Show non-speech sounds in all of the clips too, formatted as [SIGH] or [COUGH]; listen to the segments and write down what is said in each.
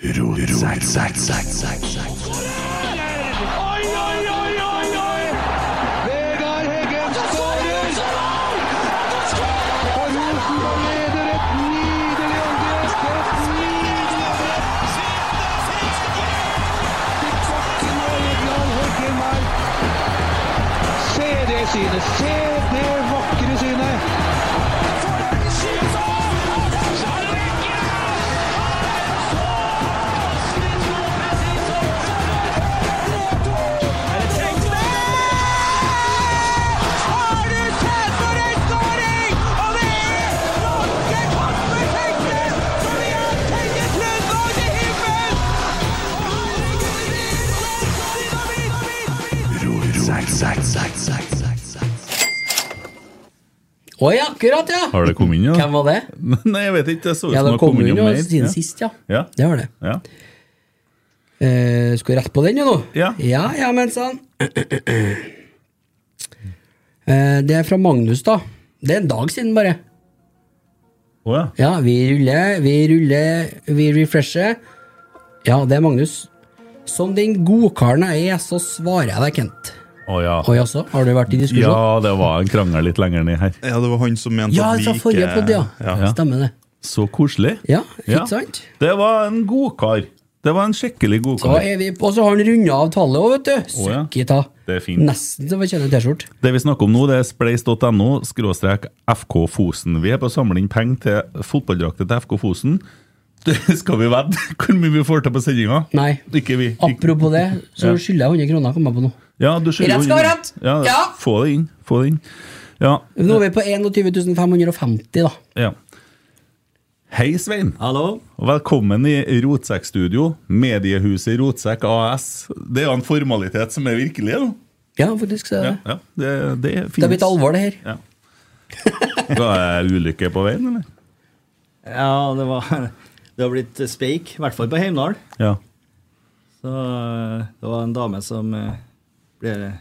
Zack, Zack, Zack, Zack, Zack. Å ja, akkurat, ja! Har det kommet inn, ja? Hvem var det? [LAUGHS] Nei, jeg vet ikke. Det så ut Ja, som det kom inn noe siden Ja. sist, ja. Ja. Det var det. Ja. Uh, skal vi rette på den, jo nå? Ja. Ja, ja, men sann. Uh, det er fra Magnus, da. Det er en dag siden, bare. Å ja. Ja, vi ruller, vi ruller, vi refresher. Ja, det er Magnus. Som den godkaren jeg er, så svarer jeg deg, Kent. Å ja. Og jaså, har du vært i diskusjon? Ja, det var en krangel litt lenger ned her. Ja, det var han som mente Ja, at vi ikke forrige podd, ja. Ja. Stemmer det. Så koselig. Ja, ikke Ja. sant? Det var en godkar. Det var en skikkelig Så godkar. vi, og så har han runda av tallet òg, vet du. Oh, ja. Det er fint. Nesten så fortjener T-skjorte. Det vi snakker om nå, det er spleis.no skråstrek FK Fosen. Vi er på å samle inn penger til fotballdrakter til FK Fosen. Det skal vi vedde [LAUGHS] hvor mye vi får til på sendinga? Nei. Ikke vi. Ikke- Apropos det, så skylder jeg 100 kroner, kom jeg på nå. Ja, du skylder jo inn. Ja, Ja. Få det inn. Få det inn. Ja. Nå er vi på 21 550, da. ja. Hei, Svein. Hallo. Velkommen i Rotsekkstudio, mediehuset Rotsekk AS. Det er jo en formalitet som er virkelig da. Ja, faktisk. Så, Ja, ja, det, det Det har blitt alvor, det her. Ja. Var det ulykke på veien, eller? Ja, det var Det har blitt speik, i hvert fall på Heimdal. Ja. Så eh, det var en dame som eh, ble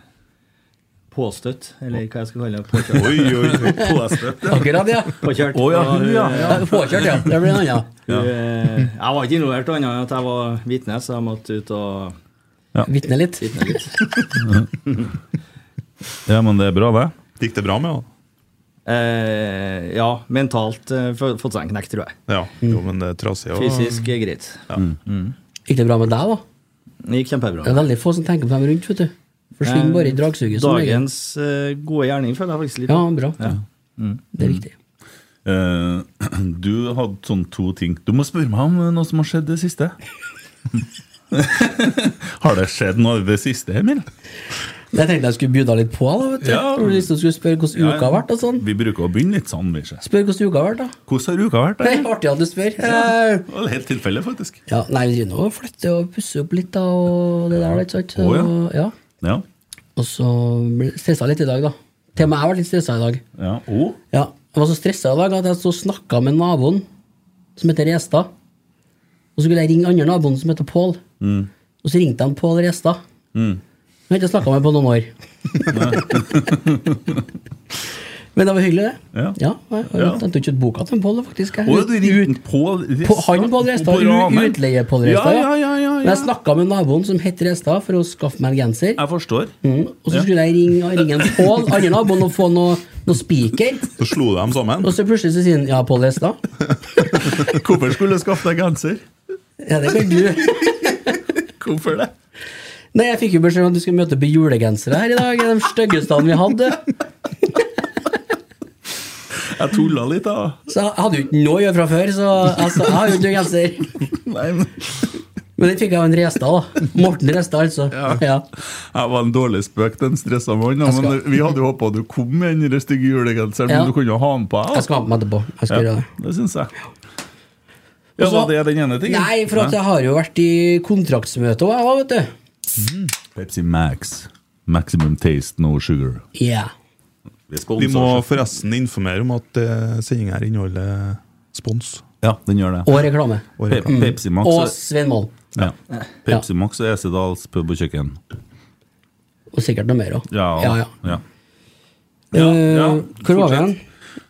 påstøtt, eller hva jeg skal kalle det. [LAUGHS] Påkjørt. Oi, oi, oi, påstøtt, ja. Akkurat, ja. Påkjørt. Oh, ja, hun, ja. Ja, Påkjørt, ja. Det blir en annen. Hun, eh, Jeg var ikke involvert, annet enn at jeg var vitne, så jeg måtte ut og Vitne litt. vitne litt. [LAUGHS] Ja, men det er bra, det. Gikk det bra med henne? Eh, ja, mentalt eh, få- fått seg en knekk, tror jeg. Ja, jo, men det er trasig. og- Fysisk greit. Gikk det bra med deg, da? Det gikk kjempebra. Det er veldig få som tenker på dem rundt, vet du. Forsvinner bare i dragsuget. Dagens eh, gode gjerning føler jeg faktisk litt Ja, bra. Ja. Det er viktig. Uh, [CLEARS THROAT] du hadde sånn to ting. Du må spørre meg om noe som har skjedd det siste. [LAUGHS] har det skjedd noe det siste, Emil? Jeg tenkte jeg skulle bjuda litt på, da. vet du. Ja. Du liksom skulle spørre hvordan uka har vært og sånn. Vi bruker å begynne litt sånn. Ikke? Spør hvordan uka har vært, da. Hvordan har uka vært? Det da? er artig at du spør. Ja, Det var helt tilfelle, faktisk. Ja, nei, vi driver nå og flytter og pusser opp litt, da, og det der, ikke sant. Å, ja. Ja. Og så ble jeg stressa litt i dag, da. Til og med jeg ble litt stressa i dag. ja. og? Ja, Jeg var så stressa i dag at jeg så snakka med naboen, som heter Restad. Og så skulle jeg ringe andre naboen, som heter Pål. Og så ringte jeg Pål Restad. Mm. Jeg har ikke snakka med på noen år. [LAUGHS] Men det var hyggelig, det. Ja. Ja, jeg jeg Ja. ut boka til Pål, faktisk. Jeg- Å, du ringte Pål på, Restad? han Pål Restad, utleie-Pål Restad. Ja, ja, ja, Men jeg snakka med naboen som het Restad, for å skaffe meg en genser. Jeg forstår. Mm. Og så skulle jeg ringe, ringe en Pål, andre naboen, og få noe, noe spiker. Så slo de sammen. Og så plutselig så sier han ja, Pål Restad. [LAUGHS] Hvorfor skulle du skaffe deg genser? Ja, det kan du. [LAUGHS] Hvorfor det? Nei, jeg fikk jo beskjed om at du skulle møte på julegensere her i dag. De styggeste vi hadde. [LAUGHS] Jeg tulla litt, da. Så jeg hadde jo ikke noe å gjøre fra før, så altså, jeg har jo ikke noen genser. Nei, men Men den fikk jeg av en Restad, da. [LAUGHS] Morten Restad, altså. Ja. Jeg var en dårlig spøk den stressa mannen. skal- vi hadde jo håpa du kom med den stygge julegenseren, Ja. men du kunne jo ha den på. Jeg skal ha på meg etterpå. Jeg skal ja, gjøre det. det syns jeg. Ja, Og så- Var det den ene tingen? Nei, for at jeg har jo vært i kontraktsmøte òg, vet du. Pepsi Max. Maximum taste, no sugar. Ja. Vi, Vi må forresten informere om at uh, sendinga her inneholder spons. Ja, den gjør det. Og reklame. Og Pe reklame. Pepsi Max Og og- Svein Målen. Ja. Pepsi Max og Esedals pub og kjøkken. Og sikkert noe mer òg. Ja. Ja, ja. ja. Eh, ja, Hvor var vi hen?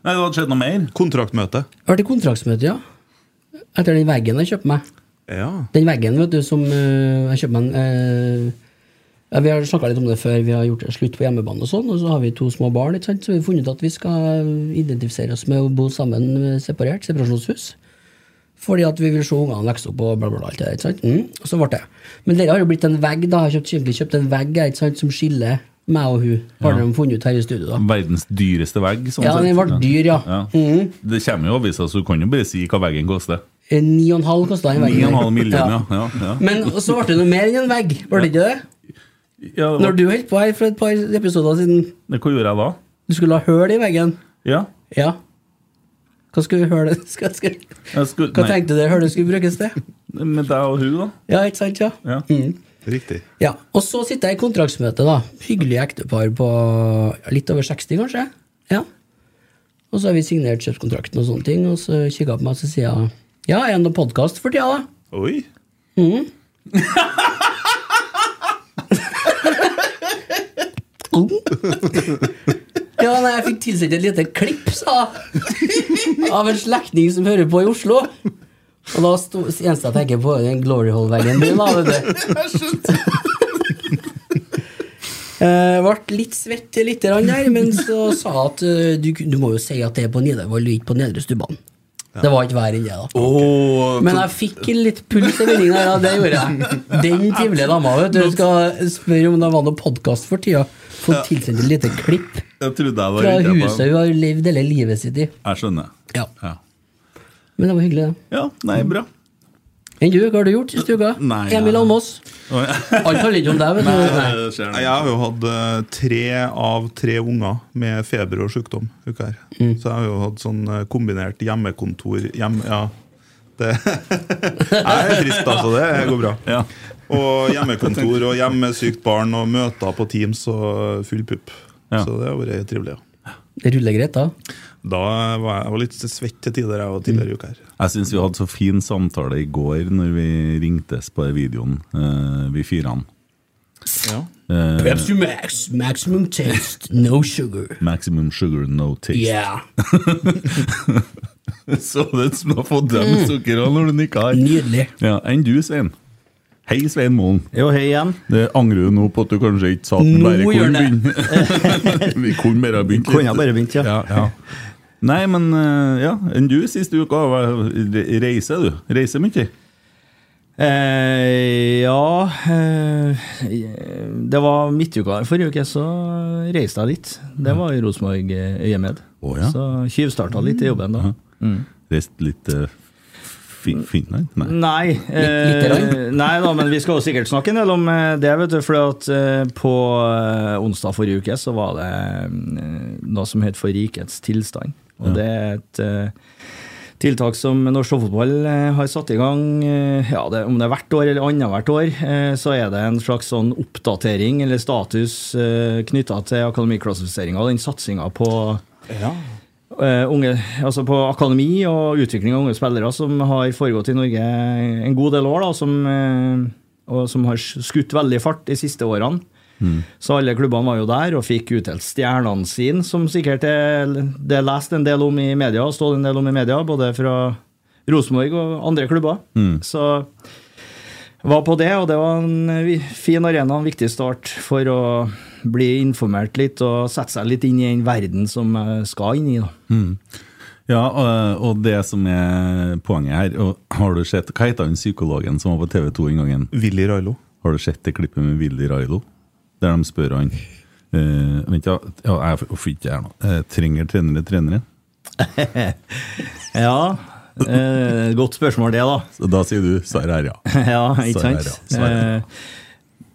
Nei, det hadde skjedd noe mer. Kontraktmøte. Jeg har vært i kontraktsmøte, ja. Etter den veggen jeg kjøpte meg. Ja. Den veggen, vet du, som uh, jeg kjøpte meg en eh, ja, Vi har snakka litt om det før vi har gjort slutt på hjemmebane, og sånn, og så har vi to små barn. ikke sant? Så vi har funnet ut at vi skal identifisere oss med å bo sammen eh, separert. Separasjonshus. Fordi at vi vil se ungene vokse opp og bla, bla, bla. alt det ikke sant? Mm. Og så ble det. Men dere har jo blitt en vegg, da. Jeg har kjøpt, kjøpt en vegg ikke sant, som skiller meg og hun. Har Ja. de funnet ut her i studio, da. Verdens dyreste vegg. Sånn Ja, sett. den ble dyr, ja. Mhm. Det kommer jo aviser, så du kan jo bare si hva veggen koster. Eh, Ni og en halv kosta den veggen. 9,5 millioner, ja. ja, ja. Men så ble det noe mer enn en vegg, ble det ikke det? ja det Når du holdt på her for et par episoder siden, Hva gjorde jeg da? du skulle ha høl i veggen. Ja. Ja. Hva skulle hølet [LAUGHS] skal, skal, skulle, Hva nei, tenkte du det hølet skulle brukes til? [LAUGHS] Med deg og hun, da? Ja, ikke sant? Ja. Ja. Mm. Riktig. ja. Og så sitter jeg i kontraktsmøte, da. Hyggelig ektepar på litt over 60, kanskje. Ja. Og så har vi signert kjøpskontrakten og sånne ting, og så kikker jeg på meg og så sier jeg ja, er det noen podkast for tida, da? Oi. [LAUGHS] Ja, nei, jeg fikk tilsendt et lite klipp, sa av en slektning som hører på i Oslo. Og da sto, eneste jeg tenker på, er den glory hole-veggen din, du. [LAUGHS] Eh, ble litt svett litt grann der, men så sa jeg at eh, du, du må jo si at det er på Nidarvoll ikke på Nedre Stubban. Det var ikke verre enn det, da. Oh, Men jeg fikk litt puls i vendinga, ja, det gjorde jeg. Den trivelige dama, vet du, skal spørre om det var noe podkast for tida. Få tilsendt et lite klipp jeg trodde jeg var fra riktig huset hun har levd hele livet sitt i. Jeg skjønner. Ja. Ja. Men det var hyggelig, det. ja, nei, bra. Enn du, hva har du gjort siste uka? Nei, Emil jeg- Almås. Alt handler ikke om deg, vet du. Nei. Det skjer Nei, Jeg har jo hatt eh, tre av tre unger med feber og sykdom uka her. Mm. Så jeg har jo hatt sånn eh, kombinert hjemmekontor hjem, Ja. Det [LAUGHS] Jeg er trist, altså. Det går bra. Ja. Og hjemmekontor og hjemmesykt barn og møter på Teams og full pupp. Ja. Så det har vært trivelig. Ja. Det ruller greit, da. Da var jeg, jeg var litt svett til tider jeg var tidligere i uka her. Jeg syns vi hadde så fin samtale i går når vi ringtes på videoen, eh, vi firene. Ja. Uh, Pepsi Max, maximum taste, no sugar. maximum sugar, no taste. Yeah. [LAUGHS] Så det som har fått deg med når du nikka her. Nydelig. Ja, Enn du, Svein? Hei, Svein Moen. Jo, hei igjen. Det angrer du nå på at du kanskje ikke sa at du bare kunne begynne. [LAUGHS] vi kunne bare begynt litt. Kunne bare begynt, ja. ja, ja. Nei, men eh, ja, enn du siste uka? Reiser du? Reiser mye? Eh, ja eh, Det var midtuka forrige uke, så reiste jeg litt. Det var i Rosenborg eh, øyemed. Å, ja. Så tjuvstarta litt i jobben da. Mm. Reist litt fin Finland? Nei. Nei, eh, nei da, men vi skal jo sikkert snakke en del om eh, det. vet du, For at eh, på eh, onsdag forrige uke så var det noe som het For rikets tilstand. Og det er et eh, tiltak som norsk toppfotball eh, har satt i gang. ja, det, Om det er hvert år eller annethvert år, eh, så er det en slags sånn oppdatering eller status eh, knytta til akademiklassifiseringa og den satsinga på eh, unge, altså på akademi og utvikling av unge spillere som har foregått i Norge en god del år, da, som, eh, og som har skutt veldig fart de siste årene. Så alle klubbene var jo der og fikk utdelt stjernene sine, som sikkert er, det er lest en del om i media, og stått en del om i media, både fra Rosenborg og andre klubber. Så var på det, og det var en fin arena, en viktig start for å bli informert litt og sette seg litt inn i den verden som jeg skal inn i. da. Ja, og, og det som er poenget her og Har du sett Hva heter han psykologen som var på TV 2 en gang? Willy Railo. Har du sett det klippet med Willy Railo? Der de spør han Uh, Vent, ja, ja jeg får ikke her nå. Uh, trenger trenere trenere? [LAUGHS] Ja, uh, godt spørsmål det, da. Så da sier du svaret her, ja. [LAUGHS] ja, ikke sant? er ja,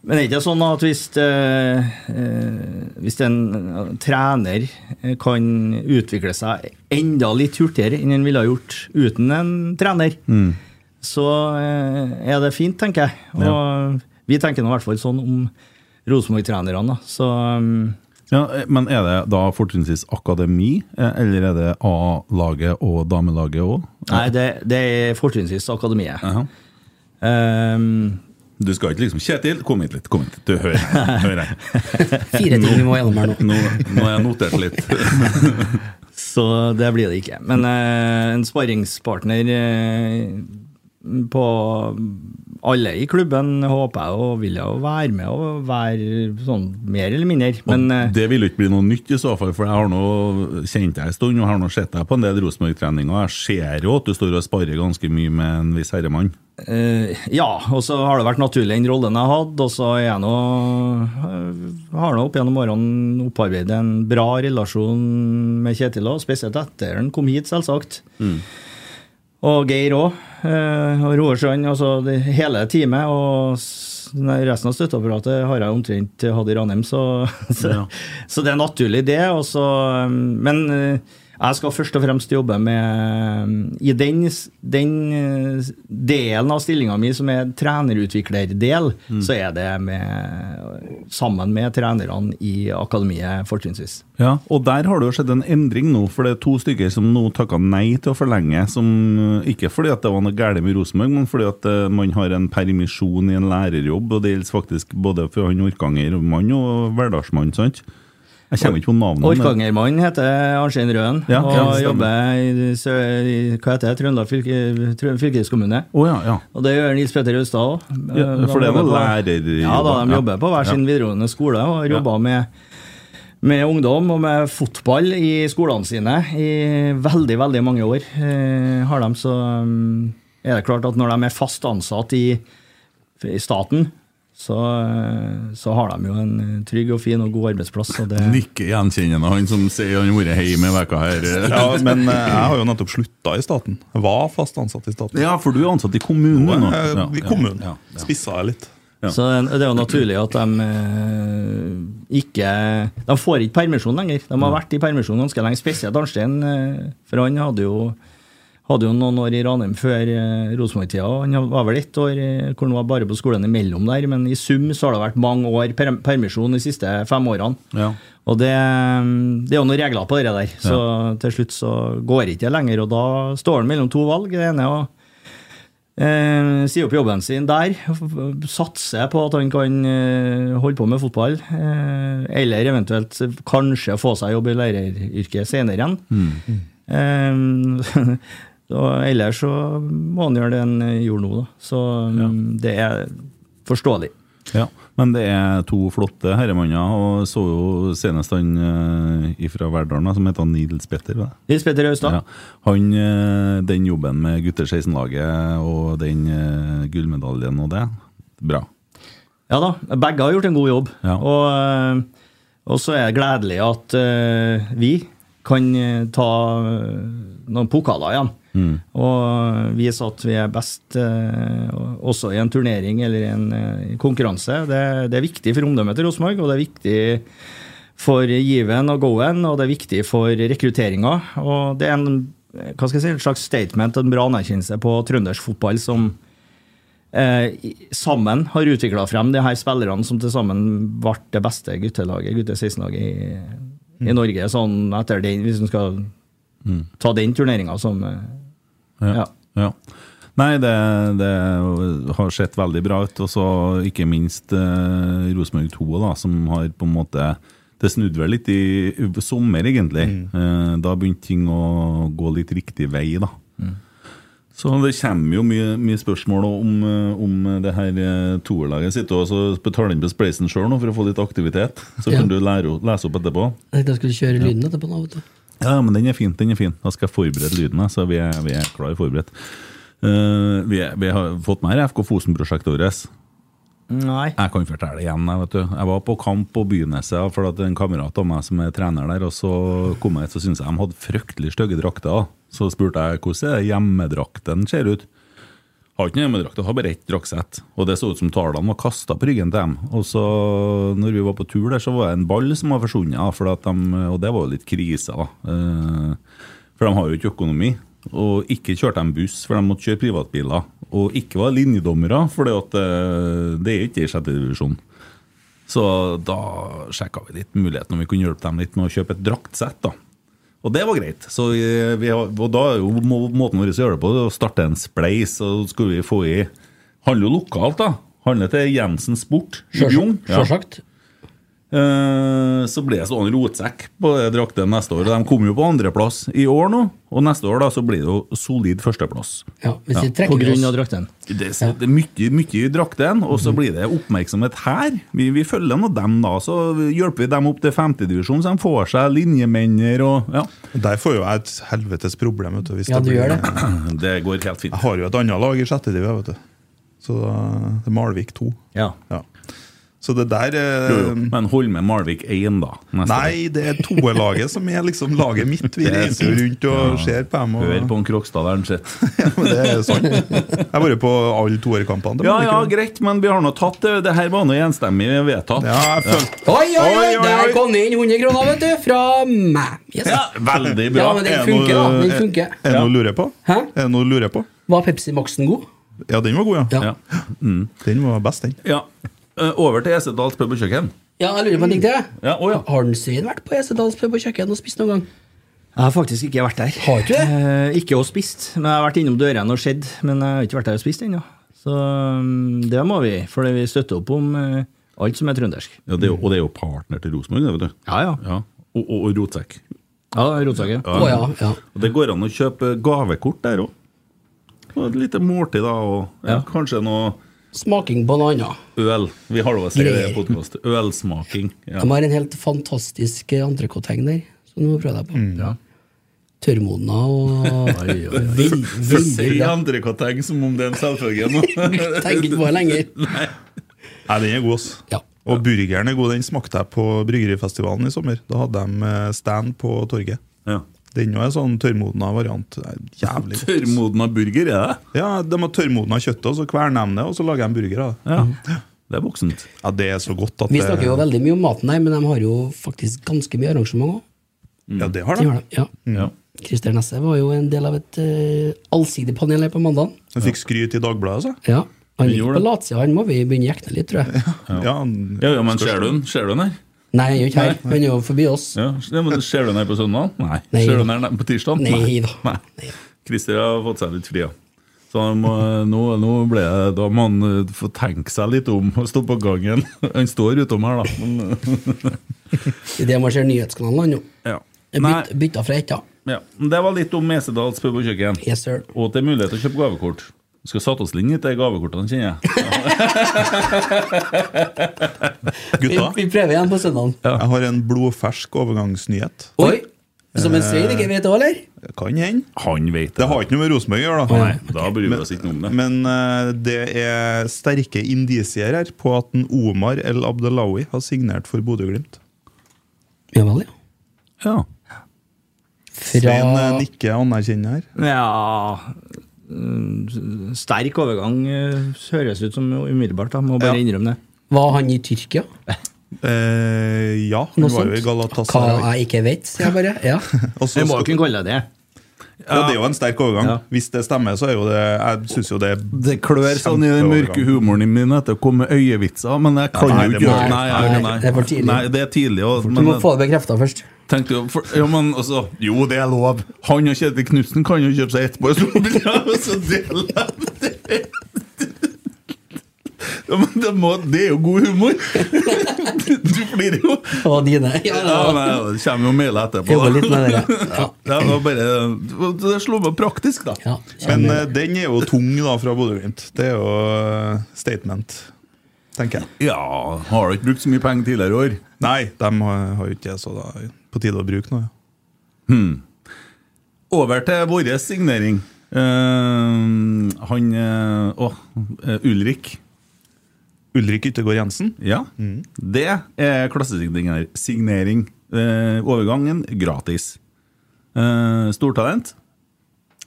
Men det er ikke sånn at hvis, eh, hvis en eh, trener kan utvikle seg enda litt hurtigere enn en ville ha gjort uten en trener, Mm. så er det fint, tenker jeg. Og vi tenker nå i hvert fall sånn om Rosenborg-trenerne. Så um, Ja, Men er det da fortrinnsvis akademi, eller er det A-laget og damelaget òg? Nei, det, det er fortrinnsvis akademiet. Um, Du skal ikke liksom Kjetil, kom hit litt. kom hit litt, Du, hører. Hør her. [LAUGHS] Fire ting vi må gjennom her nå. Nå, nå har jeg notert litt. [LAUGHS] Så det blir det ikke. Men eh, en sparringspartner eh, på alle i klubben håper jeg og vil jo være med og være sånn mer eller mindre. Men eh, det vil jo ikke bli noe nytt i så fall, for jeg har nå kjent deg en stund og har nå sett deg på en del Rosenborg-treninger. Jeg ser jo at du står og sparer ganske mye med en viss herremann. Uh, ja, og så har det vært naturlig den rollen jeg hadde, og så er jeg nå eh, har nå opp gjennom årene opparbeidet en bra relasjon med Kjetil og spesielt etter han kom hit, selvsagt. Og Geir òg. Og Roar Strand. Altså hele teamet. Og resten av støtteapparatet har jeg omtrent hatt i Ranheim, så, [LAUGHS] så, Ja. så det er naturlig, det. Og så, um, men eh, jeg skal først og fremst jobbe med I den, den eh, delen av stillinga mi som er trenerutviklerdel, så er det med, sammen med trenerne i akademiet, fortrinnsvis. Ja, og der har det jo skjedd en endring nå, for det er to stykker som nå takka nei til å forlenge. Som, ikke fordi at det var noe galt med Rosenborg, men fordi at eh, man har en permisjon i en lærerjobb, og det gjelder faktisk både for han Orkanger-mann og Verdalsmann, sant? Jeg kommer ikke på navnet. men- Orkangermann heter Arnstein Røen, Ja, og ja, jobber i, Sø- hva heter det, Trøndelag fylke, fylkeskommune. Oh, ja, ja. Og det gjør Nils Petter Austad òg. Ja, for det er noe lærer... Ja, da, de jobber på hver sin videregående skole og Ja. med, med ungdom og med fotball i skolene sine i veldig, veldig mange år. Eh, har de, så um, er det klart at når de er fast ansatt i, i staten, så, eh, så har de jo en trygg og fin og god arbeidsplass. Og det, Nikker gjenkjennende, han som sier han har vært hjemme i veka her. [LAUGHS] Ja, men eh, jeg har jo nettopp slutta i staten. Jeg var fast ansatt i staten. Ja, for du er ansatt i kommunen Nå nå. Ja, I kommunen. ja, ja. Spissa jeg litt. Så det er jo naturlig at de eh, ikke De får ikke permisjon lenger. De har vært i permisjon ganske lenge, spesielt Arnstein. eh, For han hadde jo, hadde jo noen år i Ranheim før eh, Rosenborg-tida. Han var vel ett år eh, hvor han var bare på skolen imellom der, men i sum så har det vært mange år per permisjon de siste fem årene. Ja. Og det, det er jo noen regler på det der, så til slutt så går ikke det lenger. Og da står han mellom to valg. Det ene er å Eh, si opp jobben sin der, satse på at han kan eh, holde på med fotball. Eh, eller eventuelt kanskje få seg jobb i læreryrket senere igjen. Eh, [LAUGHS] og ellers så må han gjøre det han gjorde nå, da. Så ja. det er forståelig. Ja, men det er to flotte herremanner, og så jo senest han uh, fra Verdalen, som heter Nils Petter. hva? Nils Petter Austad. Ja. Han, eh, den jobben med gutter 16-laget og den eh, gullmedaljen og det, bra. Ja da, begge har gjort en god jobb. Ja. Og, eh, og så er det gledelig at eh, vi kan eh, ta eh, noen pokaler igjen. Og vise at vi er best eh, også i en turnering eller i en eh, konkurranse. Det, det er viktig for omdømmet til Rosenborg, og det er viktig for given og go-en, og det er viktig for rekrutteringa. Og det er en, hva skal jeg si, et slags statement, en bra anerkjennelse på trøndersk fotball som eh, sammen har utvikla frem de her spillerne som til sammen ble det beste guttelaget, gutte 16-laget i, i Norge. sånn etter den, Hvis en skal ta den turneringa som eh, ja. Ja. Nei, det, det har sett veldig bra ut. Og så ikke minst eh, Rosenborg 2, da, som har på en måte Det snudde vel litt i, sommer, egentlig. Eh, da begynte ting å gå litt riktig vei, da. Så det kommer jo mye, mye spørsmål om, eh, om det her eh, toerlaget. Sitter og så betaler inn på Spleisen sjøl for å få litt aktivitet. Så Ja. kan du lære, lese opp etterpå. Jeg tenkte jeg skulle kjøre lyden etterpå. nå, vet du. Ja, men den er fin. den er fin Da skal jeg forberede lyden, så vi er, vi er klar forberedt. Uh, vi, er, vi har fått med her FK Fosen-prosjektet vårt. Nei. Jeg kan fortelle det igjen. Jeg, vet du. jeg var på kamp på Byneset for at en kamerat av meg som er trener der, og så kom jeg hit, så syntes jeg de hadde fryktelig stygge drakter. Så spurte jeg hvordan hjemmedrakten ser ut. Har ikke noen hjemmedrakt, har bare ett draktsett. Og det så ut som tallene var kasta på ryggen til dem. Og så, når vi var på tur der, så var det en ball som var forsvunnet. Og det var jo litt krise, da. Eh, For de har jo ikke økonomi. Og ikke kjørte de buss, for de måtte kjøre privatbiler. Og ikke var linjedommere, for det, eh, det er ikke i sjette divisjon. Så da sjekka vi litt muligheten om vi kunne hjelpe dem litt med å kjøpe et draktsett. da. Og det var greit. Så vi, vi og da er jo måten vår å gjøre det på å starte en spleis. Og så skulle vi få i Handler jo lokalt, da. Handler til Jensen Sport i Bjugn. Ja. Sjølsagt. Eh, Så ble det sånn rotsekk på det drakten neste år. De kom jo på andreplass i år nå, og neste år da så blir det jo solid førsteplass. Ja, hvis Ja. På grunn av drakten. Det, er- det er mye, mye i drakten, og Mhm. så blir det oppmerksomhet her. Vi, vi følger nå dem, da. Så hjelper vi dem opp til femtedivisjon, så de får seg linjemenner og ja. Der får jo jeg et helvetes problem. Vet du, hvis Ja, du blir- gjør det. [CLEARS THROAT] Det går helt fint. Jeg har jo et annet lag i sjette vet du. Så det er Malvik 2. Ja. Ja. Så det der eh, Jo, jo. Men hold med Malvik 1, da. neste Nei, det er toelaget som er liksom laget mitt. Vi Det er reiser rundt og Ja. ser på dem. Og, Hør på en Krokstad der han sitter. [LAUGHS] Ja, men det er sant. Jeg har vært på alle toerkampene. Ja, ja, greit, men vi har nå tatt det. Det her var nå enstemmig vedtatt. Ja, jeg følte Oi, oi, oi! Der kom det inn 100 kroner, vet du, fra meg. Yes. Ja, veldig bra. Ja, men den Er funker, da. Den funker. Er det noe å lure på? Hæ? Er det noe å lure på? Var Pepsi Max-en god? Ja, den var god, ja. Ja. Ja. Mm. Den var best, den. ja. Eh, Over til Esedals pub og kjøkken. Ja, jeg lurer på en ting til. Ja, å ja. Har Svein vært på Esedals pub og kjøkken og spist noen gang? Jeg har faktisk ikke vært der. Har du det? Eh, ikke og spist. Men jeg har vært innom dørene og sett, men jeg har ikke vært der og spist ennå. Så um, det må vi, for vi støtter opp om eh, alt som er trøndersk. Ja, det er jo, og det er jo partner til Rosenborg, det, vet du. Ja, ja. Ja. Og, og, og rotsekk. Ja, Rotsaker. Å ja. ja. Og det går an å kjøpe gavekort der òg. Et lite måltid, da, og ja, Ja. kanskje noe Smaking bananer. øl. Vi har lov å si det i podkast. Ølsmaking. Ja. De har en helt fantastisk entrecôte-heng der, så du må prøve deg på. Ja. Tørrmodna og Si veldig bra. entrecôte som om det er en selvfølge. [LAUGHS] Tenker ikke på det lenger. [LAUGHS] Nei, den er god, ass. Ja. Og burgeren er god. Den smakte jeg på Bryggerifestivalen i sommer. Da hadde de eh, stand på torget. Ja. Den er en sånn tørrmodna variant. Jævlig godt. Tørrmodna burger, er det? Ja, De har tørrmodna kjøttet, og så kverner de det, og så lager de burger av det. Ja. Det er voksent. Ja, Det er så godt at Vi snakker jo veldig mye om maten her, men de har jo faktisk ganske mye arrangement òg. Ja, det har De de. har de, ja. Ja. Christer Nesse var jo en del av et uh, allsidig panel her på mandag. Han fikk skryt i Dagbladet, altså. Ja. Han gikk på latsida, han må vi begynne å jekne litt, tror jeg. Ja, Ja, ja, men ser du den? Ser du den her? Nei, han er jo ikke her. Han er jo forbi oss. Ja, men Ser du den her på søndag? Nei. Nei. Ser du den her på tirsdag? Nei da. Nei. Christer har fått seg litt fri, ja. Så må, nå, nå ble det, da må han eh, få tenke seg litt om og stå på gangen. [LAUGHS] Han står utom her, da. Men, [LAUGHS] det man ser nyhetskanalen, nå. ja. Byt, bytta fra etta. ja. Det var litt om Mesedals pub og kjøkken. Yes, sir. Og at det er mulighet til å kjøpe gavekort. Vi skal satt oss litt til gavekortene, kjenner jeg. [LAUGHS] Vi, Gutta, vi prøver igjen på søndagen. jeg har en blodfersk overgangsnyhet. Oi! Som en Svein ikke vet òg, eller? Kan hende. Han vet det. Det har ikke noe med Rosenborg å gjøre, da. Nei, da bryr vi oss ikke noe om det. Men uh, det er sterke indisier her på at en Omar El Abdelawi har signert for Bodø-Glimt. Ja vel, ja. Ja. Svein eh, Fra nikker anerkjennende her. Ja Sterk overgang eh, høres ut som umiddelbart. da, Må bare Ja. innrømme det. Var han i Tyrkia? [LAUGHS] Eh, ja, han Noe var jo i Galatasaray. Hva jeg ikke vet, sier jeg bare. [LAUGHS] Ja. Også, jeg må jo kunne kalle det det. Ja, det er jo en sterk overgang. Ja. Hvis det stemmer, så er jo det Jeg syns jo det er Det klør sånn i den mørke humoren min etter å komme med øyevitser, men jeg kan jo det ikke gjøre det. Nei, Nei, nei, det er for tidlig. Nei, det er tidlig. Og, Du må få det bekrefta først. Tenkte jo, for, ja, men altså, Jo, det er lov. Han og Kjetil Knutsen kan jo kjøpe seg ett på det. Ja, men det, må, det er jo god humor! Du flirer jo. Og dine. Ja, Ja, nei, det kommer jo mailer etterpå. Jobber litt med dere. Ja. Ja, det, var bare, det slo meg praktisk, da. Ja, Men eh, den er jo tung da fra Bodø-Glimt. Det er jo eh, statement, tenker jeg. Ja, har du ikke brukt så mye penger tidligere i år? Nei, de har jo ikke det, så da det på tide å bruke noe. ja. Over til vår signering. Uh, han Å, Å, uh, Ulrik. Ulrik Yttergård Jensen. Ja. Det er klassesignering. Signering. Eh, overgangen gratis. Eh, stortalent.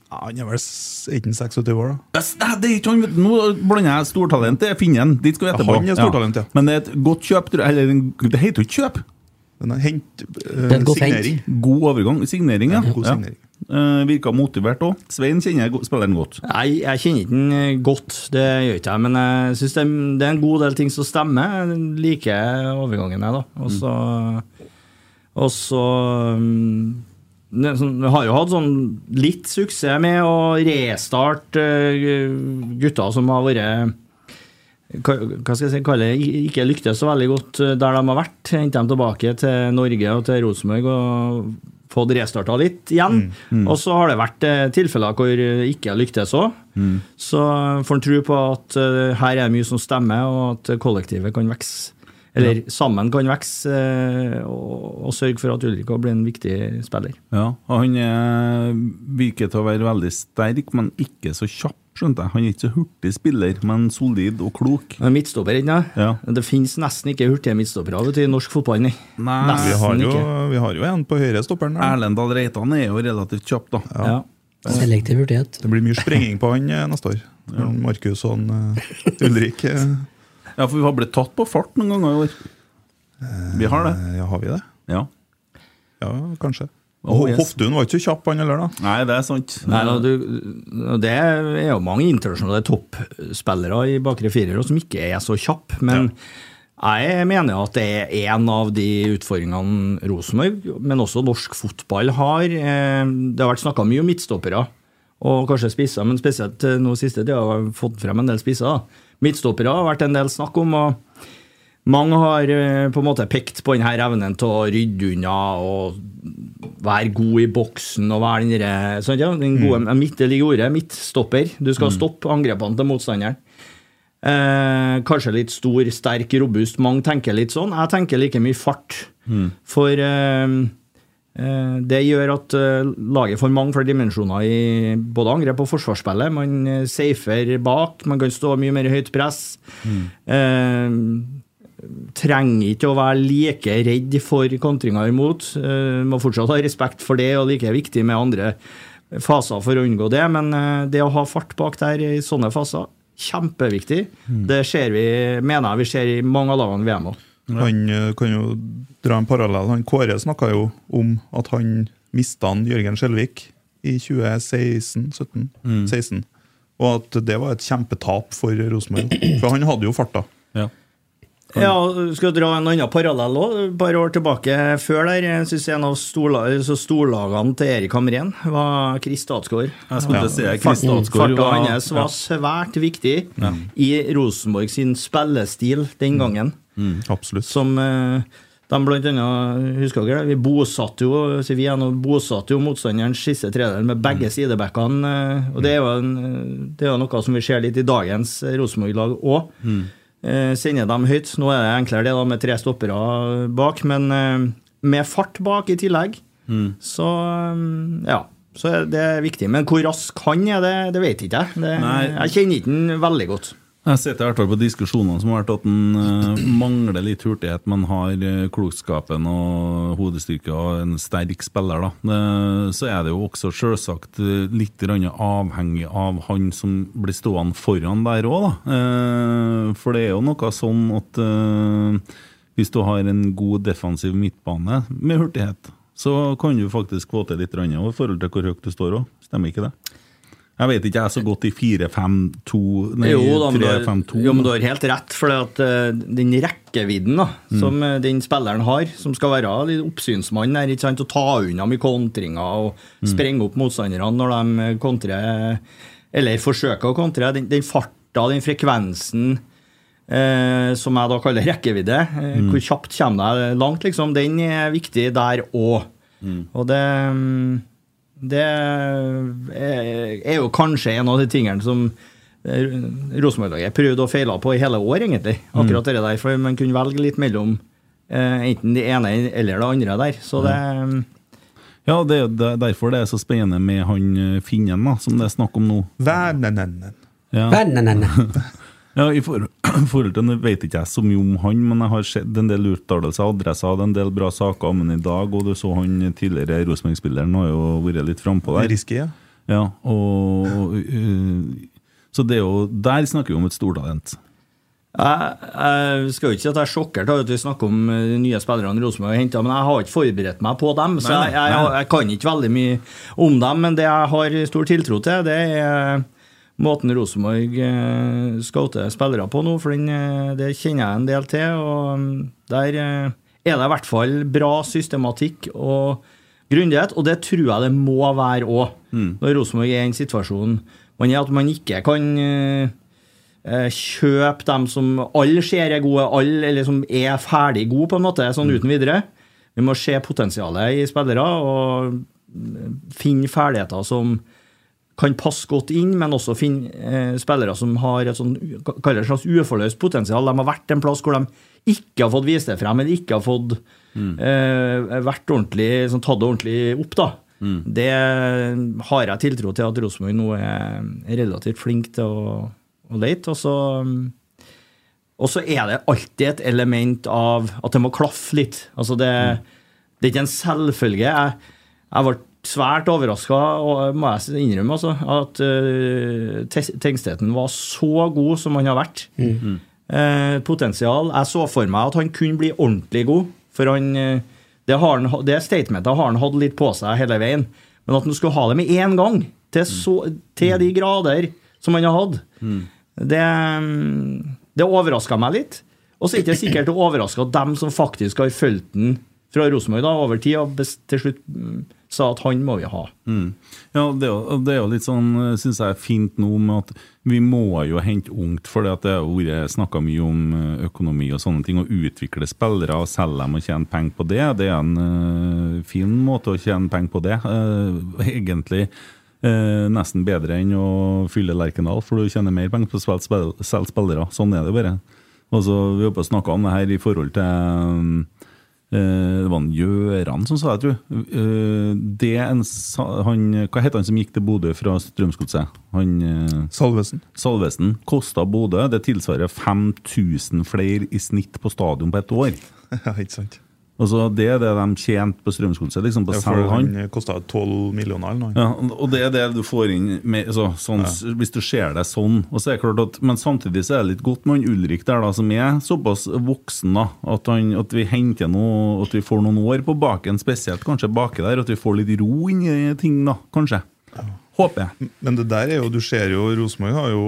Ja, han er vel s- er ikke han 26 år, da. Det, er- nei, det er ikke han. Nå blander jeg stortalent. Det er Finnen. Dit skal vi Ja, etterpå. han er stortalent, ja. Men det er et godt kjøp. tror jeg. Eller det heter jo ikke kjøp. Den er hent, uh, er signering. God overgang. Signering, ja. God signering. Uh, virka motivert òg. Svein kjenner spilleren godt. Nei, jeg kjenner ikke den eh, godt, det gjør ikke jeg. Men jeg syns det, det er en god del ting som stemmer. Jeg liker overgangen, jeg, da. Og så Og så mm, sånn, Vi har jo hatt sånn litt suksess med å restarte eh, gutter som har vært hva skal jeg si, kalle det, ikke lyktes så veldig godt eh, der de har vært. Hente dem tilbake til Norge og til Rosenborg og fått restarta litt igjen. Og så har det vært eh, tilfeller hvor ikke har lyktes òg. Så får en tro på at eh, her er det mye som stemmer, og at kollektivet kan vokse. Eller sammen kan vokse, eh, og, og sørge for at Ulrik også blir en viktig spiller. Ja, og Han er, virker til å være veldig sterk, men ikke så kjapp. skjønte jeg. Han er ikke så hurtig spiller, men solid og klok. Han er Midtstopper, ikke? Ja. Det finnes nesten ikke hurtige midtstoppere i norsk fotball. Nei. Nei, Vi har, jo, vi har jo en på høyre stopperen. Erlend Dahl Reitan er jo relativt kjapp, da. Ja. Selektiv hurtighet. Det blir mye sprenging på han eh, neste år. Markus og eh, Ulrik. Ja, for vi har blitt tatt på fart noen ganger i år. Vi har det. eh, Ja, har vi det? Ja. Ja, kanskje. Oh, yes. Hoftun var ikke så kjapp, han heller, da. Nei, det er sant. Nei, da, du, det er jo mange internasjonale toppspillere i bakre firere som ikke er så kjappe, men jeg mener at det er en av de utfordringene Rosenborg, men også norsk fotball, har. Eh, Det har vært snakka mye om midtstoppere, og kanskje spisser, men spesielt eh, nå siste tida har vi fått frem en del spisser. da. Midtstoppere har vært en del snakk om. og mange har eh, på en måte pekt på denne evnen til å rydde unna og være god i boksen og være den derre sant, ja, den gode Mm. midt, Det ligger i ordet midtstopper. Du skal stoppe angrepene til motstanderen. Eh, kanskje litt stor, sterk, robust. Mange tenker litt sånn. Jeg tenker like mye fart. Mm. For eh, det gjør at eh, laget får mange flere dimensjoner i både angrep og forsvarsspillet. Man eh, safer bak, man kan stå mye mer i høyt press. Eh, trenger ikke å være like redd for kontringer imot. Eh, må fortsatt ha respekt for det, og like viktig med andre faser for å unngå det. Men eh, det å ha fart bak der i sånne faser, kjempeviktig. Det ser vi, mener jeg vi ser i mange av lagene i VM òg. Han eh, kan jo dra en parallell. Han Kåre snakka jo om at han mista han Jørgen Skjelvik i 2016-17. 16. Og at det var et kjempetap for Rosenborg. [CLEARS THROAT] For han hadde jo farta. Ja. Ja, skal dra en annen parallell òg. Et par år tilbake før der, jeg synes en av storlagene til Erik Hamren var Chris Statsgaard. Jeg skulle ja. si Chris Statsgaard Farta hans var svært viktig i Rosenborg sin spillestil den gangen. Absolutt. Som eh, de blant annet Husker dere det? Vi bosatte jo vi bosatte jo motstanderens siste tredjedel med begge sidebackene. eh, Og det er, jo en, det er jo noe som vi ser litt i dagens eh, Rosenborg-lag òg. Eh, sender dem høyt. Nå er det enklere det da med tre stoppere bak, men eh, med fart bak i tillegg, så eh, ja. Så er det viktig. Men hvor rask han er, det, det vet ikke jeg. Det, jeg kjenner ikke han veldig godt. Jeg sitter i hvert fall på diskusjonene som har vært at han eh, mangler litt hurtighet, men har eh, klokskapen og hodestyrke og en sterk spiller. da. Så er det jo også selvsagt eh, litt avhengig av han som blir stående foran der òg, da. For det er jo noe sånn at hvis du har en god defensiv midtbane med hurtighet, så kan du faktisk få til litt i forhold til hvor høyt du står òg. Stemmer ikke det? Jeg vet ikke, jeg er så godt i 4-5-2 Jo da, men du har, 3-5-2. jo, men du har helt rett, for at, eh, den rekkevidden da, Mm. som uh, den spilleren har, som skal være litt oppsynsmann der, ikke sant, å ta unna mye kontringer og Mm. sprenge opp motstanderne når de kontrer, eller forsøker å kontre, den, den farta, den frekvensen, uh, som jeg da kaller rekkevidde, eh, Mm. hvor kjapt kommer deg langt, liksom, den er viktig der òg. Mm. Og det mm, det er jo kanskje en av de tingene som eh, Rosenborg-laget prøvde og feila på i hele år, egentlig. Akkurat det der, for man kunne velge litt mellom eh, enten det ene eller det andre der. Så det Ja, det er derfor det er så spennende med han eh, finnen da, som det er snakk om nå. Vernenennen. Ja. Vennene. [LAUGHS] Ja, I for, [CLEARS THROAT] forhold til det vet ikke jeg så mye om han, men jeg har sett en del uttalelser, adresser, og en del bra saker om han i dag, og du så han tidligere Rosenborg-spilleren har jo vært litt frampå der. Risky, ja. Ja, og øh, Så det er jo Der snakker vi om et stortalent. jeg, jeg skal jo ikke si at jeg er sjokkert av at vi snakker om eh, de nye spillerne Rosenborg har henta, men jeg har ikke forberedt meg på dem. Så jeg, jeg, jeg kan ikke veldig mye om dem, men det jeg har stor tiltro til, det er måten Rosenborg eh, scouter spillere på nå, for den, eh, det kjenner jeg en del til. og mm, Der eh, er det i hvert fall bra systematikk og grundighet, og det tror jeg det må være òg, når Rosenborg er i en situasjon man er at man ikke kan kjøpe dem som alle ser er gode, alle, eller som er ferdig gode, på en måte, sånn uten videre. Vi må se potensialet i spillere og eh, finne ferdigheter som kan passe godt inn, men også finne eh, spillere som har et sånn, et slags uforløst potensial. De har vært en plass hvor de ikke har fått vist det frem, eller ikke har fått eh, vært ordentlig, sånn, tatt det ordentlig opp. da. Det har jeg tiltro til at Rosenborg nå er relativt flink til å, å lete. Og så, og så er det alltid et element av at det må klaffe litt. Altså det, det er ikke en selvfølge. Jeg, jeg ble svært overraska, må jeg innrømme, altså, at uh, Tengsteten var så god som han har vært. Eh, potensial. Jeg så for meg at han kunne bli ordentlig god. For han, eh, det, har han, det statementet har han hatt litt på seg hele veien. Men at han skulle ha det med én gang, til, så, til de grader som han har hatt, det, mm, det overraska meg litt. Og så er det ikke sikkert det overraska dem som faktisk har fulgt den fra Rosenborg over tid, og til slutt mm, sa at han må vi ha. Mm. Ja, det er, jo, det er jo litt sånn, syns jeg, fint nå med at vi må jo hente ungt, for det har vært snakka mye om eh, økonomi og sånne ting. Å utvikle spillere og selge dem og tjene penger på det, det er en uh, fin måte å tjene penger på det. Uh, egentlig uh, nesten bedre enn å fylle Lerkendal, for du tjener mer penger på å selge spillere. Sånn er det bare. Og så Vi har snakka om det her i forhold til Eh, Det var en Gjøran som sa det, tror jeg. tror Det en, han, hva heter han som gikk til Bodø fra Strømsgodset? Eh, Salvesen. Salvesen. Kosta Bodø. Det tilsvarer 5000 flere i snitt på stadion på ett år. [LAUGHS] Ja, ikke sant. Altså, det er det de tjente på Strømsgodset, liksom, på Ja, for han. han kosta 12 millioner eller noe. Ja, og det er det du får inn med, så, sånn, hvis du ser det sånn. Og så er det klart at, men samtidig så er det litt godt med han Ulrik der, da, som er såpass voksen da, at, han, at vi henter noe, at vi får noen år på baken, spesielt kanskje baki der, at vi får litt ro inn i ting, da, kanskje. Håper jeg. Men det der er jo, du ser jo, Rosenborg har jo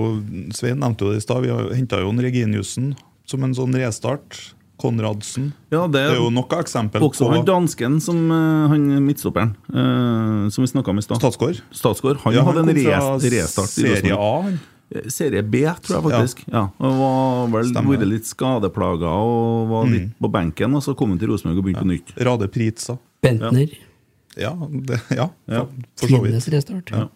Svein nevnte jo det i stad, vi har henta jo en Reginiussen som en sånn restart. Konradsen. Ja, det, Det er jo nok av eksempel Også på han dansken, som, eh, han midtstopperen, eh, som vi snakka om i stad. Statsgård. Statsgård. Han Ja, hadde en rest, restart. Serie. A. han. Eh, Serie B, tror jeg faktisk. Ja. og var vel vært litt skadeplaga og var litt på benken, og så kom han til Rosenborg og begynte på nytt. Rade Pritza. Bentner. Ja, det, ja, Ja. for, for så Tidenes restart. Ja.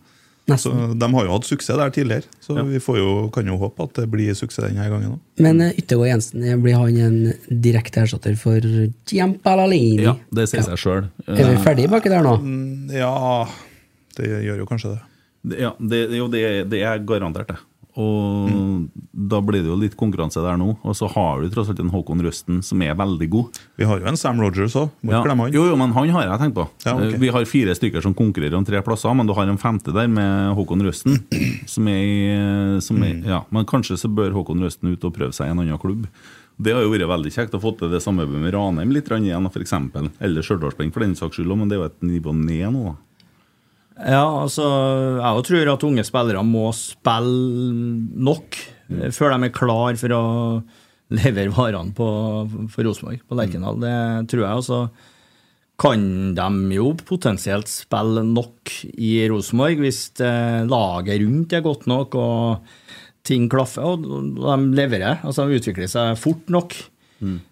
Så De har jo hatt suksess der tidligere, så Ja. vi får jo, kan jo håpe at det blir suksess denne gangen òg. Men eh, Yttergård Jensen, blir han en direkte erstatter for Giampalalini? Ja, det sier seg sjøl. Er vi ferdige baki der nå? Ja, det gjør jo kanskje det. Ja, det, jo, det, det er garantert, det. Og da blir det jo litt konkurranse der nå. Og så har du tross alt en Håkon Røsten som er veldig god. Vi har jo en Sam Rogers òg, må Ja. glemme han. Jo, jo, men han har jeg tenkt på. Ja, ok. Eh, Vi har fire stykker som konkurrerer om tre plasser, men du har en femte der med Håkon Røsten. [CLEARS THROAT] Som er, som Mm. er ja, Men kanskje så bør Håkon Røsten ut og prøve seg i en annen klubb. Det har jo vært veldig kjekt å få til det samarbeidet med Ranheim litt igjen, for eksempel. Eller Stjørdalsblink, for den saks skyld, men det er jo et nivå ned nå. da. Ja, altså, jeg tror at unge spillere må spille nok mm. før de er klar for å levere varene på, for Rosenborg, på Lerkendal. Det tror jeg. altså kan de jo potensielt spille nok i Rosenborg hvis eh, laget rundt er godt nok og ting klaffer, og de leverer. Altså de utvikler seg fort nok.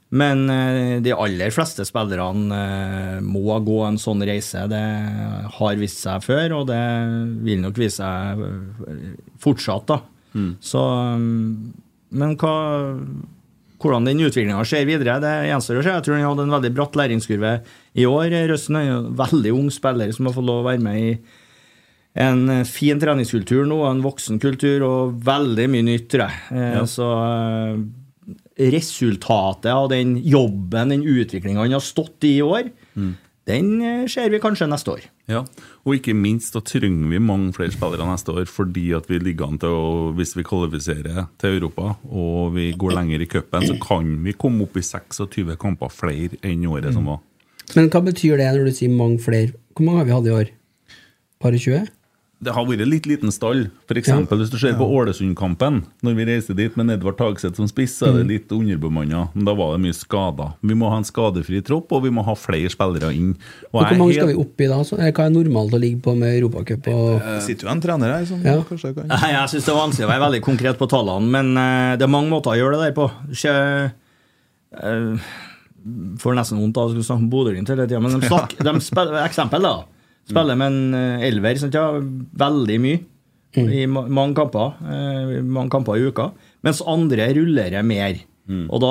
Men eh, de aller fleste spillerne eh, må gå en sånn reise. Det har vist seg før, og det vil nok vise seg eh, fortsatt. da. Så, mm, men hva, hvordan den utviklinga skjer videre, det gjenstår å se. Jeg tror han hadde en veldig bratt læringskurve i år. Røsten er en veldig ung spiller som har fått lov å være med i en fin treningskultur nå, en voksen kultur og veldig mye nytt, tror jeg. Ja. Så resultatet av den jobben, den utviklinga han har stått i i år, den eh, ser vi kanskje neste år. Ja, og ikke minst da trenger vi mange flere spillere neste år, fordi at vi ligger an til å, hvis vi kvalifiserer til Europa og vi går lenger i cupen, så kan vi komme opp i 26 kamper flere enn året som var. Men hva betyr det når du sier mange flere? Hvor mange har vi hatt i år? Par og 20? Det har vært litt liten stall. For eksempel, Hvis du ser på Ålesund-kampen, når vi reiste dit med Edvard Tagseth som spiss, så er det litt underbemanna. Men da var det mye skader. Vi må ha en skadefri tropp, og vi må ha flere spillere inn. Og hvor mange mange skal vi opp i da? Så, eh, hva er normalt å ligge på med Europacup? Og... Det sitter jo en trener her som Ja. kanskje kan Nei, Jeg syns det er vanskelig å være veldig konkret på tallene, men eh, det er mange måter å gjøre det der på. Ikke, eh, får nesten vondt av å skulle snakke om Bodø-Glimt hele tida, men de, [LAUGHS] snakk, de spiller, eksempel da, spiller med en eh, elver sant, ja, veldig mye i ma mange kamper eh, mange kamper i uka, mens andre rullerer mer. Og da,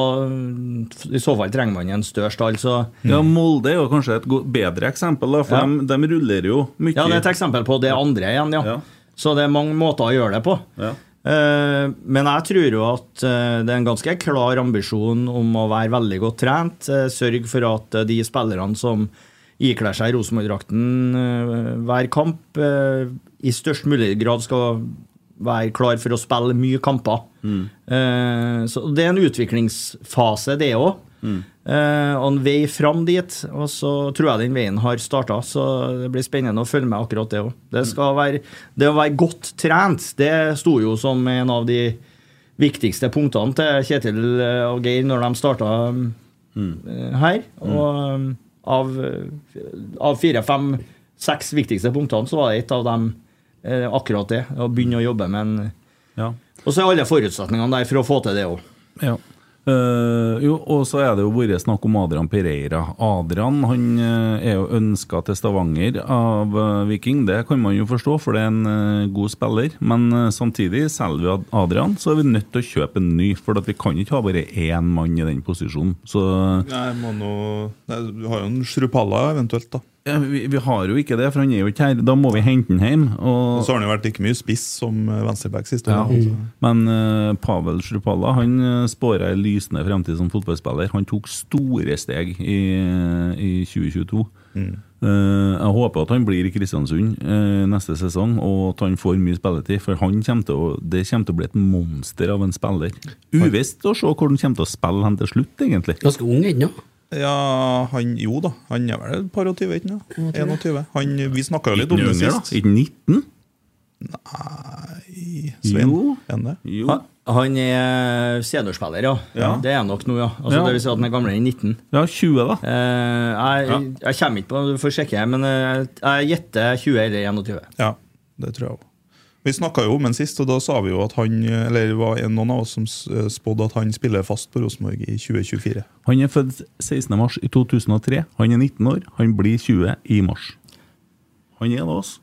i så fall, trenger man en større stall. Så Ja, Molde er jo kanskje et bedre eksempel, da, for Ja. de, de ruller jo mye. Ja, det er et eksempel på det andre igjen, ja. Ja. Så det er mange måter å gjøre det på. Ja. Eh, men jeg tror jo at eh, det er en ganske klar ambisjon om å være veldig godt trent. eh, Sørge for at de spillerne som ikler seg Rosenborg-drakten eh, hver kamp, eh, i størst mulig grad skal være klar for å spille mye kamper. Eh, så det er en utviklingsfase, det òg. Eh, og en vei fram dit. Og så tror jeg den veien har starta, så det blir spennende å følge med akkurat det òg. Det, det å være godt trent, det sto jo som en av de viktigste punktene til Kjetil og Geir når de starta her. Og um, av, av fire, fem, seks viktigste punktene, så var det et av dem eh, akkurat det. Å begynne å jobbe med en Ja. Og så er alle forutsetningene der for å få til det òg. Ja. Eh, jo, og så er det jo vært snakk om Adrian Pereira. Adrian han eh, er jo ønska til Stavanger av eh, Viking. Det kan man jo forstå, for det er en god spiller. Men samtidig, selger vi Adrian, så er vi nødt til å kjøpe en ny. For vi kan ikke ha bare én mann i den posisjonen. Så Nei, må nå, Du har jo en Shrupalla eventuelt, da. Ja, vi, vi har jo ikke det, for han er jo ikke her. Da må vi hente han hjem. Og Og så har han jo vært like mye spiss som eh, venstreback siste Ja. altså. Men uh, Pavel Shrupalla han spår ei lysende fremtid som fotballspiller. Han tok store steg i, i 2022. Mm. Uh, jeg håper at han blir i Kristiansund uh, neste sesong, og at han får mye spilletid. For han kommer til å, det kommer til å bli et monster av en spiller. Uvisst å se hvor han kommer til å spille hen til slutt, egentlig. Ganske ung ennå. Ja, han Jo da, han er vel et par og tyve, ikke sant? 21. Han, vi snakka jo litt om det sist. Ikke 19? Nei, Svein, Jo. er han det? Jo. Han, han er seniorspiller, ja. Ja. Det er han nok nå, ja. Altså, Ja. Det vil si at han er gamlere enn 19. Ja, 20, da. Eh, jeg, jeg kommer ikke på du får sjekke, men eh, jeg gjetter 20 eller 21. Ja, det tror jeg òg. Vi snakka jo om ham sist, og da sa vi jo at han Eller var det noen av oss som s- spådde at han spiller fast på Rosenborg i 2024. Han er født 16. mars i 2003. Han er 19 år. Han blir 20 i mars. Han er det, altså.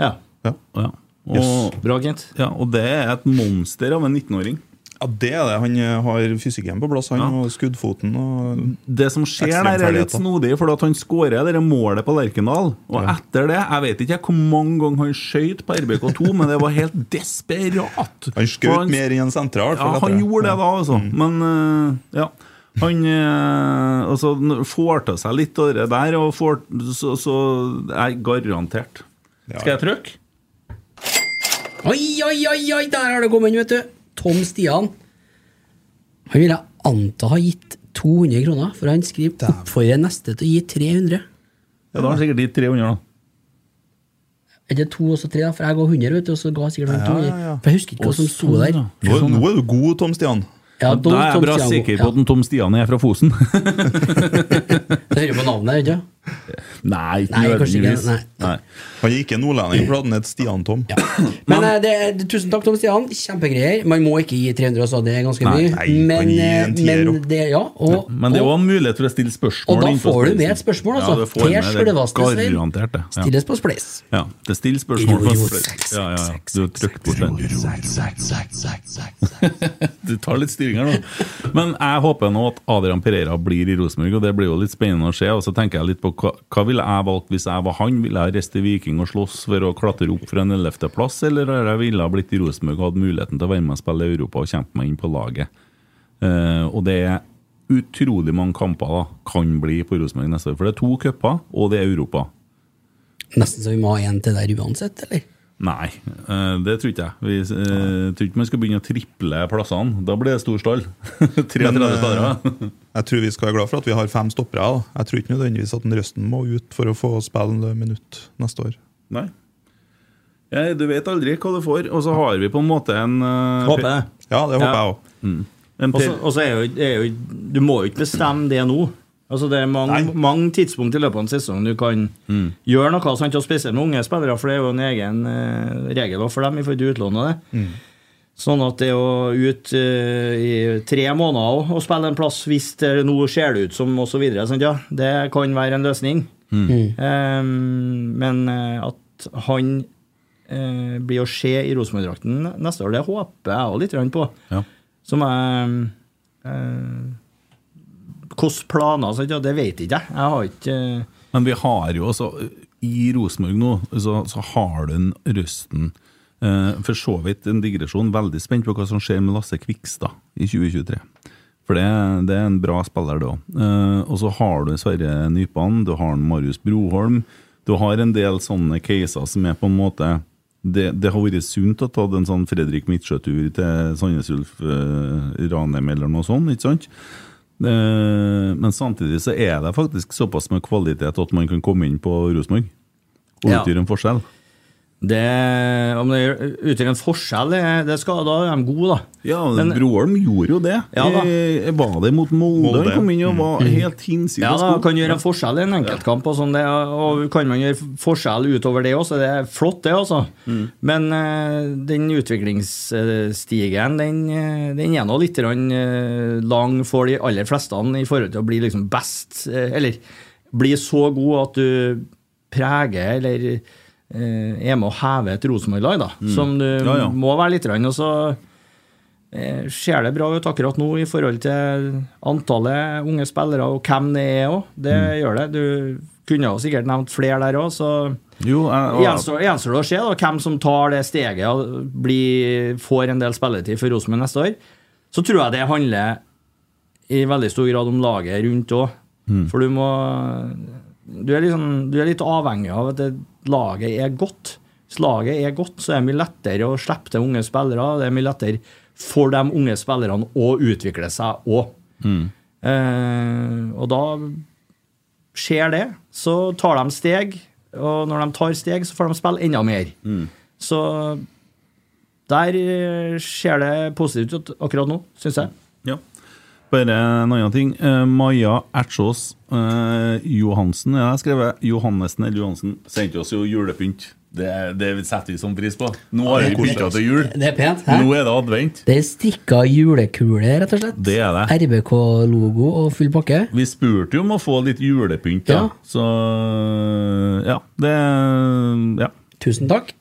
Ja. Ja, Ja. Og, yes. Bra, Kent. ja, og det er et monster av en 19-åring. Ja det er det. Han eh, har fysikken på plass, han, Ja. og skuddfoten. og Det som skjer der, er litt snodig, for at han skårer det målet på Lerkendal. Og etter det, jeg vet ikke hvor mange ganger han skøyt på RBK2, men det var helt desperat. [LAUGHS] Han skjøt mer i en sentral. Ja, han gjorde det da, altså. Men øh, ja. Han øh, altså, får til seg litt av det der, og får, så, så er garantert. Skal jeg trykke? Oi, oi, oi, oi, der har det kommet inn, vet du. Tom Stian. Han vil jeg anta har gitt 200 kroner, for han skriver oppfordrer neste til å gi 300. Ja, da har han sikkert gitt 300, da. Er det to og så tre, da? For jeg ga 100, vet du, og så ga sikkert han to. Ja, ja, ja. For jeg husker ikke hva som sto sånn, der. Nå, nå er du god, Tom Stian. Ja, Da er jeg bra Tom sikker på ja. at Tom Stian er fra Fosen. [LAUGHS] Det hører på navnet, ikke sant? [LAUGHS] Nei, ikke, nødvendigvis. Han er ikke nordlending, for han het Stian Tom. Men men det, det, tusen takk, Tom Stian. Kjempegreier. Man må ikke gi 300, altså. Det er ganske Nei, mye. nei, men, eh, men det, ja, og, Men det er òg en mulighet for å stille spørsmål. og da får du med et spørsmål, altså. Ja, det får Til sjølveste Svein. Ja. Stilles på Spleis. Ja, det stiller spørsmål på Spleis. Ja, ja, ja. Du har trykt bort den. [LAUGHS] Du tar litt styring her nå. Men jeg håper nå at Adrian Pereira blir i Rosenborg, og det blir jo litt spennende å se. Og så tenker jeg litt på hva, hva ville jeg valgt hvis jeg var han? Ville jeg reist til Viking og slåss for å klatre opp fra en 11. plass, eller jeg ville ha blitt i Rosenborg og hatt muligheten til å være med og spille i Europa og kjempe meg inn på laget? Eh, og det er utrolig mange kamper da kan bli på Rosenborg neste år. For det er to cuper, og det er Europa. Nesten så vi må ha en til der uansett, eller? Nei, eh, det tror ikke jeg. Vi uh, tror ikke man skal begynne å triple plassene. Da blir det stor stall. [LAUGHS] 33 Men, eh. Jeg tror vi skal være glad for at vi har fem stoppere. da. Jeg tror ikke nødvendigvis at den Røsten må ut for å få spille minutt neste år. Nei. Ja, du vet aldri hva du får. Og så har vi på en måte en uh, Håper jeg. Ja, det håper Ja. jeg òg. Mm. Og så per- og så er jo, er jo Du må jo ikke bestemme det nå. Altså Det er mange, mange tidspunkt i løpet av en sesong du kan Mm. gjøre noe. Sant? Og spesielt med unge spillere, for det er jo en egen eh, regel for dem i forhold til utlån. og det. Sånn at det å ut eh, i tre måneder og, og spille en plass hvis det nå ser det ut som osv., ja, det kan være en løsning. Eh, men eh, at han eh, blir å se i Rosenborg-drakten neste år, det håper jeg òg litt på. Ja. Som jeg eh, Hvilke planer ja, Det vet ikke jeg. Jeg har ikke eh, Men vi har jo også I Rosenborg nå så, så har du en Røsten eh, For så vidt en digresjon. Veldig spent på hva som skjer med Lasse Kvikstad i 2023. For det, det er en bra spiller, det òg. Eh, og så har du Sverre Nypan, du har Marius Broholm. Du har en del sånne caser som er på en måte det, det har vært sunt å ta en sånn Fredrik Midtsjø-tur til Sandnes Ulf eh, Ranheim eller noe sånt, ikke sant? Eh, men samtidig så er det faktisk såpass med kvalitet at man kan komme inn på Rosenborg og utgjøre en forskjell. Det, Om det utgjør en forskjell, det, skal, da er de gode, da. Ja, Men- Broholm gjorde jo det. Ja da. Eh, var det mot Molde? Han kom inn og var helt hinsides Ja, da kan gjøre en forskjell i en enkeltkamp. Og, sånn, det, og kan man gjøre forskjell utover det også, det er flott, det, altså. Men eh, den utviklingsstigen, den, eh, den er nå litt lang for de aller fleste i forhold til å bli liksom best, eller bli så god at du preger eller er med å heve et Rosenborg-lag, da. Som du Ja, ja. må være litt. Og så eh, ser det bra ut akkurat nå i forhold til antallet unge spillere og hvem det er òg. Det Mm. gjør det. Du kunne jo sikkert nevnt flere der òg, så Jo, gjenstår det å se da, hvem som tar det steget og blir, får en del spilletid for Rosenborg neste år. Så tror jeg det handler i veldig stor grad om laget rundt òg. Mm. For du må du er, liksom, du er litt avhengig av at det, laget er godt. Hvis laget er godt, så er det mye lettere å slippe til unge spillere. Det er mye lettere for de unge spillerne å utvikle seg òg. Eh, og da skjer det, så tar de steg. Og når de tar steg, så får de spille enda mer. Så der ser det positivt ut akkurat nå, syns jeg. Bare en annen ting. Uh, Maja Ertsås uh, Johansen, ja, jeg har skrevet Johannessen eller Johansen, sendte oss jo julepynt. Det, det setter vi som pris på. Nå har vi pynta til jul. Det er pent. Nå er det advent. Det er strikka julekule, rett og slett. Det er det. RBK-logo og full pakke. Vi spurte jo om å få litt julepynt, da. Ja. Så ja. Det Ja. Tusen takk.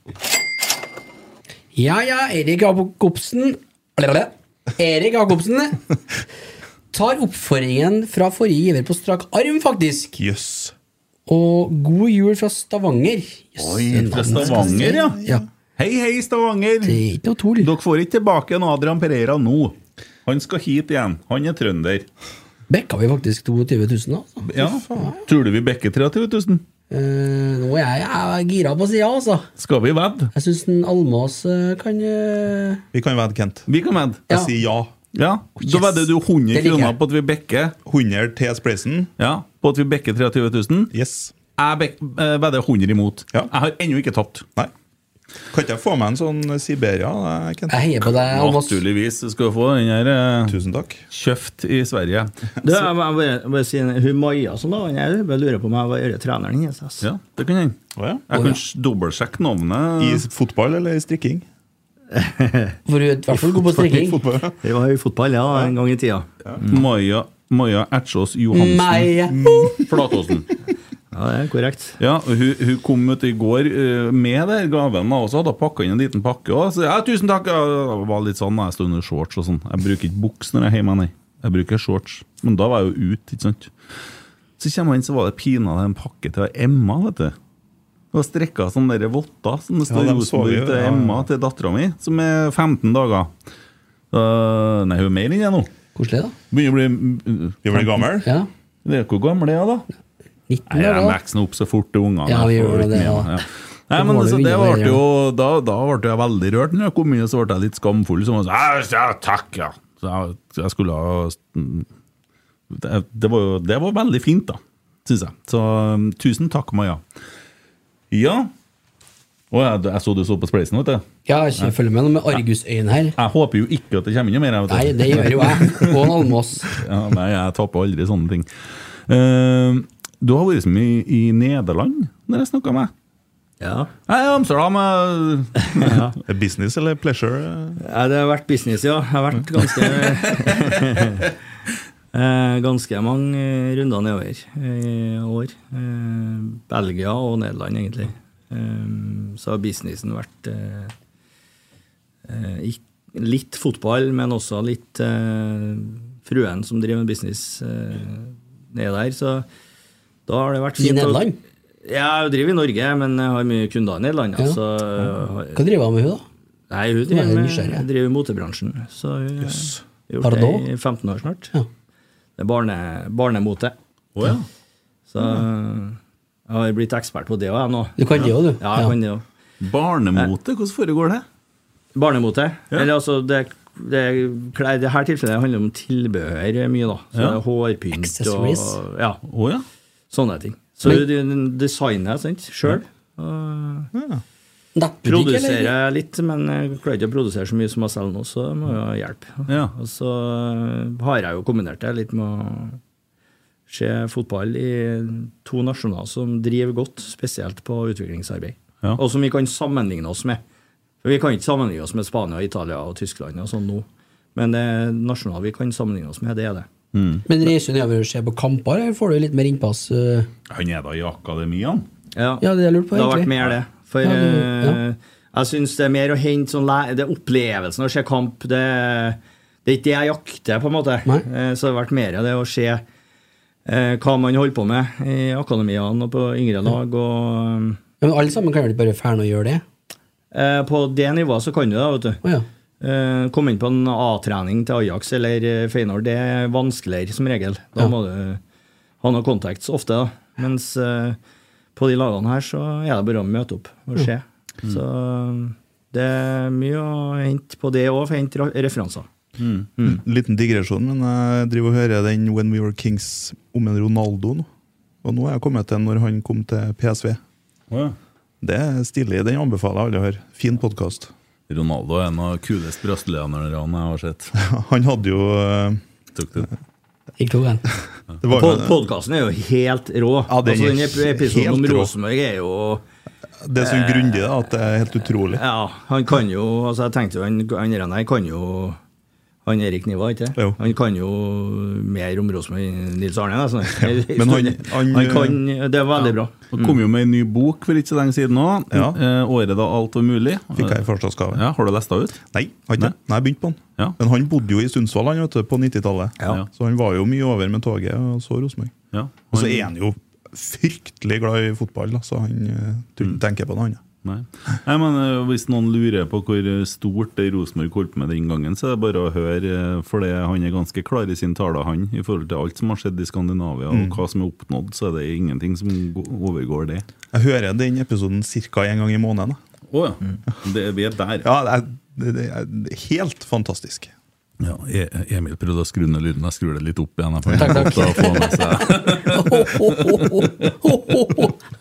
Ja, ja, Erik Jacobsen. Erik Jacobsen [LAUGHS] tar oppfordringen fra forrige giver på strak arm, faktisk. Jøss. Og god jul fra Stavanger. Yes, Oi, fra Stavanger, ja. ja. Hei, hei, Stavanger! Det er ikke noe tull. Dere får ikke tilbake en Adrian Pereira nå. Han skal hit igjen. Han er trønder. Bekka vi faktisk 22 000, altså. Ja. Tror du vi bekker 23 000? Uh, nå er jeg, jeg er gira på ja altså. Skal vi vedde? Jeg syns Almås uh, kan uh... Vi kan vedde, Kent. Vi kan vedde. Jeg Ja. sier ja. Ja. Yes. Da vedder du 100 kroner på at vi bekker 100 til Spleisen. Ja, på at vi bekker 23 000. Yes. Jeg eh, vedder 100 imot. Ja. Jeg har ennå ikke tapt. Nei. Kan ikke jeg få meg en sånn Siberia? Kent? Jeg heier på deg, Naturligvis skal du få den her eh, Tusen takk. kjøpt i Sverige. Du, jeg bare, si Hun Maja som da, jeg bare lurer på om jeg var treneren hennes. Ja, det kan hende. Jeg kan dobbeltsjekke navnet. I fotball eller i strikking? [LAUGHS] For du er i hvert fall god på strikking. Det var jo fotball, ja, en gang i tida. Maja, Maja Ertsås Johansen Meg. Flatåsen. Ja, det er korrekt. Ja, hun, hun kom ut i går eh, med den gaven også, hadde pakka inn en liten pakke. Og så, ja, tusen takk! Jeg det var litt sånn, jeg stod under shorts og sånn. Jeg bruker ikke buks når jeg er hjemme, nei. Jeg bruker shorts. Men da var jeg jo ute, ikke sant. Så kommer jeg inn, så var det pinadø en pakke til Emma, vet du. Var strekka sånne der votter som det står Ja, Rosenborg til ja, ja. Emma, til dattera mi, som er 15 dager. Uh, nei, hun er mer enn det nå. Koselig, da. Begynner å bli Vi blir gammel. Ja. Det er Hvor gammel er hun, da? 19 Nei, år, de jeg vokser opp så fort, til ungene. Ja, vi gjør det, ja. Nei, men det det ble jo, da, da ble jeg veldig rørt når jeg kom inn, og så ble jeg litt skamfull. Så jeg sånn, ja, takk, ja. Så jeg, jeg skulle ha det, det, var jo, det var veldig fint, da, syns jeg. Så um, tusen takk, Maja. Ja. Å, jeg, jeg så du så på Spleisen, vet du. Ja, jeg følger med noe med argusøyne her. Jeg håper jo ikke at det kommer inn noe mer. jeg, vet du. Nei, det gjør jo jeg. Og en Almås. [LAUGHS] Ja, nei, jeg taper aldri sånne ting. Uh, du har vært så mye i Nederland når jeg snakka med deg. Ja. Nei, Amsterdam eh, [LAUGHS] Er Business eller pleasure? Ja, det har vært business, ja. Jeg har vært ganske [LAUGHS] Ganske mange runder nedover i år. Eh, Belgia og Nederland, egentlig. Eh, så har businessen vært eh, eh, litt fotball, men også litt eh, fruen som driver med business eh, ned der. Så da har det vært fint. I Nederland? Ja, jeg driver i Norge, men jeg har mye kunder i Nederland. Ja. Så, Hva driver hun med hun da? Nei, hun er driver, med, driver motebransjen. Så hun har gjort det i 15 år snart. Ja. Det er barne, barnemote. Oh, ja. Så jeg har blitt ekspert på det òg, jeg nå. Du kan det òg, du. Ja, jeg kan det også. Barnemote, hvordan foregår det? Barnemote. Ja. Eller altså, det, det, klær, det her tilfellet handler om tilbehør mye, da. Så Ja. hårpynt Accessories. og ja, Oh, ja. sånne ting. Så Men- du designer sant, sjøl. Produserer jeg litt, men jeg klarer ikke å produsere så mye som jeg selger nå, så det må jo hjelpe. Ja. Og så har jeg jo kombinert det litt med å se fotball i to nasjoner som driver godt, spesielt på utviklingsarbeid. Ja. Og som vi kan sammenligne oss med. For Vi kan ikke sammenligne oss med Spania, Italia og Tyskland og sånn nå. Men det nasjonale vi kan sammenligne oss med, det er det. Men reiser du nedover og ser på kamper, eller får du litt mer innpass? øh? Han er da i akademiene? Ja, Ja, det har lurt på, det har vært mer det. For Ja, du, ja. eh, jeg syns det er mer å hente sånn Det er opplevelsen av å se kamp. Det, det er ikke det jeg jakter, på en måte. Nei. Eh, Så det har vært mer av det å se eh, hva man holder på med i akademiene og på yngre lag. Og Ja, Men alle sammen kan vel bare fære og gjøre det? eh, på det nivået så kan du det, vet du. Å ja. Eh, Komme inn på en A-trening til Ajax eller Feyenoord, det er vanskeligere som regel. Da Ja. må du ha noen contacts ofte. da. Mens eh, på de lagene her så er det bare å møte opp og se. Så eh, det er mye å hente på det òg, for å hente ra- referanser. Liten digresjon, men jeg driver og hører den When We Were Kings om en Ronaldo nå. Og nå er jeg kommet til når han kom til PSV. Ja. Det er stilig. Den anbefaler alle å høre. Fin podkast. Ronaldo er en av kuleste brasilianerne jeg har sett. [LAUGHS] Han hadde jo eh, [LAUGHS] Det. Ikke tok den. Det Podkasten er jo helt rå. Ja, den altså, er den ep- episoden om. Rosenborg er jo det er så grundig da, at det er helt utrolig. Ja, han kan jo altså Jeg tenkte jo han, han der kan jo han Erik Niva, ikke Jo. Han kan jo mer om Rosenborg enn Nils Arne. Altså. Men han- [LAUGHS] han- han kan Det er veldig bra. Han kom jo med en ny bok for ikke så lenge siden òg. Ja. Eh, 'Året da alt var mulig'. Fikk jeg i farsdagsgave. Ja, Har du lest det ut? Nei, har ikke. Nei. Nei, jeg begynte på den. Ja. Men han bodde jo i Sundsvall han, vet du, på 90-tallet. Ja. Så han var jo mye over med toget og så Rosenborg. Ja. Og så er han jo fryktelig glad i fotball, da, så han eh, tenker på det, han. ja. Nei. Nei, men eh, Hvis noen lurer på hvor stort det Rosenborg holdt på med den gangen, så er det bare å høre, eh, for det, han er ganske klar i sin tale, han, i forhold til alt som har skjedd i Skandinavia, og hva som er oppnådd, så er det ingenting som overgår det. Jeg hører den episoden ca. en gang i måneden. Å oh, ja. Det, vi er der. Ja, det er, det, det er helt fantastisk. Ja, E- Emil prøvde å skru ned lyden. Jeg skrur det litt opp igjen. Jeg får Takk, takk. å få med seg.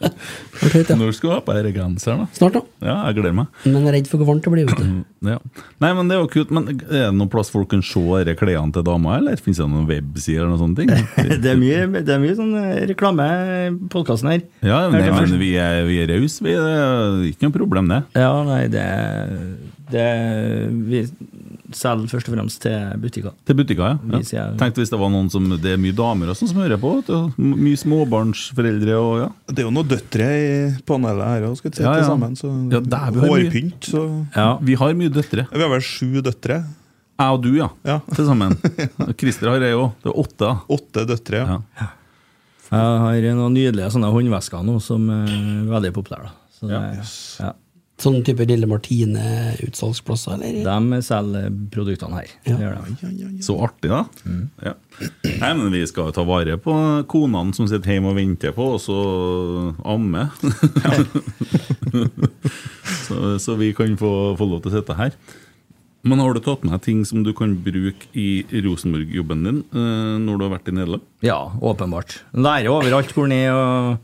[LAUGHS] [LAUGHS] [LAUGHS] Når skal du ha på denne genseren, da? Snart, da. Ja, jeg gleder meg. Men jeg er redd for hvor varmt det blir. vet du. [CLEARS THROAT] Ja. Nei, men det er jo kult. Men er det noen plass folk kan se disse klærne til damer, eller finnes det noen websider eller noen sånne ting? [LAUGHS] Det er mye, det er mye sånn eh, reklame i podkasten her. Ja, nei, men vi er, vi er rause, vi. Det er ikke noe problem, det. Ja, nei, det, det Vi selger først og fremst til butikker. Til butikker, ja. Ja. Tenkte hvis det var noen som Det er mye damer og sånn som hører på. vet du. M- Mye småbarnsforeldre og ja. Det er jo noen døtre i panelet her òg, skal vi si, Ja, ja. til sammen. Så Ja, der vi hårpynt, så Ja. Vi har mye døtre. Vi har vel sju døtre. Jeg og du, ja. Ja. [LAUGHS] Til sammen. [LAUGHS] Christer har jeg òg. Det er åtte. Åtte døtre, ja. Ja. Jeg har noen nydelige sånne håndvesker nå som er veldig populære. Så det, Ja. Ja. Sånn type Lille Martine-utsalgsplasser, eller? De selger produktene her. Ja. gjør de. Så artig, da. Ja. Nei, men Vi skal ta vare på konene som sitter hjemme og venter på oss og amme. [LAUGHS] så, så vi kan få, få lov til å sitte her. Men har du tatt med ting som du kan bruke i Rosenborg-jobben din eh, når du har vært i Nederland? Ja, åpenbart. Lærer overalt hvor ned og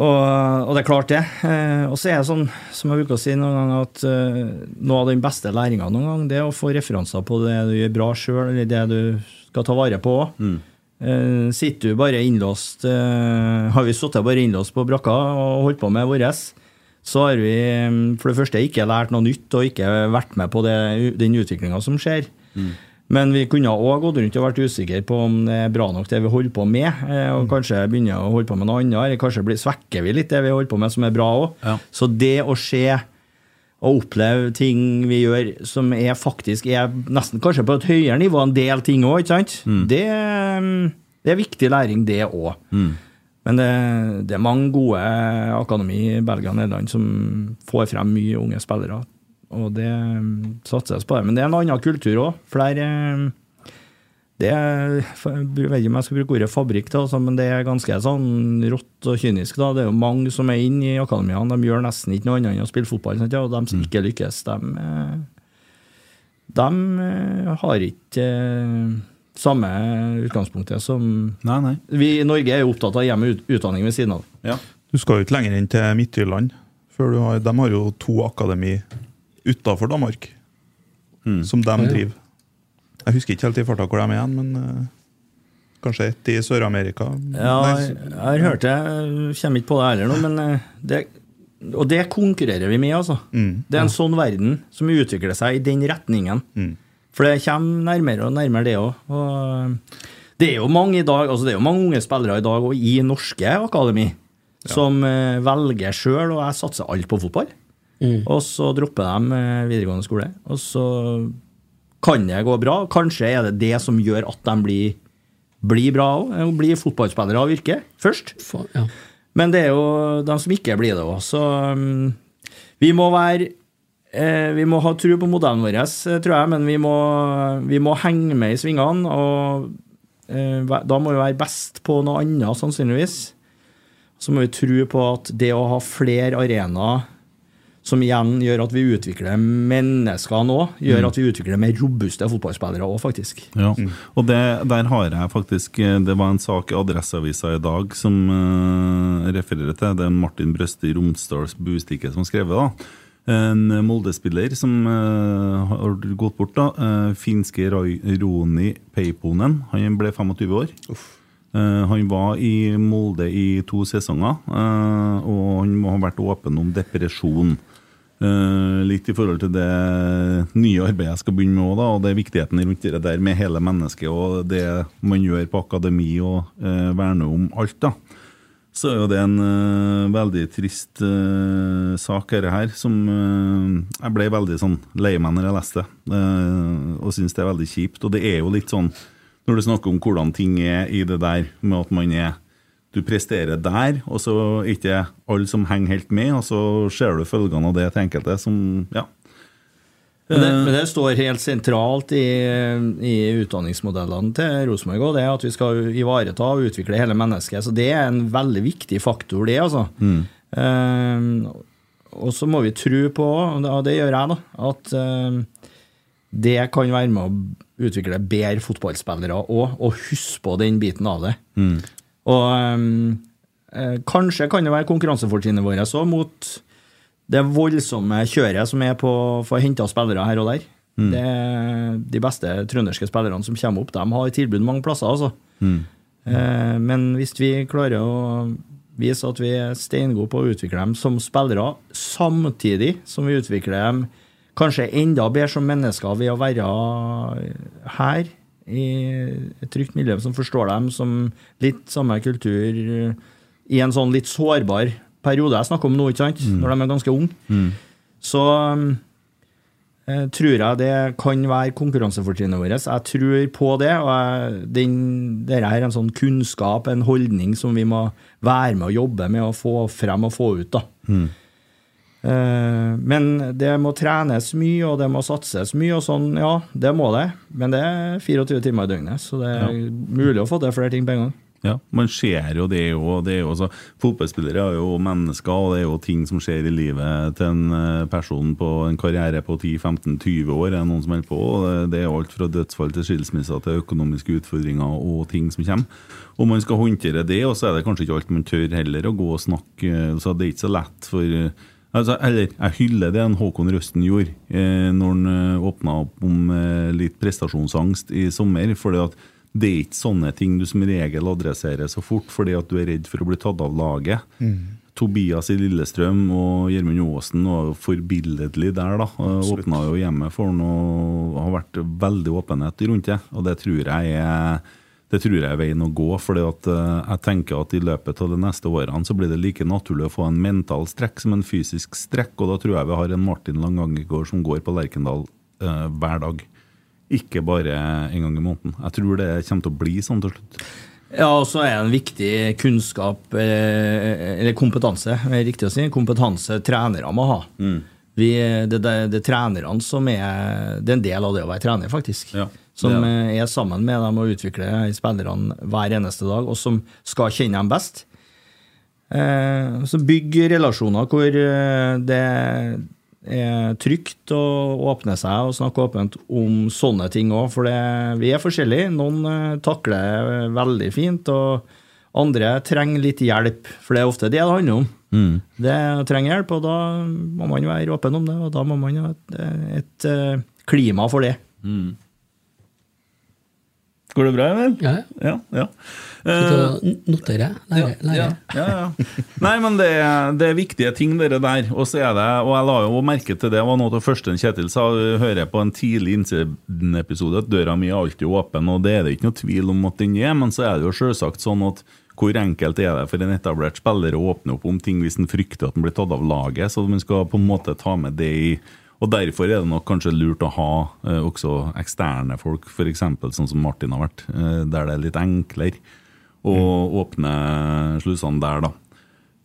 og, og det er klart, det. Eh, og så er det sånn, som jeg bruker å si noen ganger, at eh, noe av den beste læringa noen gang, det er å få referanser på det du gjør bra sjøl, eller det du skal ta vare på. Eh, sitter du bare innlåst Har vi sittet bare innlåst på brakka og holdt på med vårt, så har vi for det første ikke lært noe nytt og ikke vært med på det, den utviklinga som skjer. Men vi kunne òg gått rundt og vært usikre på om det er bra nok det vi holder på med, eh, og kanskje begynne å holde på med noe annet, eller kanskje blir, svekker vi litt det vi holder på med som er bra òg. Ja. Så det å se og oppleve ting vi gjør som er faktisk er nesten kanskje på et høyere nivå en del ting òg, ikke sant? Det, mm, det er viktig læring, det òg. Men det, det er mange gode akademi i Belgia og Nederland som får frem mye unge spillere. Og det mm, satses på det. Men det er en annen kultur òg. For mm, det er, jeg vet ikke om jeg skal bruke ordet fabrikk, da, altså, men det er ganske sånn rått og kynisk. da. Det er jo mange som er inne i akademiene. De gjør nesten ikke noe annet enn å spille fotball. Sant? Ja, og de som ikke lykkes, de, eh, de eh, har ikke eh, samme utgangspunktet som Nei, nei. Vi i Norge er jo opptatt av hjem og utdanning ved siden av. Ja. Du skal jo ikke lenger inn til Midtjylland. Før du har, de har jo to akademi utafor Danmark som de driver. Jeg husker ikke helt i farta hvor de er igjen, men eh, kanskje ett i Sør-Amerika. Ja, Nei, jeg jeg har hørt det. Jeg Kommer ikke på det heller nå, men eh, det, Og det konkurrerer vi med, altså. Det er en sånn verden som utvikler seg i den retningen. For det kommer nærmere og nærmere, det òg. Og det er jo mange i dag, altså det er jo mange unge spillere i dag og i norske akademi som eh, velger sjøl, og jeg satser alt på fotball. Og så dropper de eh, videregående skole. Og så kan det gå bra. Kanskje er det det som gjør at de blir, blir bra òg. Blir fotballspillere av yrke først. For, ja. Men det er jo de som ikke blir det òg. Så um, vi må være eh, Vi må ha tro på modellen vår, eh, tror jeg, men vi må, vi må henge med i svingene. Og eh, da må vi være best på noe annet, sannsynligvis. Så må vi tro på at det å ha flere arenaer som igjen gjør at vi utvikler mennesker nå, gjør at vi utvikler mer robuste fotballspillere òg, faktisk. Ja, og det, der har jeg faktisk eh, Det var en sak i Adresseavisa i dag som uh, refererer til. Det er Martin Brøste i Romsdals Bustikke som skrev det. da. En Molde-spiller som uh, har gått bort. da, Uh, Finske Roni Peiponen. Han ble 25 år. Uh, han var i Molde i to sesonger, og han må ha vært åpen om depresjon. Eh, litt i forhold til det nye arbeidet jeg skal begynne med òg, og det er viktigheten rundt det der med hele mennesket og det man gjør på akademi og uh, verner om alt, da. Så er jo det en uh, veldig trist uh, sak, dette her, som eh, Jeg ble veldig sånn lei meg når jeg leste det, eh, og syns det er veldig kjipt. Og det er jo litt sånn, når du snakker om hvordan ting er i det der, med at man er du presterer der, og så er ikke alle som henger helt med, og så ser du følgene av det til enkelte som Ja. Men det, men det står helt sentralt i, i utdanningsmodellene til Rosenborg er at vi skal ivareta og utvikle hele mennesket. Så det er en veldig viktig faktor, det, altså. Eh, og så må vi tro på, og det- gjør jeg, da, at uh, det kan være med å utvikle bedre fotballspillere òg, og huske på den biten av det. Og ehm, eh, Kanskje kan det være konkurransefortrinnet vårt òg mot det voldsomme kjøret som er på å hente spillere her og der. Mm. Det, de beste trønderske spillerne som kommer opp, de har tilbud mange plasser. altså. Mm. Eh, men hvis vi klarer å vise at vi er steingode på å utvikle dem som spillere, samtidig som vi utvikler dem kanskje enda bedre som mennesker ved å være her i et trygt miljø som forstår dem som litt samme kultur i en sånn litt sårbar periode jeg snakker om nå, ikke sant? når de er ganske unge. Så eh, tror jeg det kan være konkurransefortrinnet vårt. Jeg tror på det. og jeg, den, Dette er en sånn kunnskap, en holdning, som vi må være med og jobbe med å få frem og få ut. da. Eh, men det må trenes mye, og det må satses mye, og sånn, ja, det må det. Men det er 24 timer i døgnet, så det er mulig å få til flere ting på en gang. Ja, man ser jo det jo, det er jo så, Fotballspillere er jo mennesker, og det er jo ting som skjer i livet til en eh, person på en karriere på 10-15-20 år. Er noen som holder på, det- er alt fra dødsfall til skilsmisser til økonomiske utfordringer og ting som kommer. Og man skal håndtere det, og så er det kanskje ikke alt man tør heller å gå og snakke. Så det er ikke så lett for eh, Altså, eller, jeg hyller det en Håkon Røsten gjorde eh, når han eh, åpna opp om eh, litt prestasjonsangst i sommer. fordi at det er ikke sånne ting du som regel adresserer så fort fordi at du er redd for å bli tatt av laget. Tobias i Lillestrøm og Gjermund Aasen var jo forbilledlig der. da Åpna jo hjemmet for han og har vært veldig åpenhet rundt det. Og det tror jeg er det tror jeg er veien å gå. For eh, jeg tenker at i løpet av de neste årene så blir det like naturlig å få en mental strekk som en fysisk strekk. Og da tror jeg vi har en Martin Langangegård som går på Lerkendal eh, hver dag. Ikke bare en gang i måneden. Jeg tror det kommer til å bli sånn til slutt. Ja, og så er det en viktig kunnskap, eh, eller kompetanse, er riktig å si, kompetanse trenere må ha. Vi, det, det, det er trenerne som er Det er en del av det å være trener, faktisk. Ja, som ja. er eh, er sammen med dem og utvikler spillerne hver eneste dag, og som skal kjenne dem best. Eh, så bygg relasjoner hvor eh, det er trygt å åpne seg og snakke åpent om sånne ting òg, for det, vi er forskjellige. Noen takler veldig fint, og andre trenger litt hjelp, for det er ofte det det handler om. Det trenger hjelp, og da må man være åpen om det, og da må man ha et, et klima for det. Går det bra, Emil? Ja, Ja, ja. Uh, notere, lære. lærer. Ja, ja. Nei, men det, det er viktige ting, dere der. Og så er det, og jeg la jo merke til det, var noe av det første Kjetil sa, hører jeg på en tidlig Innsiden-episode, at døra mi er alltid åpen, og det er det ikke noe tvil om at den er, men så er det jo selvsagt sånn at hvor enkelt er det for en etablert spiller å åpne opp om ting hvis en frykter at den blir tatt av laget, så man skal på en måte ta med det i og Derfor er det nok kanskje lurt å ha eh, også eksterne folk, f.eks. sånn som Martin har vært, eh, der det er litt enklere å åpne slusene der, da.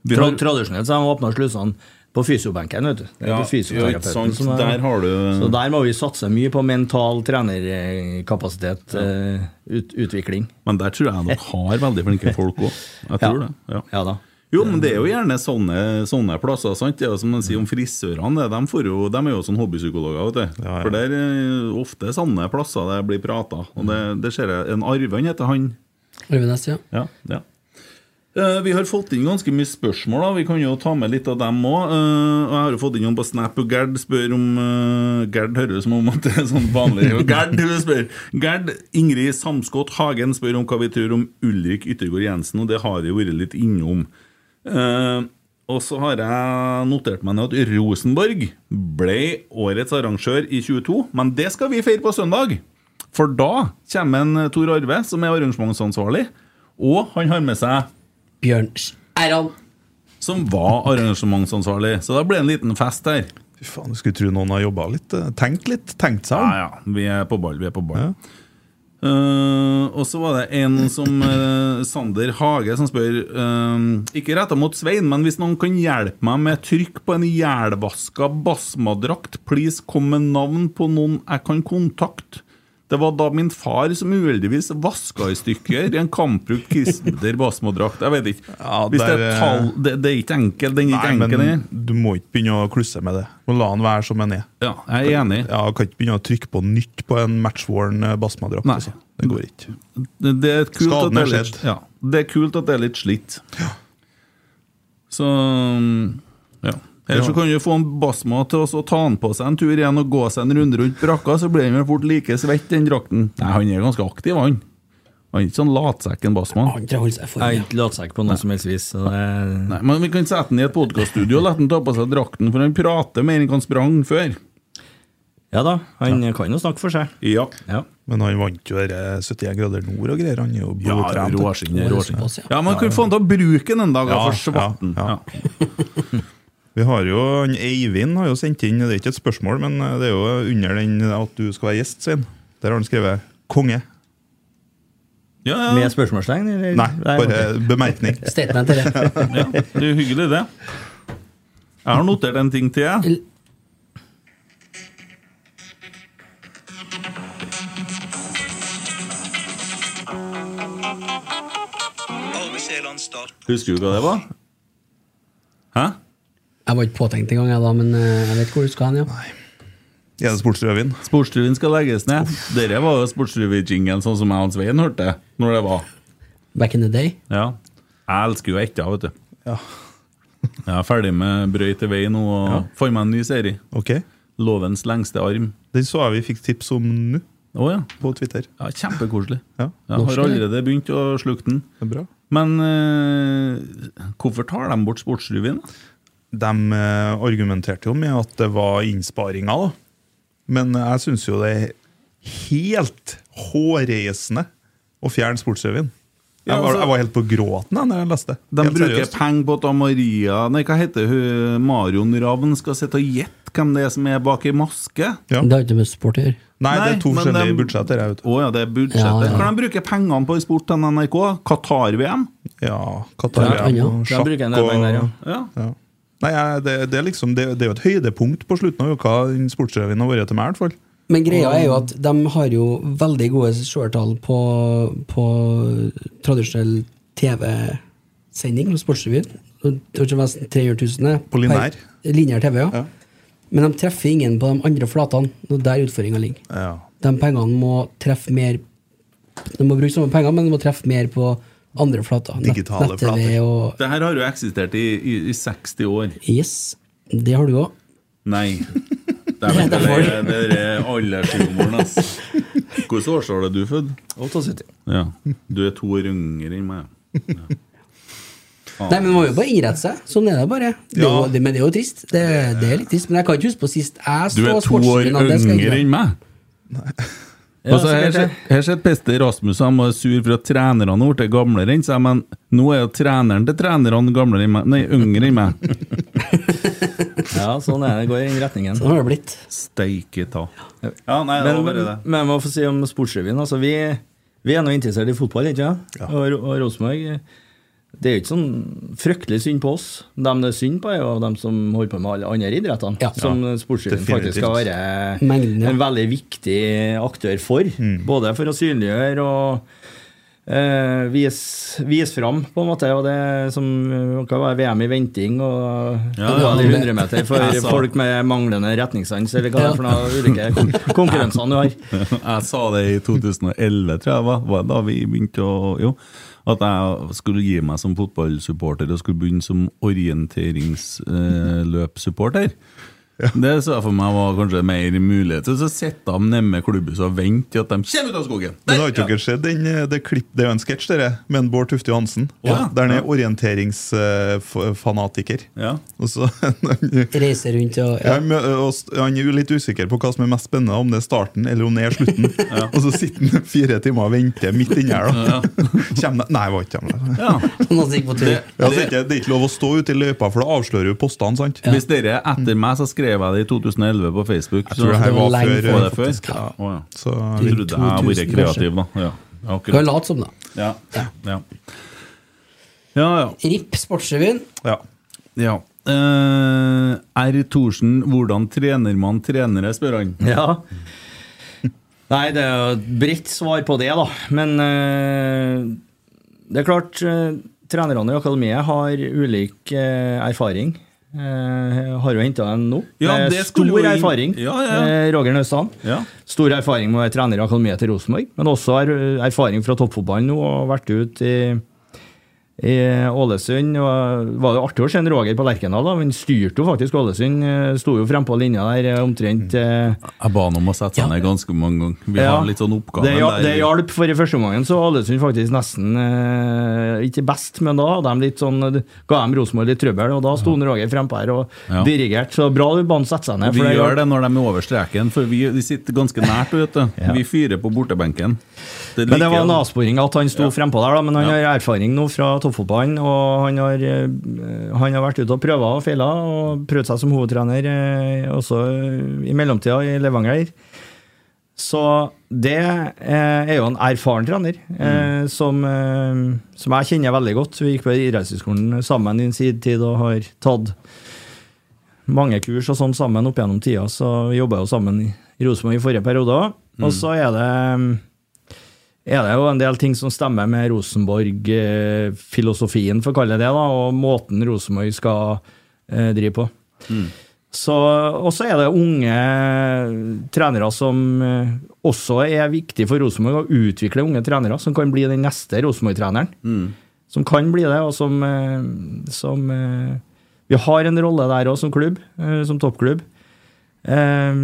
Tra har- tradisjonelt så har de åpna slusene på fysiobenken. vet du. Ja, fysioterapeuten ja, som er- Der har du- Så der må vi satse mye på mental trenerkapasitet, eh, ut, utvikling. Men der tror jeg dere [LAUGHS] har veldig flinke folk òg. Jeg tror det. Ja. Ja da. Jo, men det er jo gjerne sånne, sånne plasser. sant? Det er jo som man sier om frisørene. De, får jo, de er jo sånn hobbypsykologer. vet du. Ja, ja. For der er ofte sånne plasser det blir prata. Og det, det ser jeg, En Arven han heter han. Arvenes, ja. Ja, ja. Eh, Vi har fått inn ganske mye spørsmål. da Vi kan jo ta med litt av dem òg. Jeg har jo fått inn noen på Snap, og Gerd spør om eh, Gerd høres som om at det er sånn vanlig. Gerd hun spør Gerd Ingrid Samskott Hagen spør om hva vi tror om Ulrik Yttergård Jensen, og det har vi vært litt innom. Eh, og så har jeg notert meg ned at Rosenborg ble årets arrangør i 22, men det skal vi feire på søndag. For da kommer en Tor Arve, som er arrangementsansvarlig, og han har med seg Bjørn Erald. som var arrangementsansvarlig. Så da ble det en liten fest her. Fy faen, du skulle tro noen har jobba litt. eh, Tenkt litt, tenkt seg om. Ja, ja. Vi er på ball. Vi er på ball. Eh, og så var det en som uh, Sander Hage som spør uh, Ikke retta mot Svein, men hvis noen kan hjelpe meg med trykk på en jælvaska Basma-drakt, please kom med navn på noen jeg kan kontakte. Det var da min far som uheldigvis vaska i stykker i en kampbrukt Christer Basmo-drakt. Jeg vet ikke. Ja, hvis det er der, tall Det, det er ikke enkelt. Den er ikke Nei, enkel. men du må ikke begynne å klusse med det. Må la den være som den er. Ja, jeg er enig. Ja, Kan ikke begynne å trykke på nytt på en matchworn eh, Basma-drakt. Nei. Altså. Det går ikke. Det, det, er kult Skaden er er skjedd. ja, det er kult at det er litt slitt. Ja. Så ja. Eller så kan du få en Basma til å ta han på seg en tur igjen og gå seg en runde rundt brakka, så blir han vel fort like svett, den drakten. Nei, han er ganske aktiv, han. Han er ikke sånn latsekk, en Basma. Han holder seg for Jeg er ikke latsekk på noe som helst vis. Det, Nei, men vi kan sette han i et podkaststudio og la han ta på seg drakten, for han prater mer enn han sprang før. ja da, han kan jo snakke for seg. Ja. Ja. Men han vant jo dere 71 grader nord og greier. Han er jo Ja, blodtrent. ja. Ja, man kan få han til å bruke den en dag, Ja, for svarten. [LAUGHS] Vi har jo, Eivind har jo sendt inn, det er ikke et spørsmål, men eh, det er jo under den at du skal være gjest, Svein. Der har han skrevet 'konge'. Ja, ja. Med spørsmålstegn, eller? Nei, bare bemerkning. [LAUGHS] Statement til det. [LAUGHS] ja, det er hyggelig, det. Jeg har notert en ting til, jeg. Husker du hva det var? Hæ? Jeg var ikke påtenkt engang, jeg da, men eh, jeg vet hvor du skal hen, ja. Er det Sportsrevyen? Sportsrevyen skal legges ned. Dere var jo sportsrevyjingelen sånn som jeg og Svein hørte når det var. Back in the day. Ja. Jeg elsker jo etter, vet du. Ja. Jeg er ferdig med Brøyt til vei nå og Ja. får meg en ny serie. Ok. Lovens lengste arm. Den så jeg vi fikk tips om nå, Oh, ja. på Twitter. ja. Kjempekoselig. Ja, Jeg har allerede begynt å sluke den. det er bra. Men eh, hvorfor tar de bort Sportsrevyen? da? De eh, argumenterte jo med at det var innsparinger, da. Men jeg syns jo det er helt hårreisende å fjerne Sportsrevyen. Jeg, var- altså- jeg var helt på gråten da når jeg leste. De Helt bruker seriøst. penger på at Maria Nei, hva heter hun? Marion Ravn skal sitte og gjette hvem det er som er bak ei maske. Ja. Det har ikke med sport å gjøre. Nei, det er to forskjellige de- budsjetter. Jeg. Å ja, det er budsjetter. Ja, ja. Kan de bruke pengene på i sport til NRK? Qatar-VM? Ja, Qatar-VM. ja. del sjakk og ja. Nei, det, det, er liksom, det, det er jo et høydepunkt på slutten av uka den Sportsrevyen har vært til meg, i hvert fall. Men greia er jo at de har jo veldig gode seertall på, på tradisjonell TV-sending, Sportsrevyen. 300 000. På linær. Lineær TV, ja. Ja. Men de treffer ingen på de andre flatene. Det er der utfordringa ligger. Ja. De pengene må treffe mer De må bruke samme penger, men de må treffe mer på andre flater. Nett- Digitale flater. og Det her har jo eksistert i, i, i 60 år. Yes. Det har du òg. Nei. [LAUGHS] Det er vel det, det er aldershumoren, ass. Hvilket årstall er du født? 78. Ja. Du er to år yngre enn meg. Ja. Nei, men Man må jo bare innrette seg. Sånn er det bare. Det ja. jo, det, men det er jo trist. Det, det er litt trist. Men jeg kan ikke huske på sist jeg Du er to år yngre enn meg. Ja, altså, så her, sikkert her sitter Pester Rasmus og han var sur for at trenerne har blitt gamlere enn seg, men nå er jo treneren til trenerne gamlere enn meg. Nei, yngre enn meg. [LAUGHS] Ja, sånn er det. Det går i den retningen. Sånn har det blitt. Steike ta. Ja, nei, det Men, var bare det. men jeg må få si om Sportsrevyen. Altså, vi, vi er nå interessert i fotball, ikke sant? Ja. Og, og Rosenborg Det er jo ikke sånn fryktelig synd på oss. Dem det er synd på, er jo dem som holder på med alle andre idrettene. Ja. Som Sportsrevyen faktisk skal være Mengden, ja. en veldig viktig aktør for. Både for å synliggjøre og eh, vise vis fram, på en måte. Og det som kan være VM i venting og Ja, ja, ja. 100 meter for [LAUGHS] sa- folk med manglende retningssans, eller hva det er for noen ulike konkurrensene du har. [LAUGHS] Jeg sa det i 2011, tror jeg var, var da vi begynte å Jo. At jeg skulle gi meg som fotballsupporter og skulle begynne som Det så jeg for meg var kanskje mer mulighet til å de dem nede med klubbhuset og venter til at de kommer ut av skogen. Men har ikke dere sett den, eh, det, klipp, det er jo en sketsj med en Bård Tufte Johansen? Ja. Der han er orienteringsfanatiker. Ja. Og så [LAUGHS] Reiser rundt og Ja, ja. han, og han er jo litt usikker på hva som er mest spennende, om det er starten eller om det er slutten. [LAUGHS] Og så sitter han fire timer og venter midt inni her, da. [LAUGHS] Kommer det Nei, var ikke der. ja. Det, Ja, det, ikke, det er ikke lov å stå ute i løypa, for da avslører du postene. sant? Hvis dere er etter meg, så skrev jeg det i 2011 på Facebook. Jeg tror det her det var var før. Var det før? faktisk. Ja. Oh, ja. Så Jeg trodde jeg hadde vært kreativ, da. Ja, ja, Kan akkurat. late som, da. Ja. Ja. ja, ja. RIP Sportsrevyen. ja. ja. Uh, R. Thorsen, hvordan trener man trenere, spør han. Ja. Nei, det er jo et bredt svar på det, da. Men uh, det er klart, uh, trenerne i akademiet har ulik erfaring. Eh, har jo henta en nå. Ja, det stor erfaring. Ja, ja. Eh, Roger Naustdal. Ja. Stor erfaring med å være trener i akademiet til Rosenborg, men også er, erfaring fra toppfotballen nå, og vært ute i i Ålesund. Og det var jo artig å se Roger på Lerkendal. da, Han styrte jo faktisk Ålesund. eh, Sto jo frempå linja der eh, omtrent. eh, Jeg ba han om å sette seg ned ganske mange ganger. Vi Ja. har litt sånn oppgave det, hja- det hjalp, for i første omgang så Ålesund faktisk nesten Ikke best, men da hadde de litt sånn ga de Rosenborg litt trøbbel, og da sto ja. Roger frempå her og Ja. dirigerte. Så bra du ba han sette seg ned. Vi det gjør det når de er over streken, for vi, vi sitter ganske nært. Vet du. [LAUGHS] Ja. Vi fyrer på bortebenken. Det Men det var en avsporing at han sto Ja. frempå der, da. Men han Ja. har erfaring nå fra toppfotballen, og han har, eh, han har vært ute og prøvd og feila, og prøvd seg som hovedtrener eh, også i mellomtida i Levanger. Så det eh, er jo en erfaren trener, eh, som, eh, som jeg kjenner veldig godt. Vi gikk på idrettshøyskolen sammen i sin tid og har tatt mange kurs og sånn sammen opp gjennom tida, så vi jobba jo sammen i Rosenborg i forrige periode òg. Og så er det er det jo en del ting som stemmer med Rosenborg-filosofien, for å kalle det det, da, og måten Rosenborg skal eh, drive på. Så, og så er det unge trenere som eh, også er viktig for Rosenborg, å utvikle unge trenere som kan bli den neste Rosenborg-treneren. Som kan bli det, og som, eh, som eh, Vi har en rolle der òg, som klubb, som toppklubb. Eh,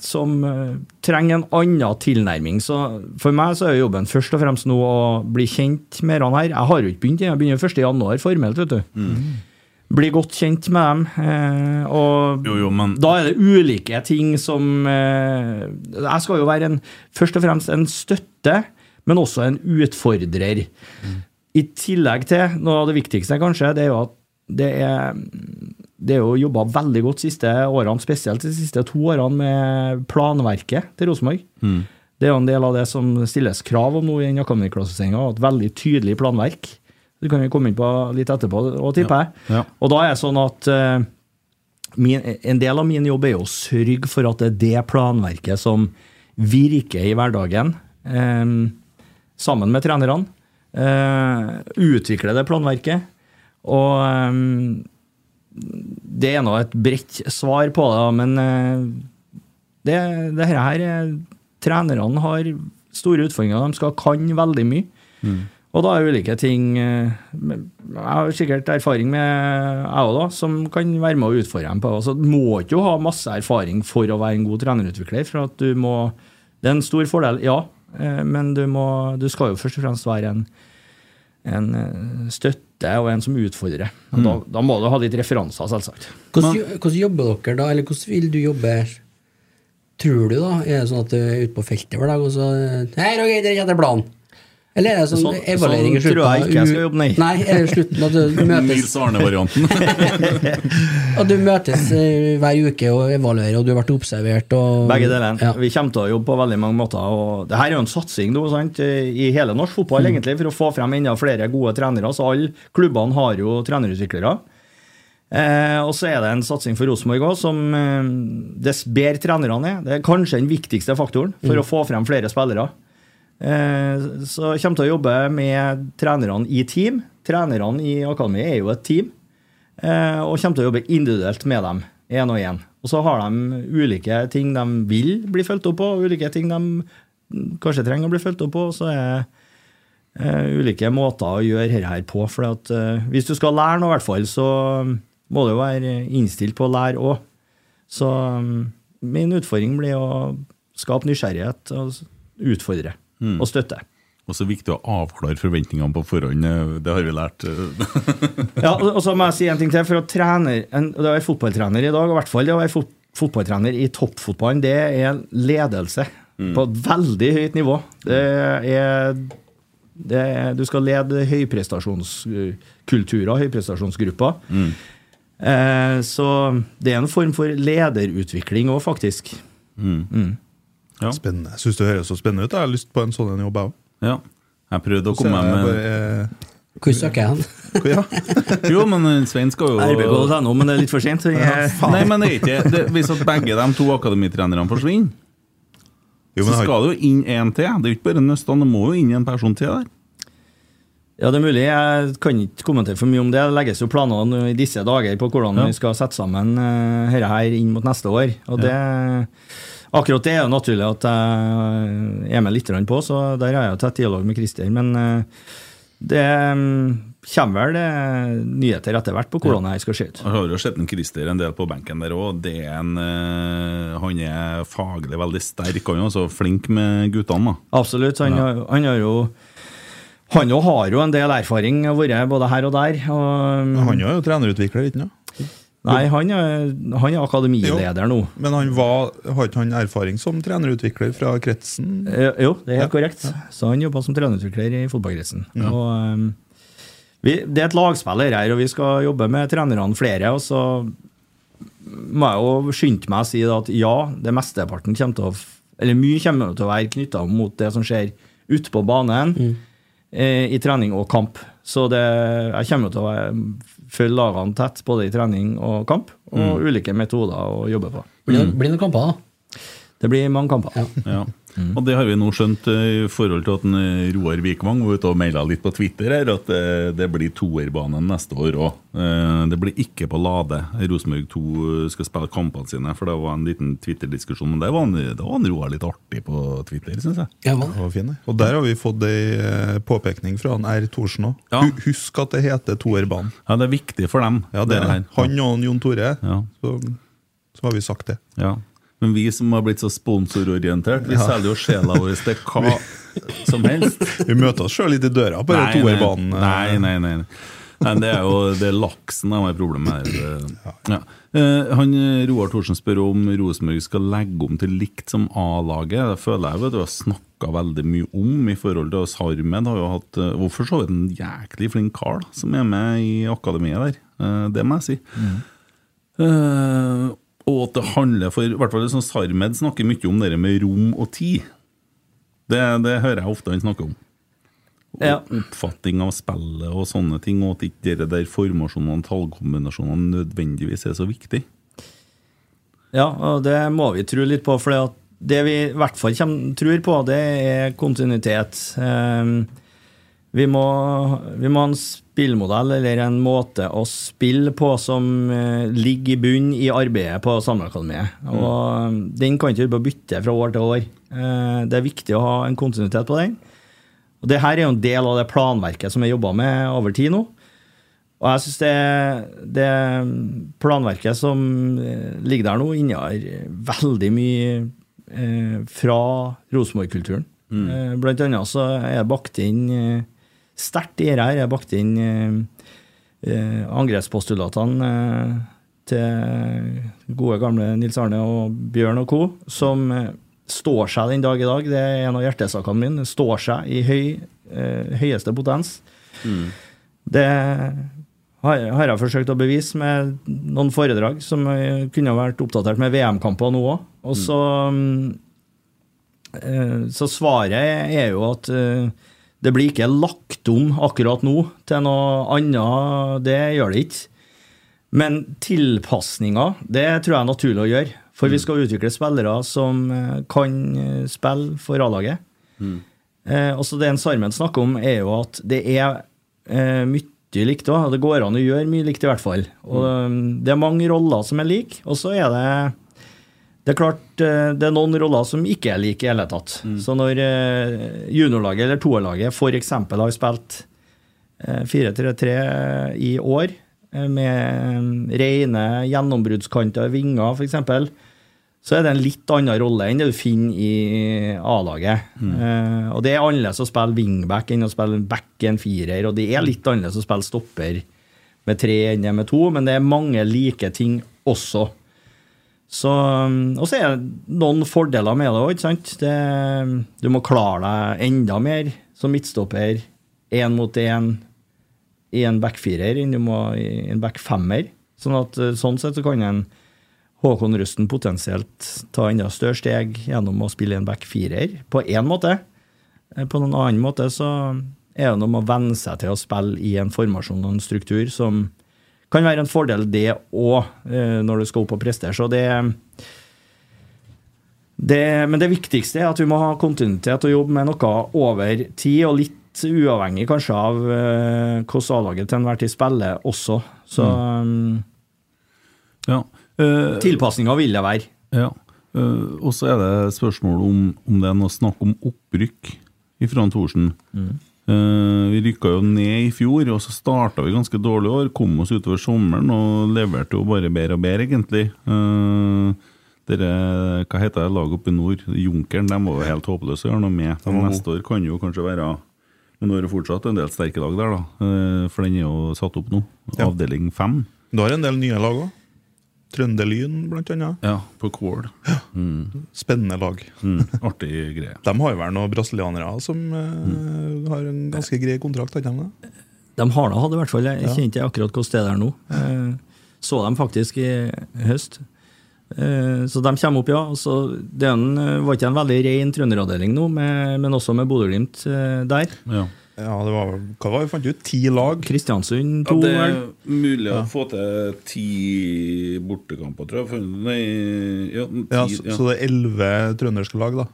som eh, trenger en annen tilnærming. Så for meg så er jobben først og fremst nå å bli kjent med han her. Jeg har jo ikke begynt, jeg begynner 1. januar formelt, vet du. Bli godt kjent med dem. eh, og Jo, jo, men da er det ulike ting som eh, Jeg skal jo være en, først og fremst en støtte, men også en utfordrer. I tillegg til noe av det viktigste, kanskje, det er jo at det er det er jo jobba veldig godt de siste årene, spesielt de siste to årene, med planverket til Rosenborg. Det er jo en del av det som stilles krav om nå i den akademiklassifiseringa, et veldig tydelig planverk. Det kan vi komme inn på litt etterpå, og tipper jeg. Ja. Og da er det sånn at uh, min, en del av min jobb er jo å sørge for at det er det planverket som virker i hverdagen, um, sammen med trenerne. Uh, utvikle det planverket. Og eh, det er nå et bredt svar på det, men eh, det, det her er Trenerne har store utfordringer. De skal kan veldig mye. Og da er ulike ting eh, Jeg har sikkert erfaring med jeg òg, da, som kan være med å utfordre dem på. Altså, du må ikke ha masse erfaring for å være en god trenerutvikler. for at du må, Det er en stor fordel, ja, eh, men du, må, du skal jo først og fremst være en, en eh, støtte og en som utfordrer. Mm. da, da må du ha litt referanser, selvsagt. Hvordan, hvordan jobber dere da, eller hvordan vil du jobbe? Tror du da? Er det sånn at du er ute på feltet hver dag og så Hei, Roger, det er planen. Eller er det sånn, Sånn- evaluering i sånn tror jeg ikke jeg skal jobbe, nei. Nei, er det slutten at du [LAUGHS] møtes, Nils Arne-varianten. [LAUGHS] at du møtes eh, hver uke og evaluerer, og du har vært observert og Begge delene. Ja. Vi kommer til å jobbe på veldig mange måter. og det her er jo en satsing nå, sant, i hele norsk fotball egentlig, for å få frem enda flere gode trenere. så Alle klubbene har jo trenerutviklere. Eh, og så er det en satsing for Rosenborg òg, som eh, dess bedre trenerne er. Det er kanskje den viktigste faktoren for å få frem flere spillere. Eh, så jeg kommer til å jobbe med trenerne i team. Trenerne i akademiet er jo et team. Eh, og kommer til å jobbe individuelt med dem, én og én. Og så har de ulike ting de vil bli fulgt opp på, ulike ting de kanskje trenger å bli fulgt opp på. Så er eh, ulike måter å gjøre dette her på. For at, hvis du skal lære noe, i hvert fall, så må du være innstilt på å lære òg. Så mm, min utfordring blir å skape nysgjerrighet og s- utfordre og støtte. Og så viktig å avklare forventningene på forhånd. eh, Det har vi lært. eh. [LAUGHS] Ja, og så må jeg si en ting til. For å trene, en, det å være fotballtrener i dag, og i hvert fall det å være fot, fotballtrener i toppfotballen, det er ledelse på et veldig høyt nivå. Det er, det er Du skal lede høyprestasjonskulturer, høyprestasjonsgrupper. Eh, så det er en form for lederutvikling òg, faktisk. Spennende. Jeg syns det høres så spennende ut. Jeg har lyst på en sånn jobb, jeg òg. Ja. Jeg prøvde å komme med Hvor søker jeg hen? Ja. [LAUGHS] Jo, men eh, Svein skal jo RBK.no, men det er litt for sent. så jeg- Nei, men det er ikke det, Hvis at begge de to akademitrenerne forsvinner, Jo, så skal det jo inn en til. Det er jo ikke bare Nøstan, det må jo inn en person til der. Ja, det er mulig. Jeg kan ikke kommentere for mye om det. Det legges jo planer i disse dager på hvordan Ja. vi skal sette sammen uh, dette her inn mot neste år. Og det, akkurat det er jo naturlig at jeg er med litt på, så der har jeg tett dialog med Christer. Men eh, det, mm, kommer vel nyheter etter hvert på hvordan det skal se ut. Jeg har jo sett en Christer en del på benken der òg. Han er faglig veldig sterk, han er også flink med guttene. da. Absolutt. Han, har, han har jo han har jo en del erfaring, vært både her og der. Og, Han er jo trenerutvikler, ikke sant? Nei, han er, han er akademileder nå. Men han var, har ikke han erfaring som trenerutvikler fra kretsen? Eh, Jo, det er helt Ja. korrekt. Så han jobba som trenerutvikler i fotballkretsen. Og, um, vi, det er et lagspill her, og vi skal jobbe med trenerne flere. Og så må jeg jo skynde meg å si at ja, det mesteparten kommer til å Eller mye kommer til å være knytta mot det som skjer ute på banen eh, i trening og kamp. Så det, jeg kommer til å være- følge lagene tett, både i trening og kamp, og ulike metoder å jobbe på. Blir det, blir det noen kamper, da? Det blir mange kamper. Ja. Og det har vi nå skjønt eh, i forhold til at en, eh, Roar Vikvang var ute og maila litt på Twitter her, at eh, det blir toerbanen neste år òg. Det blir ikke på Lade. Rosenborg 2 skal spille kampene sine, for det var en liten Twitter-diskusjon. Men det var, en, det var en Roar litt artig på Twitter, syns jeg. Ja? Det var fin. Og der har vi fått ei påpekning fra han R. Thorsen òg. Ja. Husk at det heter toerbanen. Ja, det er viktig for dem. Ja, det er her. det. Han og Jon Tore. Ja. Så, så har vi sagt det. Ja. Men vi som har blitt så sponsororientert, vi selger jo sjela vår til [LAUGHS] hva som helst. Vi møter oss sjøl litt i døra på den toerbanen. Nei, nei, nei. nei. Nei, det er jo det er laksen som er problemet her. Ja. Eh, Han, eh, Roar Thorsen spør om Rosenborg skal legge om til likt som A-laget. Det føler jeg vet du, har snakka veldig mye om i forhold til oss. Harmed har jo hatt Hvorfor så vidt en jæklig flink kar da, som er med i akademiet der. Eh, Det må jeg si. Eh, og at det handler for i hvert fall sånn Sarmed snakker mye om det med rom og tid. Det, det hører jeg ofte han snakker om. Ja. Oppfatning av spillet og sånne ting, og at ikke det der formasjonene og tallkombinasjonene nødvendigvis er så viktig. Ja, og det må vi tro litt på, for det vi i hvert fall tror på, det er kontinuitet. Ehm, Vi må, vi må ha en spillmodell eller en måte å spille på som eh, ligger i bunn i arbeidet på Samleakademiet. Og eh, Den kan ikke bare bytte fra år til år. Eh, Det er viktig å ha en kontinuitet på den. Og det her er jo en del av det planverket som jeg jobba med over tid nå. Og jeg syns det, det planverket som ligger der nå, innehar veldig mye eh, fra Rosenborg-kulturen. Mm. blant annet så er det bakt inn Sterkt i dette her er bakt inn eh, eh, angrepspostulatene eh, til gode, gamle Nils Arne og Bjørn og co., som eh, står seg den dag i dag. Det er en av hjertesakene mine. Står seg i høy, eh, høyeste potens. Det har, har jeg forsøkt å bevise med noen foredrag som eh, kunne vært oppdatert med VM-kamper nå òg. Og så mm, eh, Så svaret er jo at eh, det blir ikke lagt om akkurat nå til noe annet. Det gjør det ikke. Men tilpasninger, det tror jeg er naturlig å gjøre. For vi skal utvikle spillere som eh, kan eh, spille for A-laget. Eh, også det en Sarmen snakker om, er jo at det er eh, mye likt òg. Det går an å gjøre mye likt, i hvert fall. Og mm. Det er mange roller som er like, og så er det det er klart eh, det er noen roller som ikke er like i hele tatt. Så når eh, juniorlaget eller toerlaget f.eks. har spilt eh, 4-3-3 i år, eh, med rene gjennombruddskanter, vinger f.eks., så er det en litt annen rolle enn det du finner i A-laget. Eh, og det er annerledes å spille wingback enn å spille back en firer, og det er litt annerledes å spille stopper med tre enn med to, men det er mange like ting også. Så, um, og så er det noen fordeler med det òg, du må klare deg enda mer som midtstopper, én mot én i en backfirer enn du må i en backfemmer. Sånn at eh, sånn sett så kan en Håkon Rusten potensielt ta enda større steg gjennom å spille en backfirer, på én måte. Eh, På en annen måte så er det noe med å venne seg til å spille i en formasjon og en struktur som kan være en fordel, det òg, når du skal opp og prestere. Så det, det Men det viktigste er at vi må ha kontinuitet og jobbe med noe over tid, og litt uavhengig kanskje av eh, hvordan A-laget til enhver tid spiller også. Så mm. Ja. Uh, Tilpasninga vil det være. Ja. Uh, og så er det spørsmål om, om det er noe snakk om opprykk fra Thorsen. Mm. Eh, vi rykka jo ned i fjor, og så starta vi ganske dårlig år. Kom oss utover sommeren og leverte jo bare bedre og bedre, egentlig. Eh, dere, hva heter det laget oppe i nord? Junkeren. De var jo helt håpløse å gjøre noe med. Neste år kan jo kanskje være Men nå er det fortsatt en del sterke lag der, da. Eh, For den er jo satt opp nå. Ja. Avdeling fem. Du har en del nye lag òg. Trønderlyn, blant annet. Ja, på Kvål. Mm. Spennende lag. Mm. Artig greie. De har jo vel noen brasilianere som eh, har en ganske grei kontrakt, har de det? De har da hatt i hvert fall. Jeg Ja. ikke akkurat hvordan det er der nå. Eh, Så dem faktisk i høst. Eh, Så de kommer opp, ja. Så det en, var ikke en veldig ren trønderavdeling nå, med, men også med Bodø-Glimt eh, der. Ja. Ja, det var Hva var det? Vi fant ut ti lag. Kristiansund to. Ja, det er mulig å få til ti bortekamper, tror jeg. Nei, ja, ti, Ja, så, ja. så det er elleve trønderske lag, da.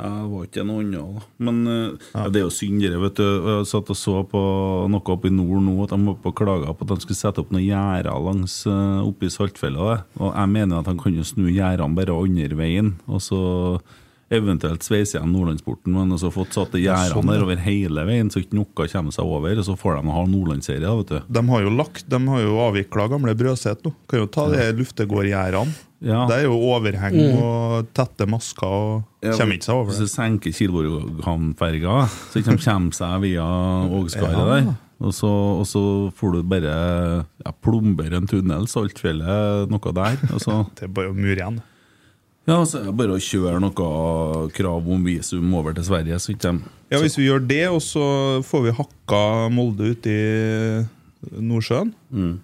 Ja, det var ikke noe annet, da. Men eh, ja, det er jo synd, det. vet du. Jeg satt og så på noe oppe i nord nå, at de var på klaga på at de skulle sette opp noen gjerder langs uh, oppe i Saltfjellet. Og jeg mener at de kan jo snu gjerdene bare andre veien, og så eventuelt sveise igjen Nordlandsporten, men også fått satt gjerdene sånn, der over hele veien, så ikke noe kommer seg over. Og så får de ha Nordlandsserie, vet du. De har jo lagt, de har jo avvikla gamle Brøset nå. Kan jo ta de luftegårdgjerdene. Ja. Det er jo overheng Mm. og tette masker og Ja, Kommer ikke seg over Hvis du senker Kilborghamn-ferga, så ikke de kommer seg via Ågskaret Ja. der. Og så, og så får du bare ja, plombere en tunnel, Saltfjellet, noe der. Og så, [LAUGHS] Det er bare å mure igjen. Ja, så er det bare å kjøre noe krav om visum over til Sverige. Så ikke de Ja, Hvis vi gjør det, og så får vi hakka Molde ut i Nordsjøen,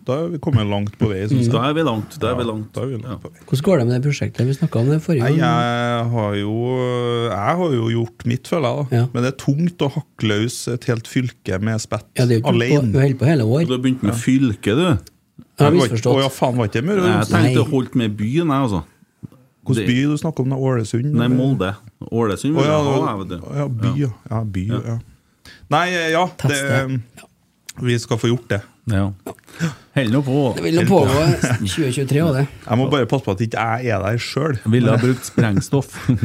da er vi kommet langt på vei. synes. Da er vi langt. Da er vi langt. Da er vi langt på vei. Hvordan går det med det prosjektet? Vi snakka om det forrige gang. jeg har jo Jeg har jo gjort mitt, føler jeg. da Ja. Men det er tungt å hakke løs et helt fylke med spett Ja, det er jo på, alene. på hele år. Du har begynt med fylke, du. Jeg har misforstått. Å ja, faen, var ikke det Møre og Jeg tenkte holdt med byen, jeg, altså. Hvilken by du snakker om? da? Ålesund? Nei. Molde. Ålesund vil ja, jeg ha, vet du. ja, by, ja. ja, by, ja. Nei, eh, ja, det, vi skal få gjort det. Ja. Hold nå på. Det vil nå pågå 2023 òg, det. Jeg må bare passe på at ikke jeg er der sjøl. Ville ha brukt sprengstoff. [LAUGHS]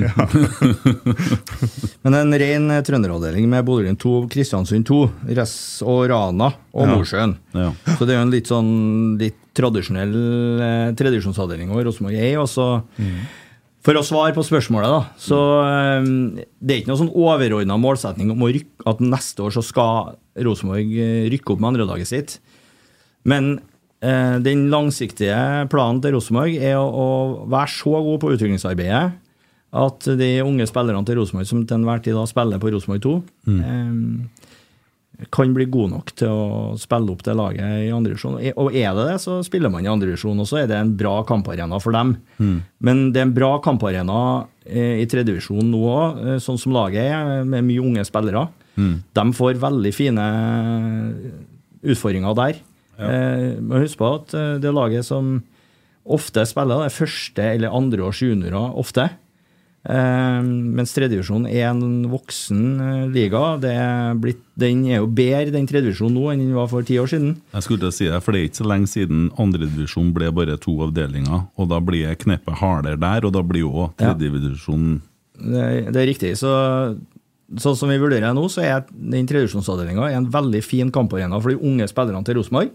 Men en ren eh, trønderavdeling med Bodø-Glimt 2, Kristiansund 2, Ress og Rana og Ja. Ja. Så det er jo en litt sånn litt tradisjonell eh, tradisjonsavdeling og Rosenborg er. Og så, For å svare på spørsmålet, da, så eh, det er ikke noen sånn overordna målsetning om rykke, at neste år så skal Rosenborg eh, rykke opp med andrelaget sitt. Men eh, den langsiktige planen til Rosenborg er å, å være så god på utviklingsarbeidet at de unge spillerne til Rosenborg som til enhver tid da spiller på Rosenborg 2, eh, kan bli god nok til å spille opp det laget i andre divisjon. Og er det det, så spiller man i andre divisjon, og så er det en bra kamparena for dem. Men det er en bra kamparena eh, i tredje divisjon nå òg, eh, sånn som laget er, med mye unge spillere. De får veldig fine utfordringer der. Ja. men husk på at eh, det laget som ofte spiller, det er første eller andre års juniorer ofte. Eh, mens tredjedivisjon er en voksen eh, liga. Det er blitt, den er jo bedre, den tredjevisjonen nå, enn den var for ti år siden. Jeg skulle til å si det, for det er ikke så lenge siden andredivisjon ble bare to avdelinger. Og da blir kneppet hardere der, og da blir jo Ja. tredjedivisjon Det, det er riktig. Så, sånn som vi vurderer nå, så er den tredjevisjonsavdelinga en veldig fin kamparena for de unge spillerne til Rosenborg.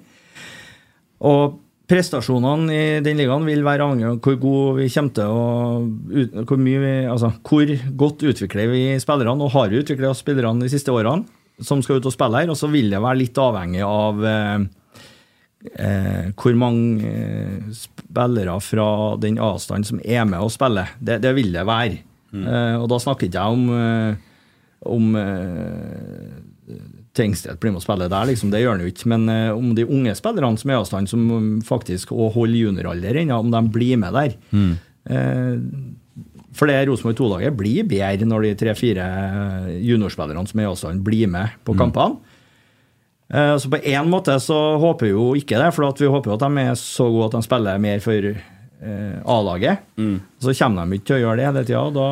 Og prestasjonene i den ligaen vil være avhengig av hvor god vi kommer til å hvor, mye vi, altså, hvor godt utvikler vi spillerne, og har vi utvikla spillerne de siste årene, som skal ut og spille her. Og så vil det være litt avhengig av eh, eh, hvor mange eh, spillere fra den avstanden som er med og spiller. Det, det vil det være. Eh, og da snakker ikke jeg om, om Tengstedt blir med å spille der, liksom. det gjør han jo ikke. Men eh, om de unge spillerne som er i avstand, som um, faktisk også holder junioralder ennå, om de blir med der. Eh, for det Rosenborg 2-laget blir bedre når de tre-fire juniorspillerne som er i avstand, blir med på kampene. Eh, Så på én måte så håper vi jo ikke det, for at vi håper jo at de er så gode at de spiller mer for eh, A-laget. Så kommer de ikke til å gjøre det hele tida, og da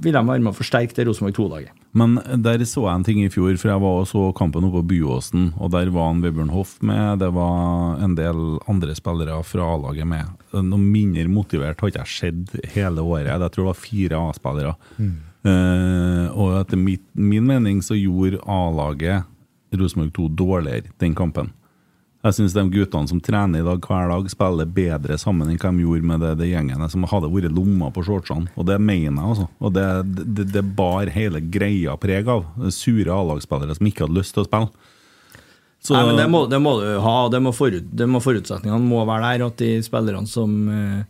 vil de være med å forsterke det Rosenborg 2-laget. Men der så jeg en ting i fjor, for jeg var og så kampen oppe på Byåsen, og der var en Vebjørn Hoff med, det var en del andre spillere fra A-laget med. Noe mindre motivert har ikke jeg sett hele året. Jeg tror det var fire A-spillere. Eh, og etter mit, min mening så gjorde A-laget Rosenborg 2 dårligere den kampen. Jeg syns de guttene som trener i dag hver dag, spiller bedre sammen enn hva de gjorde med det, det gjengene som hadde vært lomma på shortsene. Og det mener jeg, altså. Og det, det, det bar hele greia preg av. Sure A-lagsspillere som ikke hadde lyst til å spille. Så- Nei, men det må, det må du ha. og forut, forutsetningene må være der. At de spillerne som, eh,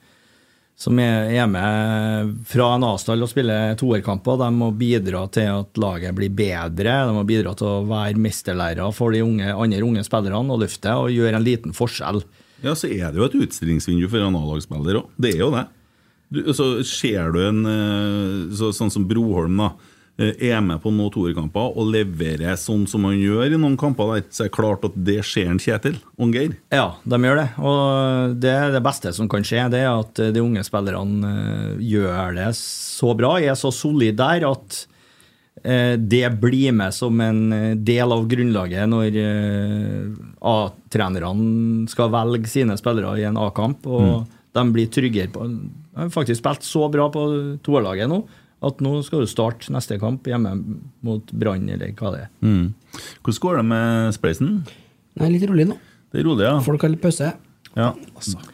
som er hjemme fra en avstand og spiller toerkamper, de må bidra til at laget blir bedre. De må bidra til å være mesterlærere for de unge, andre unge spillerne og løfte og gjøre en liten forskjell. Ja, så er det jo et utstillingsvindu for en A-lagsspiller òg. Det er jo det. Du, så ser du en eh, så, sånn som Broholm, da. Eh, Er med på noen toerkamper og leverer sånn som han gjør i noen kamper der, så er det klart at det ser en Kjetil og Geir. Ja, de gjør det. Og det, det beste som kan skje, det er at de unge spillerne eh, gjør det så bra, er så solide der at eh, det blir med som en eh, del av grunnlaget når eh, A-trenerne skal velge sine spillere i en A-kamp. Og de blir tryggere på De har faktisk spilt så bra på toerlaget nå at nå skal du starte neste kamp hjemme mot Brann, eller hva det er. Mm. Hvordan går det med Spleisen? Nei, litt rolig nå. Det er rolig, ja. Folk har litt pause. ja.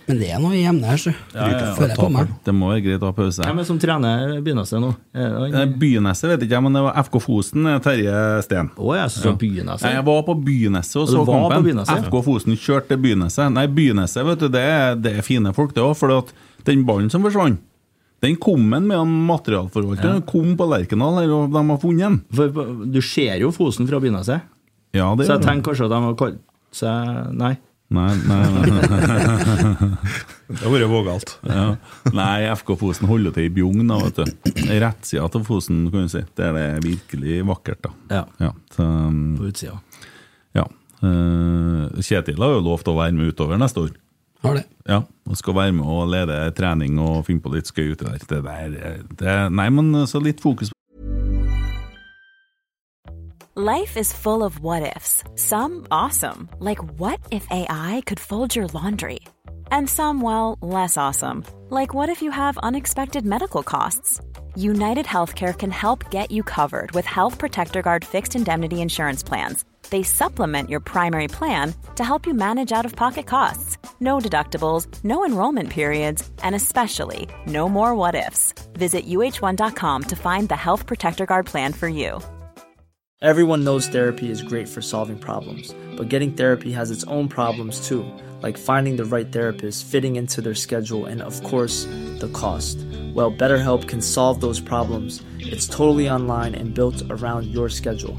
Men det er noe i emnet her, så. Ja, ja, ja. Føler jeg på meg. Det må være greit å ha pause. Hvem er som trener Byneset nå? Er det Eh, Byneset vet ikke men det var FK Fosen, eh, Terje Steen. Å, jeg så det Byneset. Jeg var på Byneset og så var kampen. FK Fosen kjørte til Byneset. Nei, Byneset, vet du, det er, det er fine folk, det òg. For den ballen som forsvant, den kom en med en materialforvalter. Den kom på Lerkendal og de har funnet den. For du ser jo Fosen fra Byneset, Ja, det så jeg tenker kanskje at de har kalt seg Nei. Nei, nei, nei. [LAUGHS] Det har vært vågalt. Ja. Nei, FK Fosen holder til i Bjugn, da, vet du. Rettsida til Fosen, kan du si. Der det er virkelig vakkert, da. Ja, Ja, så, um, på utsida. ja. Eh, Kjetil har jo lovt å være med utover neste år. Har det. Ja, og skal være med og lede trening og finne på litt skøy uti der. Det der det, er- Nei, men eh, så litt fokus Life is full of what ifs. Some awesome, like what if AI could fold your laundry? And some, well, less awesome, like what if you have unexpected medical costs? United Healthcare can help get you covered with Health Protector Guard fixed indemnity insurance plans. They supplement your primary plan to help you manage out of pocket costs. No deductibles, no enrollment periods, and especially no more what ifs. Visit uh1.com to find the Health Protector Guard plan for you. Everyone knows therapy is great for solving problems, but getting therapy has its own problems too, like finding the right therapist, fitting into their schedule, and of course, the cost. Well, BetterHelp can solve those problems. It's totally online and built around your schedule.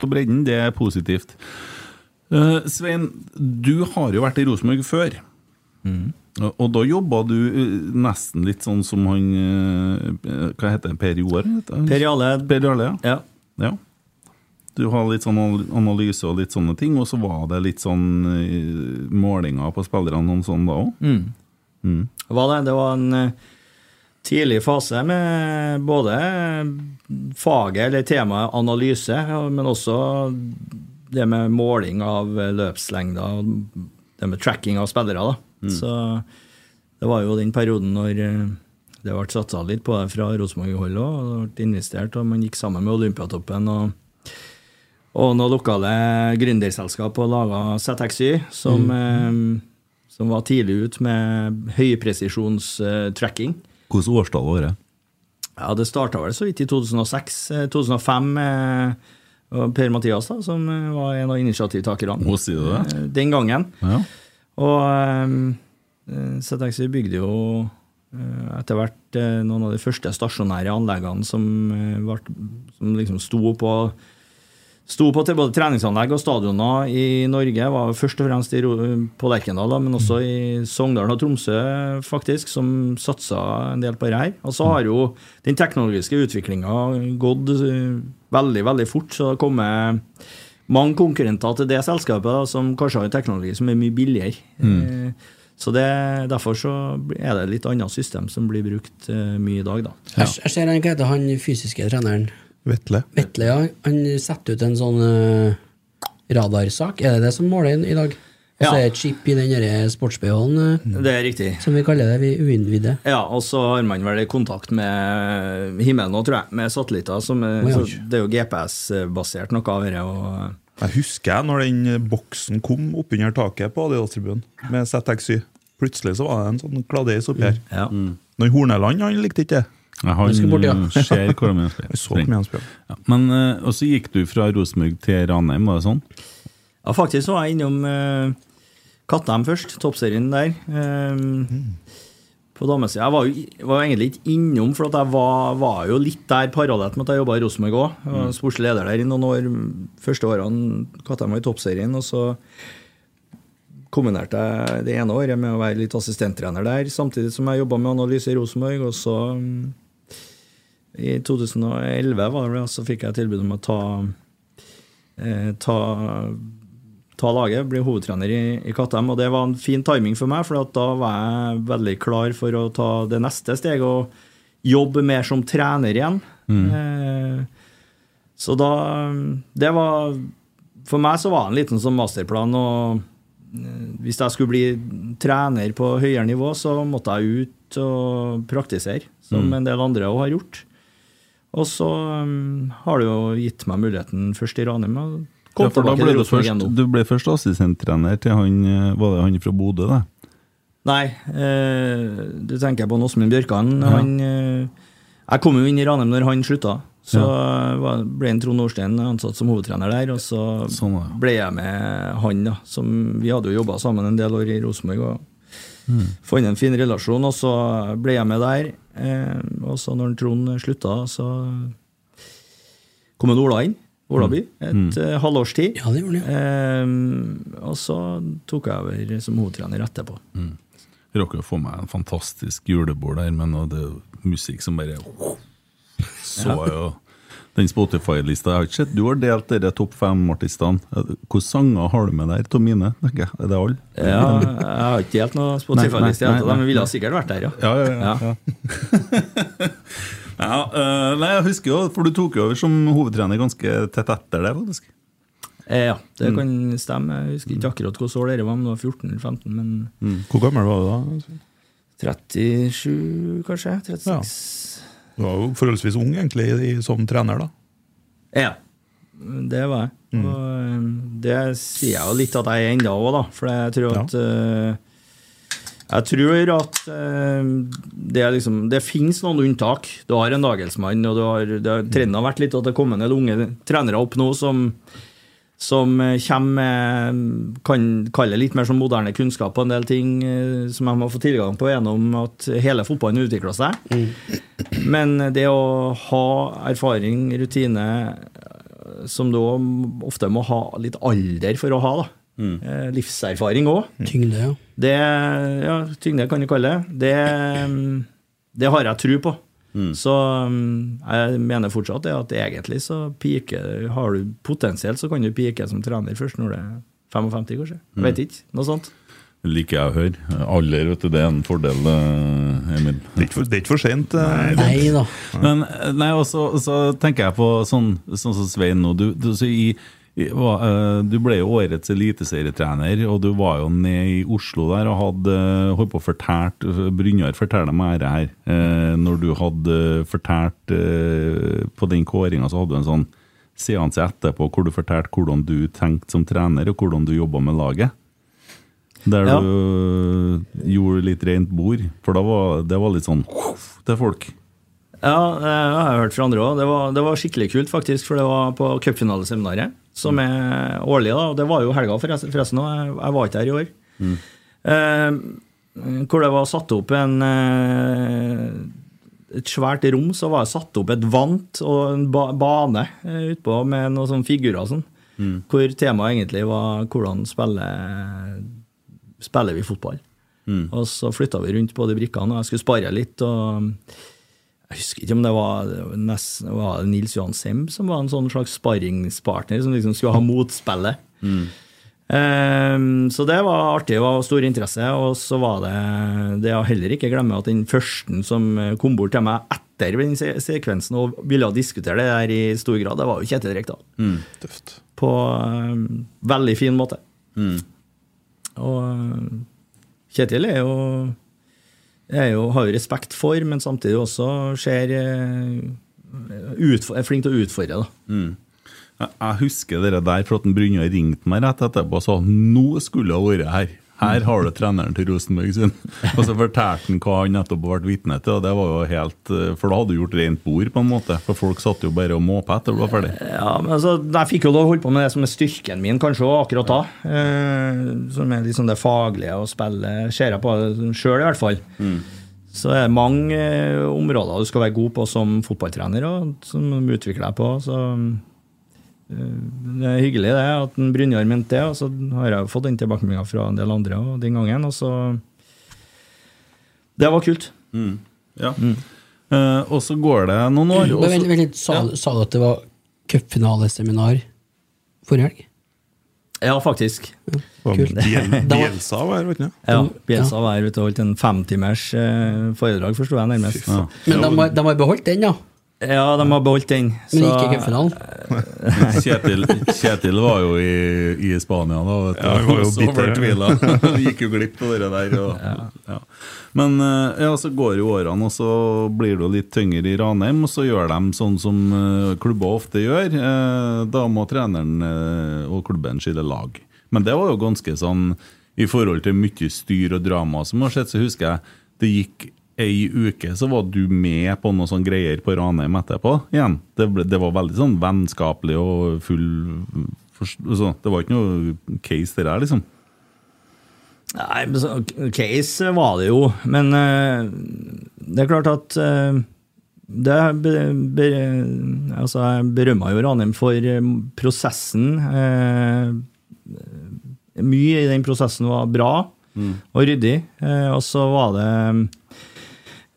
På bredden, det er positivt. Uh, Svein, du har jo vært i Rosenborg før. Og, og da jobba du eh, nesten litt sånn som han eh, Hva heter det? Per Joar? Per Jale. Per Jale ja. Ja. ja. Du har litt sånn analyse og litt sånne ting, og så var det litt sånn målinger på spillerne og sånn da òg. Mm. Det var det. Det var en tidlig fase med både faget, eller temaet analyse, men også det med måling av eh, løpslengder og det med tracking av spillere. da. Så det var jo den perioden når eh, det ble satsa litt på det fra Rosenborg-hold òg. Det ble investert, og man gikk sammen med Olympiatoppen og, og noen lokale gründerselskap og laga ZXY, som, mm. som var tidlig ut med høypresisjons-tracking. Hvilket årstall var det? Ja, det starta vel så vidt i 2006. eh, 2005 eh, Per Mathias, da, som eh, var en av initiativtakerne Å, sier du det? eh, den gangen. Ja. Og ZXY bygde jo Eh, Etter hvert eh, noen av de første stasjonære anleggene som, ble, som liksom sto på Sto på til både treningsanlegg og stadioner i Norge, var først og fremst i, på Lerkendal, men også i Sogndal og Tromsø, faktisk, som satsa en del på det her. Og så har jo den teknologiske utviklinga gått eh, veldig, veldig fort, så det har kommet mange konkurrenter til det selskapet da, som kanskje har en teknologi som er mye billigere. Mm. Så det, derfor så er det et litt annet system som blir brukt eh, mye i dag, da. Ja. jeg ser han, hva heter han fysiske treneren? Vetle. Vetle, ja. Han setter ut en sånn uh, radarsak. Er det det som måler inn i dag? Og så Ja. er det et chip i den sports-BH-en eh, Det er riktig. som vi kaller det, vi uinnvidde. Ja, og så har man vel kontakt med himmelen nå, tror jeg, med satellitter. Som oh, oi. det er jo GPS-basert, noe av dette. Og, Jeg husker jeg når den boksen kom oppunder taket på Adidas-tribunen med ZX7. Plutselig så var det en sånn kladeis oppi her. ja. Når Horneland han likte ikke det. Han skal bort, ja. [LAUGHS] ser hvordan han spiller. Så hvor mye han spiller. Ja, men eh, Og så gikk du fra Rosenborg til Ranheim, var det sånn? ja, faktisk så var jeg innom uh, Kattheim først, toppserien der. Um, På damesida. Jeg var jo var jo egentlig ikke innom, for at jeg var, var jo litt der parallelt med at jeg jobba i Rosenborg òg. Mm. Sportslig leder der i noen år. Første årene Kattheim var i toppserien, og så kombinerte jeg det ene året med å være litt assistenttrener der, samtidig som jeg jobba med analyse i Rosenborg. Og så, mm, i 2011, var det så fikk jeg tilbud om å ta, eh, ta, ta laget, bli hovedtrener i, i Kattem. Og det var en fin timing for meg, for at da var jeg veldig klar for å ta det neste steget og jobbe mer som trener igjen. Eh, så da Det var For meg så var det en liten sånn masterplan. og eh, hvis jeg skulle bli trener på høyere nivå, så måtte jeg ut og praktisere, som Mm. en del andre også har gjort. Og så um, har det jo gitt meg muligheten først i Ranheim Ja, for da ble du, først, du ble først assistenttrener til han eh, Var det han fra Bodø, da? Nei, eh, det tenker på Åsmund Bjørkan. Ja. Han, eh, jeg kom jo inn i Ranheim når han slutta. Så var- ble en Trond Nordstein ansatt som hovedtrener der, og så Sånn, ja. ble jeg med han. da, som Vi hadde jo jobba sammen en del år i Rosenborg og Mm. fant en fin relasjon, og så ble jeg med der. Eh, og så når Trond slutta, så kom en Ola inn. Olaby. Et Mm. uh, halvårs tid. Ja, det gjorde det. Eh, og så tok jeg over som hovedtrener etterpå. Rakk jo få meg en fantastisk julebord der, men det er musikk som bare Så jeg jo den Spotify-lista. Jeg har ikke sett Du har delt de topp fem-artistene. Hvilke sanger har du med der av mine? jeg? Er det alle? Ja, jeg har ikke delt noe Spotify-liste, de ville sikkert vært der, ja. Ja, ja, ja. ja. ja [LAUGHS] uh, nei, jeg husker jo, for du tok jo over som hovedtrener ganske tett etter det, faktisk. Eh, ja, Mm. det kan stemme. Jeg husker ikke akkurat hvilket år det var, om det var 14 eller 15, men Hvor gammel var du da? 37, kanskje? 36? Du var jo forholdsvis ung egentlig i- som trener, da. Ja. Det var jeg. Mm. Og eh, det sier jeg jo litt at jeg er ennå òg, da. For jeg tror at ja. Jeg tror at eh, det, er liksom, det finnes noen unntak. Du har en dagelsmann, og du har, det har, trenden har vært litt at det kommer en del unge trenere opp nå som som eh, kommer med kan kalle litt mer som moderne kunnskap på en del ting eh, som de har fått tilgang på gjennom at hele fotballen utvikler seg. Men det å ha erfaring, rutine, eh, som du også ofte må ha litt alder for å ha, da. Mm. livserfaring òg. Tyngde, ja. Det, ja, tyngde kan du kalle det. Det, mm, det har jeg tro på. Så mm, jeg mener fortsatt det at egentlig så piker Har du potensielt, så kan du pike som trener først når du er 55, kanskje. Mm. vet ikke. Noe sånt. Det liker jeg å høre. Alder, vet du, det er en fordel, eh, Emil. Det er ikke for, er ikke for sent. eh. Nei da. Men eh, nei, også, så tenker jeg på sånn, sånn som Svein nå. Du, du, så i, du ble jo årets eliteserietrener, og du var jo nede i Oslo der og hadde eh, holdt på å fortært Brynjar forteller meg det her. eh, Når du hadde fortalt eh, på den kåringa, så hadde du en sånn seanse etterpå hvor du fortalte hvordan du tenkte som trener, og hvordan du jobba med laget. Der Ja. du gjorde litt rent bord. For da var det var litt sånn til folk. Ja, det har jeg hørt fra andre òg. Det, var- det var skikkelig kult, faktisk, for det var på cupfinaleseminaret, som er årlig. da, og Det var jo helga, forresten, jeg, jeg var ikke her i år. Eh, hvor det var satt opp en eh, et svært rom, så var det satt opp et vant og en ba bane eh, utpå med noen sånne figurer sånn. Mm. Hvor temaet egentlig var hvordan spiller, spiller vi fotball. Mm. Og så flytta vi rundt på de brikkene, og jeg skulle spare litt. og Jeg husker ikke om det var, det var nest, var det Nils Johan Sem som var en sånn slags sparringspartner som liksom skulle ha motspillet. Mm. Um, så det var artig, det var stor interesse. Og så var det det jeg heller ikke glemmer, at den første som kom bort til meg etter den se sekvensen og ville diskutere det der i stor grad, det var jo Kjetil Rekdal. Mm. På um, veldig fin måte. Mm. Og Kjetil er jo, er jo har jo respekt for, men samtidig også ser eh, er flink til å utfordre. da. Mm. Jeg, jeg husker det der for at en Brynjar ringte meg rett etterpå og sa nå skulle jeg vært her. Her har du treneren til Rosenborg sin. [LAUGHS] Og så fortalte han hva han nettopp ble vitne til, og det var jo helt eh, For da hadde du gjort rent bord, på en måte. For folk satt jo bare og måpa etter du var ferdig. Ja, men altså, Jeg fikk jo lov å holde på med det som er styrken min, kanskje også, akkurat da. Eh, som er liksom det faglige å spille, ser jeg på sjøl i hvert fall. Så er det mange eh, områder du skal være god på som fotballtrener, og som du utvikler deg på. så... eh, Det er hyggelig det, at en Brynjar mente det, og så har jeg jo fått den tilbakemeldinga fra en del andre og den gangen. og så... Det var kult. Mm. Ja. Eh, og så går det noen år. Også... Men så- vent, vent litt, sa, sa du at det var cupfinaleseminar forrige helg? Ja, faktisk. Kult. Biel- [LAUGHS] var- her, vet du. Ja, Bjelsa var her ute og holdt en femtimers eh, foredrag, forsto jeg nærmest. Men de har, beholdt den, ja? Ja, de har beholdt den. Men gikk ikke cupfinalen? Kjetil, Kjetil var jo i, i Spania da, vet du. Ja, han var jo så bitter. fortvila. [LAUGHS] Gikk jo glipp av det der. Og, ja. Men eh, ja, så går jo årene, og så blir det jo litt tyngre i Ranheim. Og så gjør de sånn som eh, klubber ofte gjør. Eh, Da må treneren og klubben skille lag. Men det var jo ganske sånn i forhold til mye styr og drama som har skjedd, så husker jeg det gikk ei uke, så var du med på noen sånne greier på Ranheim etterpå igjen. Det, ble, det var veldig sånn vennskapelig og full forst- altså, Det var ikke noe case det der, liksom. Nei, case var det jo, men eh, det er klart at eh, det be, be, altså Jeg berømma jo Ranheim for eh, prosessen. mye i den prosessen var bra og ryddig. og så var det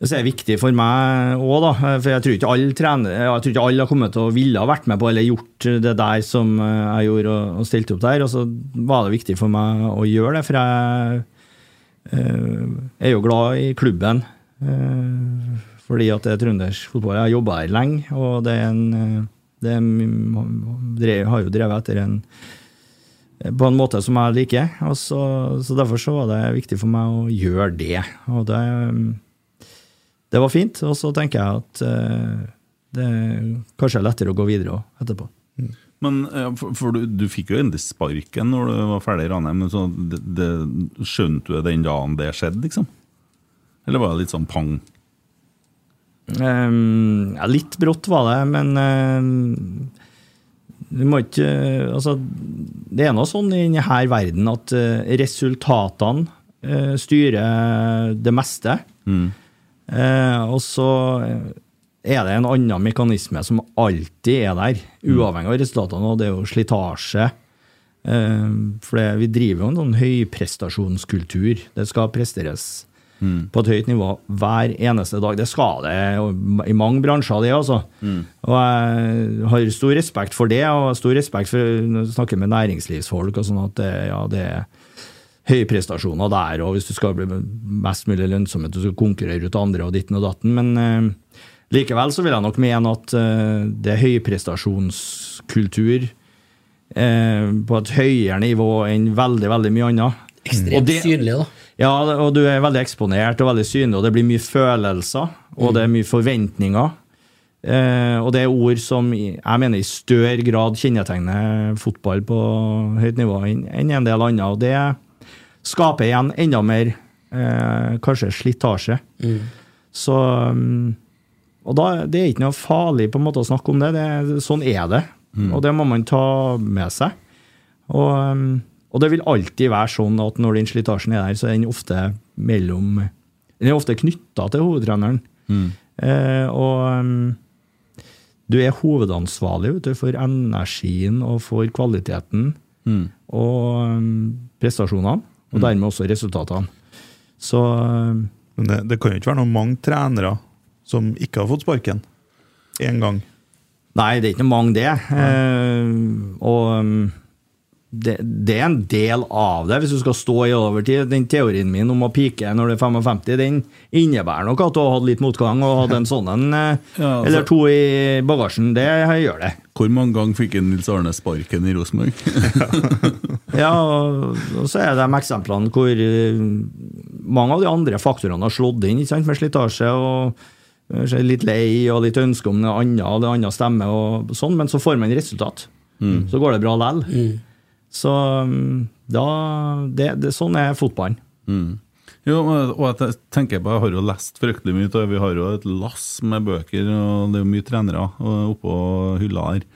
det er viktig for meg òg, da. For jeg tror ikke alle trener, jeg tror ikke alle har kommet til å ville ha vært med på eller gjort det der som jeg gjorde og, stilte opp der. Og så var det viktig for meg å gjøre det, for jeg eh, er jo glad i klubben. eh, fordi at det er trøndersk fotball. Jeg har jobba her lenge, og det er en eh, det er, har jo drevet etter en på en måte som jeg liker. Så, så derfor så var det viktig for meg å gjøre det. Og det, det var fint. Og så tenker jeg at eh, det kanskje er lettere å gå videre også etterpå. Men eh, for, for du, du fikk jo endelig sparken når du var ferdig i Ranheim. Men så det, det, skjønte du den dagen det skjedde, liksom? Eller var det litt sånn pang? Um, ja, litt brått var det, men um, du må ikke Altså, det er nå sånn i denne verden at eh, resultatene uh, styrer det meste. Eh, og så er det en annen mekanisme som alltid er der, uavhengig av resultatene, og det er jo slitasje. Eh, for vi driver jo en sånn høyprestasjonskultur. Det skal presteres på et høyt nivå hver eneste dag. Det skal det i mange bransjer, det altså. Og jeg har stor respekt for det, og stor respekt for når jeg snakker med næringslivsfolk og sånn at det, ja, det er høye prestasjoner der, og hvis du skal bli mest mulig lønnsom, at du skal konkurrere ut andre og ditten og datten. Men eh, likevel så vil jeg nok mene at eh, det er høyprestasjonskultur eh, på et høyere nivå enn veldig, veldig mye annet. Ekstremt det- synlig, da. ja, og du er veldig eksponert og veldig synlig, og det blir mye følelser, og det er mye forventninger. Eh, og det er ord som jeg mener i større grad kjennetegner fotball på høyt nivå enn en del annet. Og det skaper igjen enda mer eh, kanskje slitasje. Så mm, Og da, det er ikke noe farlig på en måte å snakke om det. det sånn er det. Og det må man ta med seg. Og, um, og det vil alltid være sånn at når den slitasjen er der, så er den ofte mellom Den er ofte knytta til hovedtreneren. Eh, og um, du er hovedansvarlig vet du, for energien og for kvaliteten og um, prestasjonene, og dermed også resultatene. Så um, Men det, det kan jo ikke være noen mange trenere som ikke har fått sparken én gang. Nei, det er ikke mange, det. Eh, og um, det, det er en del av det, hvis du skal stå i overtid. Den teorien min om å pike når du er 55, den innebærer nok at du har hatt litt motgang og hatt en sånn en, eh, [LAUGHS] Ja, altså- eller to i bagasjen. Det gjør det. Hvor mange ganger fikk en Nils Arne sparken i Rosenborg? [LAUGHS] Ja, og så er det de eksemplene hvor eh, mange av de andre faktorene har slått inn, ikke sant, med slitasje og litt lei og litt ønske om noe annet, og det andre stemmer og sånn, men så får man resultat. Så går det bra lell. Så mm, da det, det, Sånn er fotballen. Mm. Jo, og jeg tenker på, jeg har jo lest fryktelig mye, og vi har jo et lass med bøker, og det er jo mye trenere oppå hylla her.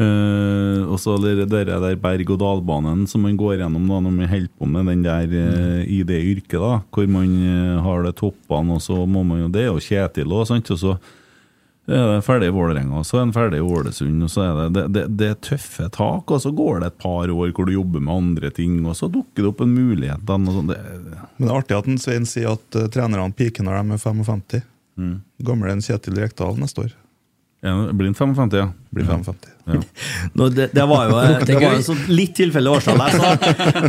Uh, og så det der berg-og-dal-banen som man går gjennom da, når man holder på med den der uh, i det yrket, da, hvor man uh, har det toppene, og så må man jo Det jo Kjetil òg, sant? Og så er det ferdig i Vålerenga, så er den ferdig i Ålesund, og så er det, det, det, det er tøffe tak, og så går det et par år hvor du jobber med andre ting, og så dukker det opp en mulighet. Den, det, Men det er artig at en Svein sier at uh, trenerne piker når de er 55. Mm. Gamle en Kjetil Rekdal neste år. Ja, en 55, ja. Blind 55. Ja. [LAUGHS] Nå, det, det var jo det var en sånn litt tilfelle årstall jeg sa,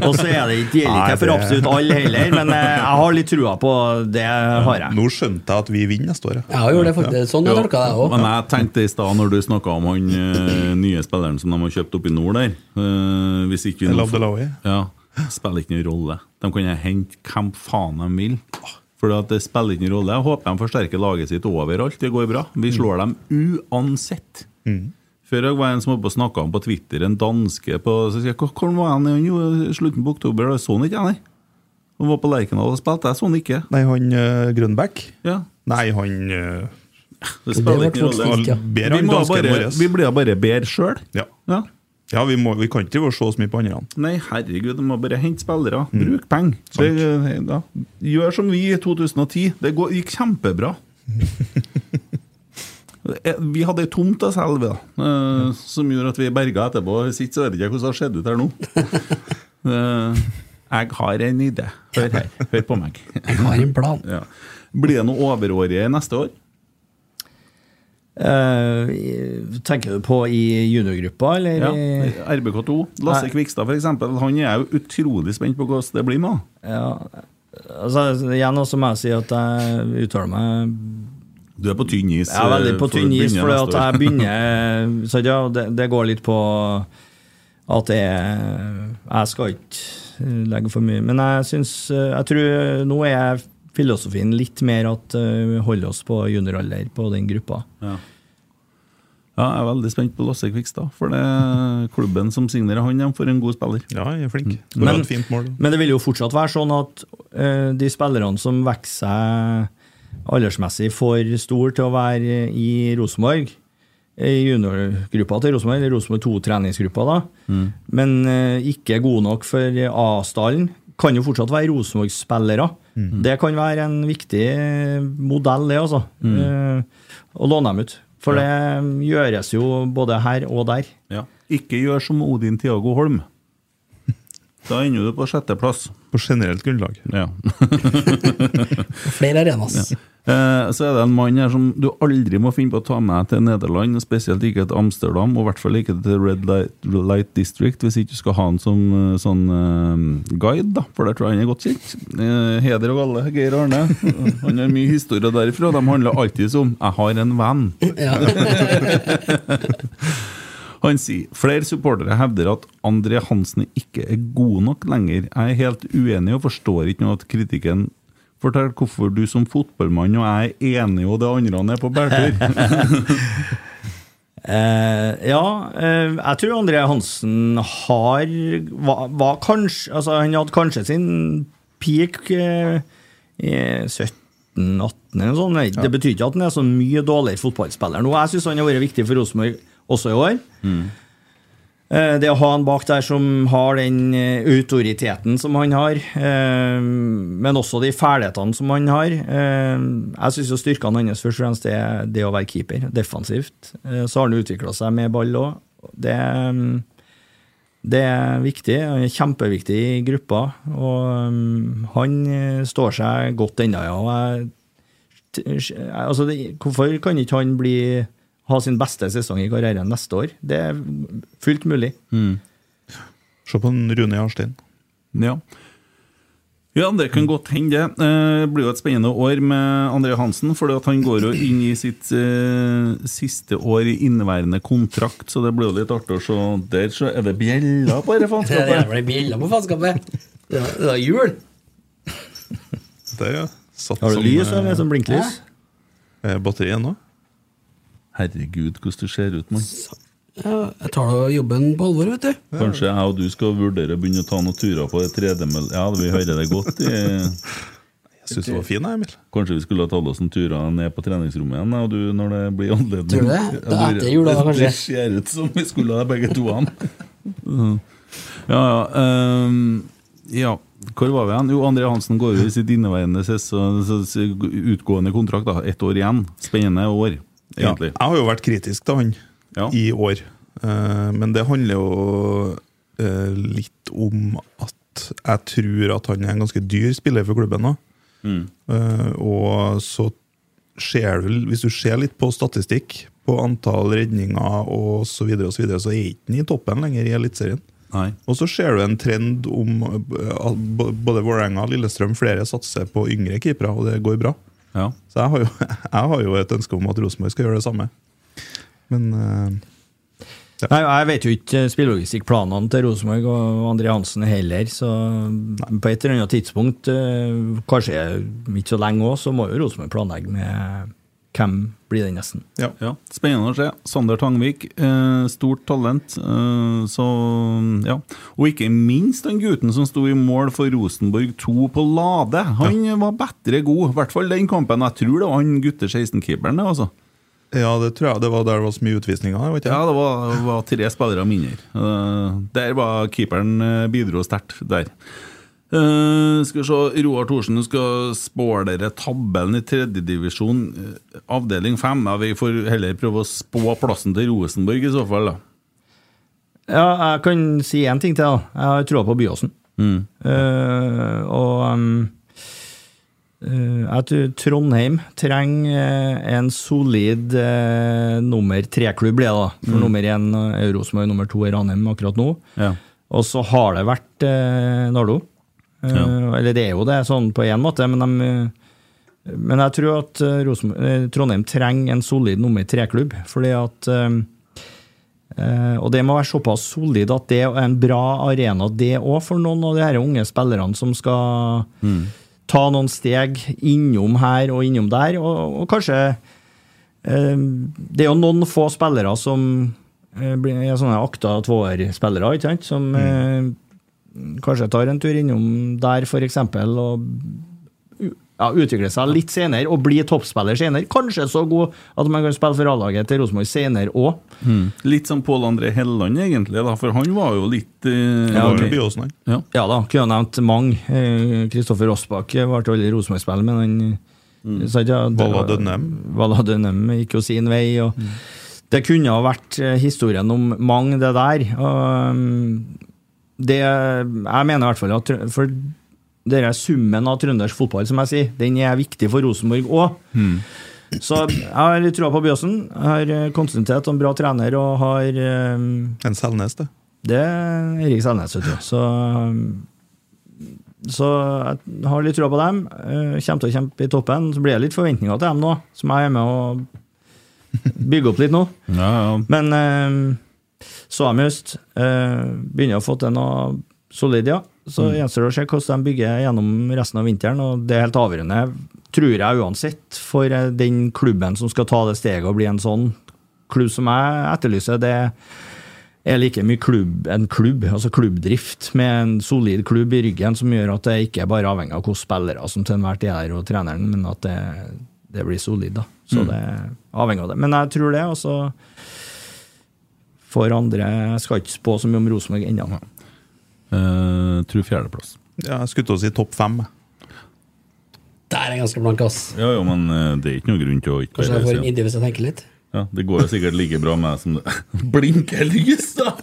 og så er det ikke gjelder ikke for absolutt alle heller, men eh, jeg har litt trua på det. har jeg. Nå skjønte jeg at vi vinner neste år. Jeg gjorde det faktisk. Sånn jeg tolka det òg. Men jeg tenkte i stad, når du snakka om han eh, nye spilleren som de har kjøpt opp i nord der eh, Hvis ikke vi nå. Ja, spiller ikke noen rolle. De kan jeg hente hvem faen de vil. For det spiller ingen rolle. Jeg håper de forsterker laget sitt overalt. Det går bra. Vi slår dem uansett. Før jeg var en som var snakka om på Twitter, en danske på så sier jeg, Hvor var han i slutten på oktober? Da så han ikke jeg. Han var på Lerkendal og spilte. Jeg så han ikke. Nei, han uh, Grønbæk? Ja. Nei, han uh, Det spiller ingen rolle. Vi, bare, vi blir bare bedre sjøl. Ja, Ja. Ja vi, må, vi kan ikke se så mye på andre. Nei, herregud, du må bare hente spillere. Bruk penger. Gjør som vi i 2010. Det går, gikk kjempebra. [LAUGHS] Eh, Vi hadde ei tomt å selge, da, eh, som gjorde at vi berga etterpå. Hvis ikke så vet jeg ikke hvordan det har sett ut her nå. [LAUGHS] Eh, Jeg har en idé. Hør her. Hør på meg. Jeg har en plan. Ja. Blir det noe overårige neste år? Eh, tenker du på i juniorgruppa, eller? Ja. RBK2. Lasse Nei. Kvikstad, f.eks. Han er jo utrolig spent på hvordan det blir med. Ja, altså, igjen også må jeg si at jeg uttaler meg Du er på tynn is. Jeg er veldig på tynn is, for at jeg begynner [LAUGHS] Så ja, det, det går litt på at det er Jeg skal ikke legge for mye Men jeg syns Jeg tror nå er filosofien litt mer at eh, vi holder oss på junioralder på den gruppa. Ja. ja, jeg er veldig spent på Lasse Kvikstad. For det er klubben som signerer han, de får en god spiller. Ja, jeg er flink. Men- Men, fint mål. Men det vil jo fortsatt være sånn at uh, de spillerne som vokser seg aldersmessig for stor til å være i Rosenborg, i juniorgruppa til Rosenborg, eller Rosenborg 2-treningsgruppa, da, men uh, ikke god nok for A-stallen, kan jo fortsatt være Rosenborg-spillere. Det kan være en viktig modell, det, altså. Eh, å låne dem ut. For det gjøres jo både her og der. Ja. Ikke gjør som Odin Tiago Holm. Da ender du på sjetteplass. På generelt grunnlag. Ja. [LAUGHS] Flere arenas. Eh, så er det en mann her som du aldri må finne på å ta med til Nederland, spesielt ikke til Amsterdam, og i hvert fall ikke til Red Light, Light District, hvis ikke du skal ha han som eh, sånn eh, guide, da, for der tror jeg han er godt kjent. Eh, heder og galle, Geir Arne. Han har mye historie derifra. De handler alltid om 'jeg har en venn'. [LAUGHS] Han sier flere supportere hevder at André Hansen ikke er god nok lenger. Jeg er helt uenig og forstår ikke noe av kritikken. Fortell hvorfor du som fotballmann og jeg er enig og det andre han er på bærtur. [LAUGHS] [LAUGHS] Eh, ja, eh, jeg tror André Hansen har var, var kanskje Altså, han hadde kanskje sin peak eh, i 17-18 eller noe sånt. Det betyr ikke at han er så mye dårligere fotballspiller nå. Jeg syns han har vært viktig for Rosenborg også i år. Mm. Det å ha han bak der som har den eh, autoriteten som han har, eh, men også de ferdighetene som han har. Jeg syns styrkene hans først og fremst er det å være keeper, defensivt. Så har han utvikla seg med ball òg. Det, det er viktig. Han er kjempeviktig i gruppa. Og han står seg godt ennå, ja. Altså, hvorfor kan ikke han bli ha sin beste sesong i karrieren neste år? Det er fullt mulig. Se på en Rune Jarstein. Ja. Ja, det kan godt hende, det. Eh, Det blir jo et spennende år med André Hansen. For han går jo inn i sitt eh, siste år i inneværende kontrakt, så det blir jo litt artig å se. Der så er det bjeller på dette [LAUGHS] Det er bjella på faenskapet! Det er- jul! Det er satt Har du lys, eh, eller som blinklys? Ja. Batteriet ennå? Herregud, hvordan du ser ut, mann. Ja, jeg tar da jobben på alvor, vet du. Kanskje jeg og du skal vurdere å begynne å ta noen turer på det tredemøll... Ja, vi hører det godt. I, [LAUGHS] Jeg syns det var fin, Emil. kanskje vi skulle ha tatt oss noen tur ned på treningsrommet igjen, og du, når det blir anledning. Tror du det? Det er etter jula, kanskje? Det ser ut som vi skulle ha begge to Han. [LAUGHS] Ja, ja. Um, ja. Hvor var vi igjen? Jo, André Hansen går jo i sitt inneværende sesong, så- så utgående kontrakt. da, Ett år igjen. Spennende år, Ja, jeg har jo vært kritisk til han Ja. i år. Eh, men det handler jo eh, litt om at jeg tror at han er en ganske dyr spiller for klubben nå. Mm. Eh, og så ser du, hvis du ser litt på statistikk, på antall redninger og så videre, og så videre, så er ikke han i toppen lenger i Eliteserien. Nei. Og så ser du en trend om både Vålerenga og Lillestrøm flere satser på yngre keepere, og det går bra. Ja. Så jeg har jo, [LAUGHS] jeg har jo et ønske om at Rosenborg skal gjøre det samme. Men eh, Nei, jeg vet jo ikke spillelogistikkplanene til Rosenborg og André Hansen heller, så på et eller annet tidspunkt, uh, kanskje ikke så lenge òg, så må jo Rosenborg planlegge med hvem blir den nesten. ja. Ja, Spennende å se. Sander Tangvik, eh, stort talent. Eh, så, ja. Og ikke minst den gutten som sto i mål for Rosenborg 2 på Lade. Han var bedre god, i hvert fall den kampen. Jeg tror det var han gutte 16-keeperen. det, Altså. ja, det tror jeg det var der det var så mye utvisninger. Vet? Ja, det var, var tre spillere mindre. Eh, der var keeperen eh, bidro sterkt. der. Eh, skal vi se, Roar Thorsen du skal spå dere tabellen i tredjedivisjon, uh, avdeling fem. Ja, vi får heller prøve å spå plassen til Rosenborg i så fall. da. Ja, jeg kan si én ting til. da. Jeg har troa på Byåsen. Mm. Uh, og um, jeg tror Trondheim trenger en solid nummer tre-klubb, blir det da. For nummer én er Rosenborg, nummer to er Ranheim akkurat nå. Ja. Og så har det vært eh, Nardo. Eh, Ja. Eller det er jo det, sånn på én måte, men de eh, men jeg tror at eh, eh, Trondheim trenger en solid nummer tre-klubb. fordi at eh, eh, Og det må være såpass solid at det er en bra arena, det òg, for noen av de her unge spillerne som skal ta noen steg innom her og innom der. Og, og kanskje eh, Det er jo noen få spillere som eh, er sånne akta tvåer-spillere, ikke sant? Som eh, kanskje tar en tur innom der, eksempel, og ja, utvikle seg litt senere og bli toppspiller senere. Kanskje så god at man kan spille for A-laget til Rosenborg senere òg. Mm. Litt som Pål André Helland, egentlig, da, for han var jo litt eh, Ja, okay. Byåsen, han. ja. Ja da, kunne nevnt mange. Eh, Kristoffer Rossbakk ble aldri Rosenborg-spiller, men han mm. ikke, ja, Valla Dønnem. Valla Dønnem gikk jo sin vei. og Det kunne ha vært eh, historien om mange, det der. Og, det, jeg mener i hvert fall at for det er summen av trøndersk fotball, som jeg sier, den er viktig for Rosenborg òg. Så jeg har litt trua på Byåsen. Har konsentrert kontinuitet en bra trener og har um, En Selnes, det. det er Erik Selnes, vet du. Så, så jeg har litt trua på dem. Uh, Kommer til å kjempe i toppen. Så blir det litt forventninger til dem nå, som jeg er med å bygge opp litt nå. Ja, ja. Men eh, så de just eh, begynner å få til noe solid, ja. Så gjenstår det å se hvordan de bygger gjennom resten av vinteren, og det er helt avgjørende, tror jeg uansett, for eh, den klubben som skal ta det steget og bli en sånn klubb som jeg etterlyser. det er like mye klubb, en klubb, altså klubbdrift, med en solid klubb i ryggen som gjør at det ikke er bare avhengig av hvilke spillere som til enhver tid er og treneren, men at det, det blir solid. da. Så det er avhengig av det. Men jeg tror det. altså For andre jeg skal ikke spå så mye om Rosenborg ennå. Uh, tror fjerdeplass. Ja, jeg skulle til å si topp fem. Der er jeg ganske blank, ass. Ja, jo, men uh, det er ikke noe grunn til å ikke Kanskje jeg får en idé hvis jeg tenker litt. ja, Det går jo sikkert like bra med som det [LAUGHS] blinker lys, da!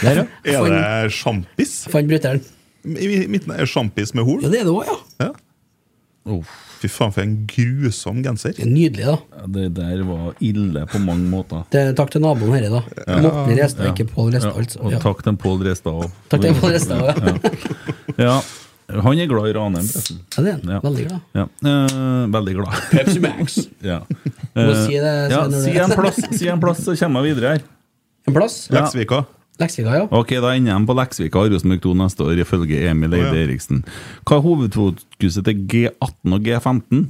Der, ja. Er det sjampis? Fant bryteren. I midten er sjampis med hol? Ja, det er det òg, ja. Ja. Fy faen, for en grusom genser. Nydelig, da. Ja, Det der var ille på mange måter. Det, takk til naboen herre, da. Morten Restad, Ja. ikke Pål Restad. Ja, altså. Og takk til Pål Restad òg. Takk til Pål Restad òg, ja. Ja. Han er glad i Ranheim, forresten. Ja, det er han. Veldig glad. Ja. Eh, veldig glad. Pepsi Max. [LAUGHS] ja. Eh, si det, ja, si en plass, si en plass, så kommer jeg videre her. En plass? Ja. Leksvika. Ja. Ok, Da ender de på Leksvika og Rosenborg 2 neste år, ifølge Emil Eide oh, ja. Eriksen. Hva er hovedfokuset til G18 og G15?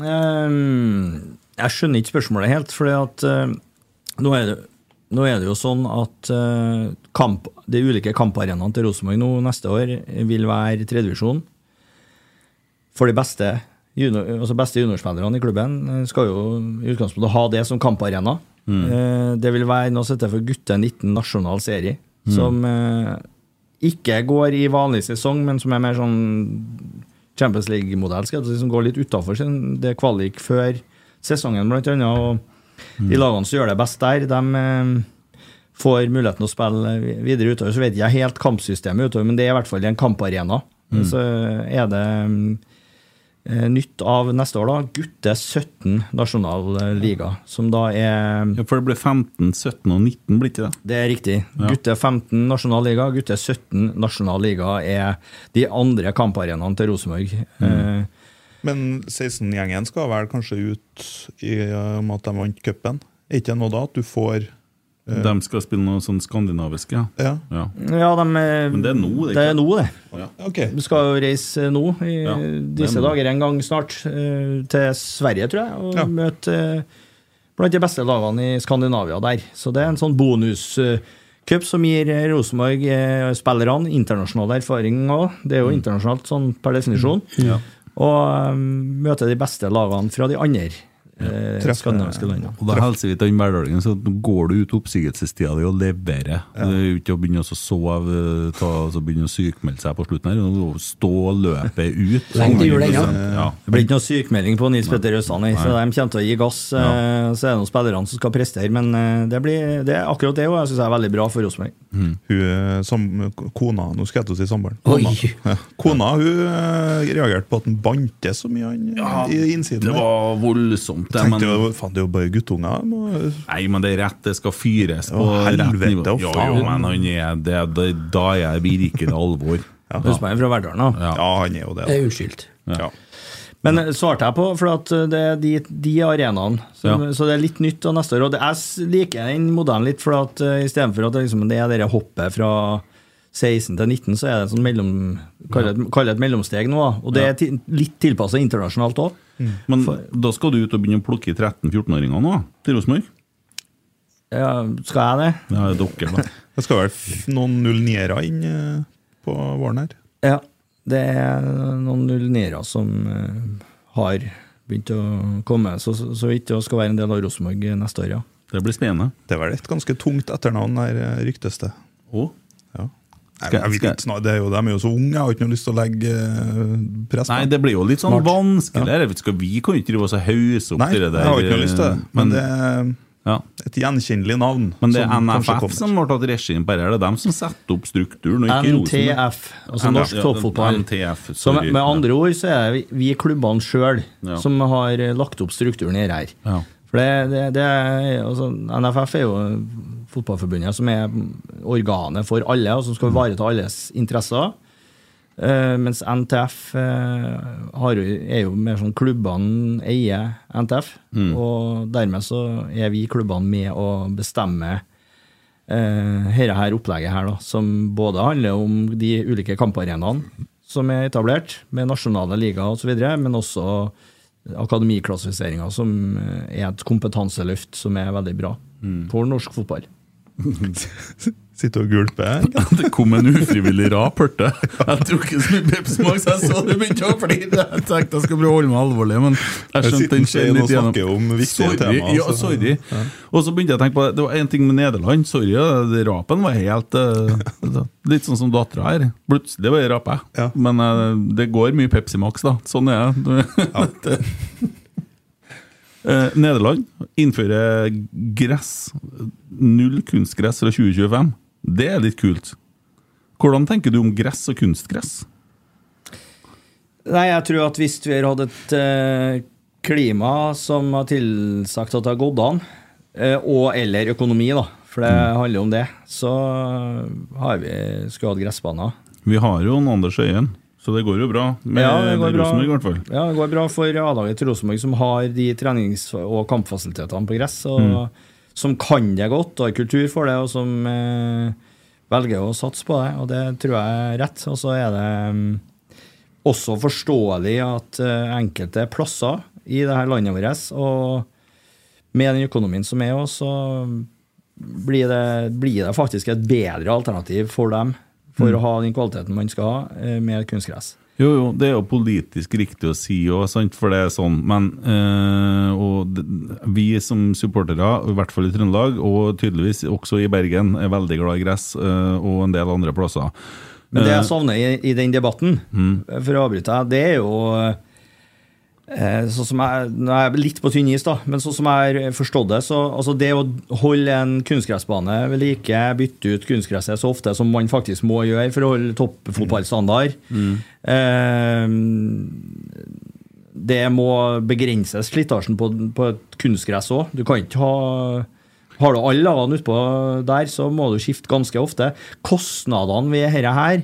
Um, jeg skjønner ikke spørsmålet helt, for nå, er det, nå er det jo sånn at uh, kamp, de ulike kamparenaene til Rosenborg nå neste år vil være tredjevisjon. For de beste, junior, altså beste juniorspillerne i klubben eh, skal jo i utgangspunktet ha det som kamparena. Eh, det vil være noe som heter for gutte 19 nasjonal serie, som eh, ikke går i vanlig sesong, men som er mer sånn Champions League-modell, jeg som går litt utafor det kvalik før sesongen, blant annet. Og de lagene som gjør det best der, de eh, får muligheten å spille videre utover. Så vet jeg helt kampsystemet utover, men det er i hvert fall en kamparena. Så er det eh, nytt av neste år, da, gutte 17 nasjonal eh, liga, som da er Ja, For det ble 15, 17 og 19, blir ikke det? det er riktig. Gutte 15 nasjonal liga, gutte 17 nasjonal liga er de andre kamparenaene til Rosenborg. Eh, Men 16-gjengen skal vel kanskje ut i og med at de vant cupen? Er ikke det noe da at du får eh, De skal spille noe sånn skandinavisk, ja. Ja. ja. ja, de, eh, Men det er nå, det er det er nå, det. Ok. Vi skal jo reise nå, i Ja, disse er nå. dager en gang snart, eh, til Sverige, tror jeg, og Ja. møte eh, blant de beste lagene i Skandinavia der. Så det er en sånn bonuscup som gir eh, Rosenborg eh, spillerne internasjonal erfaring òg. Det er jo internasjonalt sånn per definisjon. Og eh, møte de beste lagene fra de andre eh, Treffe- skandinaviske landene. Og da hilser vi til den hverdagen, så går du ut oppsigelsestida di og leverer. Det er jo ikke å begynne å sove, ta, altså begynne å sykmelde seg på slutten her. Stå må løpe ut. [LAUGHS] Lenge til jul ennå. Ja. Det blir ikke noe sykemelding på Nils Petter Østland, så de kommer til å gi gass. Ja. Så er det noen spillerne som skal prestere, men eh, det, blir, det er akkurat det og jeg syns jeg er veldig bra for Rosenborg. Hun, som, kona Nå skal jeg til å si samboeren. Kona, ja. kona hun eh, reagerte på at han bantes så mye han, eh, i innsiden. Det var voldsomt, det. Tenkte Men, jo, faen, det er jo bare guttunger. må- nei, men det er rett, det skal fyres på Å, rett nivå. å, Jo, faen. jo, men han er, det, det, da er jeg virkelig alvor. [LAUGHS] Rosenborg er fra Verdalen, da. Ja. Ja, han er jo det. Det er uskyldt. Ja. Men eh, svarte jeg på, for at eh, det er de, de arenaene. Så, Ja. så det er litt nytt av neste år. Og det, jeg liker den modellen litt, for at uh, istedenfor at det, liksom, det er det hoppet fra 16 til 19, så er det et sånn mellom, kall det, et mellomsteg nå. Og det er litt tilpassa internasjonalt òg. Men da skal du ut og begynne å plukke 13-14-åringer nå, til Rosenborg? Ja, skal jeg det? Ja, det er dere, da. [LAUGHS] Det skal vel noen 09-ere inn eh, på våren her. Ja. Det er noen 09-ere som eh, har begynt å komme, så, så, vidt det skal være en del av Rosenborg neste år, ja. Det blir spennende. Det er vel et ganske tungt etternavn der, eh, ryktes det. Oh. Ja. Nei, Skal- jeg ikke det er jo, de er jo så unge, jeg har ikke noe lyst til å legge eh, press på Nei, det blir jo litt sånn vanskeligere. Skal vi kan ikke drive oss og hause opp Nei, det der. jeg har ikke noe lyst til det. Men, Men det er ja. et gjenkjennelig navn. Men det er NFF som har tatt regien på det. Det er dem som setter opp strukturen, og ikke NTF, altså Norsk Toppfotball. NTF, Så med, med andre ord så er vi, vi klubbene sjøl Ja. som har eh, lagt opp strukturen i her. Ja. For det, det, det er, altså, NFF er jo fotballforbundet som er organet for alle, og som skal ivareta alles interesser. Uh, mens NTF uh, har, jo- er jo mer sånn klubbene eier NTF, og dermed så er vi klubbene med å bestemme uh, dette her opplegget her, da, som både handler om de ulike kamparenaene som er etablert, med nasjonale ligaer osv., men også akademiklassifiseringa, som eh, er et kompetanseløft som er veldig bra for norsk fotball. [LAUGHS] Sitter og gulper. Det kom en ufrivillig rap, hørte jeg. Jeg tror ikke så mye Pepsi-smak, så jeg så det begynte å flire. Jeg tenkte jeg skulle prøve å holde meg alvorlig, men jeg skjønte den og litt gjennom. Sorry, temaer, ja, så- sorry. Og så begynte jeg å tenke på det. Det var en ting med Nederland. Sorry, det rapen var helt eh, [LAUGHS] Litt sånn som dattera her. Plutselig raper jeg. Men eh, det går mye Pepsi Max, da. Sånn er det. [LAUGHS] Eh, Nederland innfører gress. Null kunstgress fra 2025. Det er litt kult. Hvordan tenker du om gress og kunstgress? Nei, jeg tror at hvis vi har hatt et eh, klima som har tilsagt at det har gått an, eh, og eller økonomi, da, for det handler om det, så har vi skulle hatt gressbaner. Vi har jo en Anders Øyen, så det går jo bra med Ja. Rosenborg, i hvert fall. Ja, det går bra for A-laget til Rosenborg, som har de trenings- og kampfasilitetene på gress, og Mm. som kan det godt, og har kultur for det, og som eh, velger å satse på det. Og det tror jeg er rett. Og så er det um, også forståelig at uh, enkelte plasser i det her landet vårt, og med den økonomien som er så blir det, blir det faktisk et bedre alternativ for dem for Mm. å ha den kvaliteten man skal ha eh, med kunstgress. Jo, jo, det er jo politisk riktig å si òg, for det er sånn. Men øh, og vi som supportere, i hvert fall i Trøndelag, og tydeligvis også i Bergen, er veldig glad i gress, øh, og en del andre plasser. Men det jeg savner i, i den debatten, for å avbryte deg, det er jo sånn som jeg, Nå er jeg litt på tynn is, da, men sånn som jeg har forstått det, så altså det å holde en kunstgressbane ved like, bytte ut kunstgresset så ofte som man faktisk må gjøre for å holde toppfotballstandard eh, Det må begrenses, slitasjen på, på et kunstgress òg. Du kan ikke ha Har du alle lagene utpå der, så må du skifte ganske ofte. Kostnadene ved dette her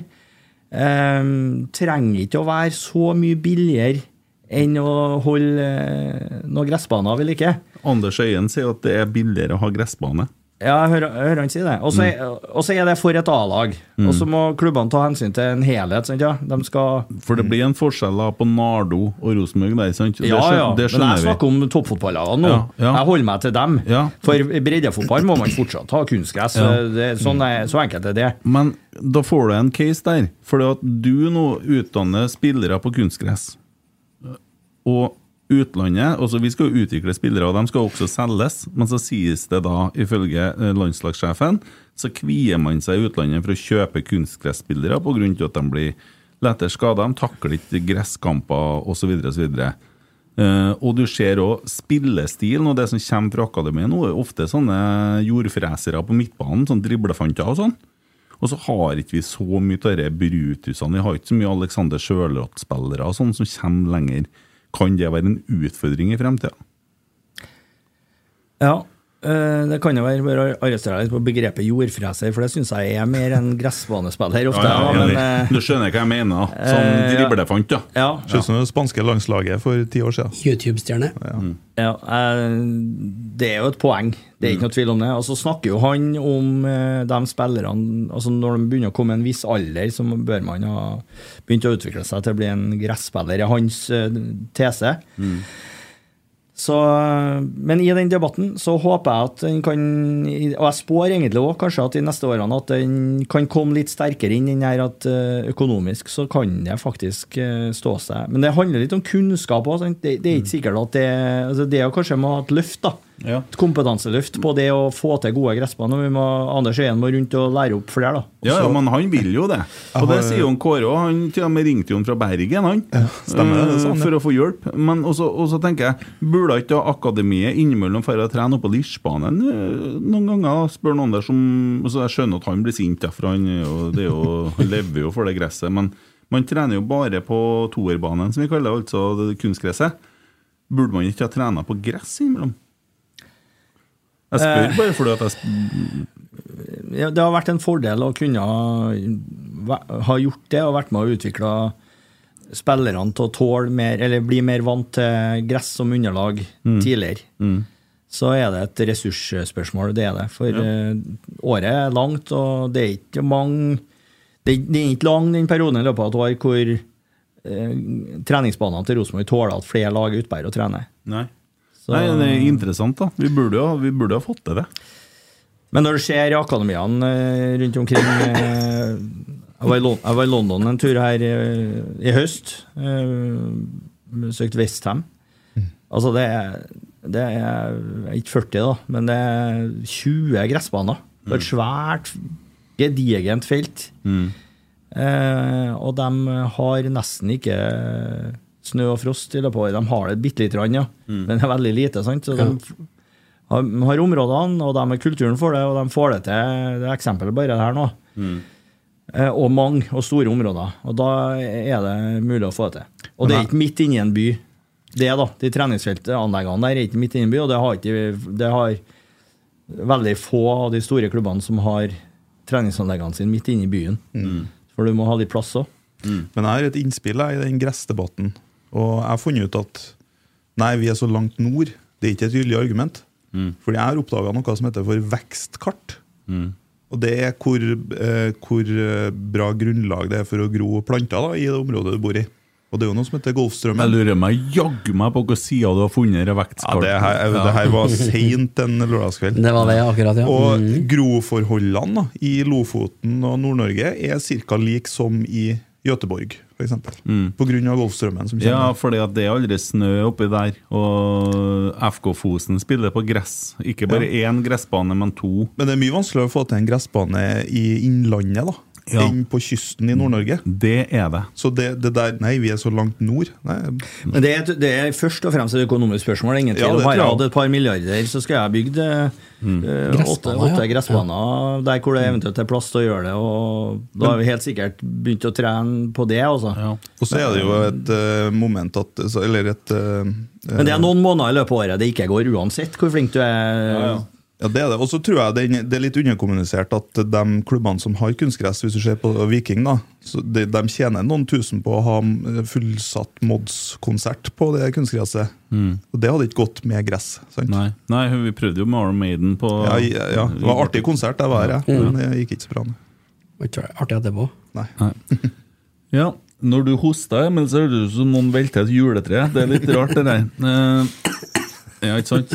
eh, trenger ikke å være så mye billigere enn å holde eh, noen gressbaner vi liker. Anders Øyen sier at det er billigere å ha gressbane. Ja, jeg hører, jeg hører han si det. Og så er- er det for et A-lag. Mm. Og så må klubbene ta hensyn til en helhet. Sant, ja? De skal For det blir en forskjell da på Nardo og Rosenborg der, sant? Det Ja, Det skjønner vi. Men jeg snakker om toppfotballagene nå. Ja, ja. Jeg holder meg til dem. For breddefotball må man fortsatt ha kunstgress. Ja. Sånn så enkelt er det. Men da får du en case der. For du nå utdanner spillere på kunstgress. Og utlandet altså Vi skal jo utvikle spillere, og de skal også selges. Men så sies det da, ifølge eh, landslagssjefen, så kvier man seg i utlandet for å kjøpe kunstgresspillere pga. at de blir lettere skada. De takler ikke gresskamper osv. osv. Uh, og du ser òg spillestilen, og det som kommer fra akademiet nå, er ofte sånne jordfresere på midtbanen, sånn driblefanter og sånn. Og så har ikke vi så mye av disse Brutusene. Vi har ikke så mye Alexander Sjølrått-spillere og sånn som kommer lenger. Kan det være en utfordring i fremtida? Ja. Eh, Det kan jo være bare å arrestere deg litt på begrepet jordfreser, for det syns jeg er mer en gressbanespiller ofte. Ja, ja, men, eh, du skjønner hva jeg mener? Sånn eh, ja. driblefant, ja. Ja. Ser ut som det spanske landslaget for ti år siden. YouTube-stjerne. Ja, eh, det er jo et poeng, det er ikke noe tvil om det. Og så snakker jo han om de spillerne altså Når de begynner å komme en viss alder, så bør man ha begynt å utvikle seg til å bli en gresspiller, er hans tese. tese. Så, men i den debatten så håper jeg at den kan Og jeg spår egentlig òg kanskje at de neste årene at den kan komme litt sterkere inn den her at eh, økonomisk så kan det faktisk eh, stå seg. Men det handler litt om kunnskap òg. Det, det er ikke sikkert at det altså Det er jo kanskje må ha et løft, da. Ja. Kompetanseløft på det å få til gode gressbaner. Vi må, Anders Øyen må rundt og lære opp flere, da. Ja, ja, men han vil jo det. [LAUGHS] Og det sier jo Kåre òg. Han til og med ringte jo fra Bergen, han. stemmer det, det sa han, Eh, ja. for å få hjelp. Men også, og så tenker jeg, burde ikke akademiet innimellom for å trene oppå på Lirsbanen eh, noen ganger? Spør noen der som altså Jeg skjønner at han blir sint, ja, for han, jo, han lever jo for det gresset. Men man trener jo bare på toerbanen, som vi kaller det, altså kunstgresset. Burde man ikke ha trena på gress innimellom? Jeg spør Eh. bare fordi at jeg ja, det har vært en fordel å kunne ha, gjort det og vært med å utvikle spillerne til å tåle mer, eller bli mer vant til gress som underlag Mm. tidligere. Mm. Så er det et ressursspørsmål, det er det. For Ja. eh, året er langt, og det er ikke mange Det, det er ikke lang den perioden i løpet av et år hvor eh, treningsbanene til Rosenborg tåler at flere lag er her og trener. Nei. Så- Nei, det er interessant, da. Vi burde jo vi burde ha fått til det. Men når du ser akademiene eh, rundt omkring eh, jeg, var i Lon jeg var i London en tur her eh, i høst. Søkte Besøkte Westham. Altså, det er, det er er ikke 40, da, men det er 20 gressbaner. På et svært, gedigent felt. Eh, og de har nesten ikke snø og frost i løpet av året. De har det bitte lite grann, ja. Men det er veldig lite. sant? Så de har, de har områdene, og de har kulturen for det, og de får det til. Det er eksempelet bare det her nå. Eh, og mange og store områder. Og da er det mulig å få det til. Og det er ikke midt inni i en by. Det da, De treningsfeltanleggene der er ikke midt inni i en by, og det har, ikke, det har veldig få av de store klubbene som har treningsanleggene sine midt inne i byen. For du må ha litt plass òg. Men jeg har et innspill i den gressdebatten. Og jeg har funnet ut at nei, vi er så langt nord. Det er ikke et gyldig argument. Fordi jeg har oppdaga noe som heter for vekstkart. Og det er hvor, eh, hvor eh, bra grunnlag det er for å gro planter da, i det området du bor i. Og det er jo noe som heter Golfstrømmen. Jeg lurer meg jaggu meg på hvilken side du har funnet det Ja, det, her, det her var seint en lørdagskveld. Det var det, akkurat, ja. Og Mm. groforholdene da, i Lofoten og Nord-Norge er ca. lik som i Göteborg, f.eks. Mm. Av Golfstrømmen som kommer. Ja, for det er aldri snø oppi der. Og FK Fosen spiller på gress. Ikke bare én gressbane, men to. Men det er mye vanskeligere å få til en gressbane i innlandet da, Ja. enn på kysten i Nord-Norge. Det er det. Så det, det der Nei, vi er så langt nord. Nei, Men det er, det er først og fremst et økonomisk spørsmål. Ingen Ja, tvil. Ja, Har jeg hatt et par milliarder, så skal jeg bygd eh, eh, åtte, Gressbaner, åtte ja. gressbaner der hvor det eventuelt er plass til å gjøre det. Og da har vi helt sikkert begynt å trene på det. Også. Og så er det jo et eh, moment at Eller et eh, Men det er noen måneder i løpet av året det ikke går, uansett hvor flink du er. Ja, det er det. Og så tror jeg det, det er litt underkommunisert at de klubbene som har kunstgress, hvis du ser på Viking, da, så de, de tjener noen tusen på å ha eh, fullsatt Mods-konsert på det kunstgresset. Og det hadde ikke gått med gress. sant? Nei, Nei vi prøvde jo med Iron Maiden på Ja, ja, ja. Det var artig konsert, det var jeg. Men det gikk ikke så bra. Det var Nei. Artig. Nei. [LAUGHS] Ja, når du hoster, Emil, så høres det ut som noen velter et juletre. Det er litt rart, det der. Eh, ja, ikke sant?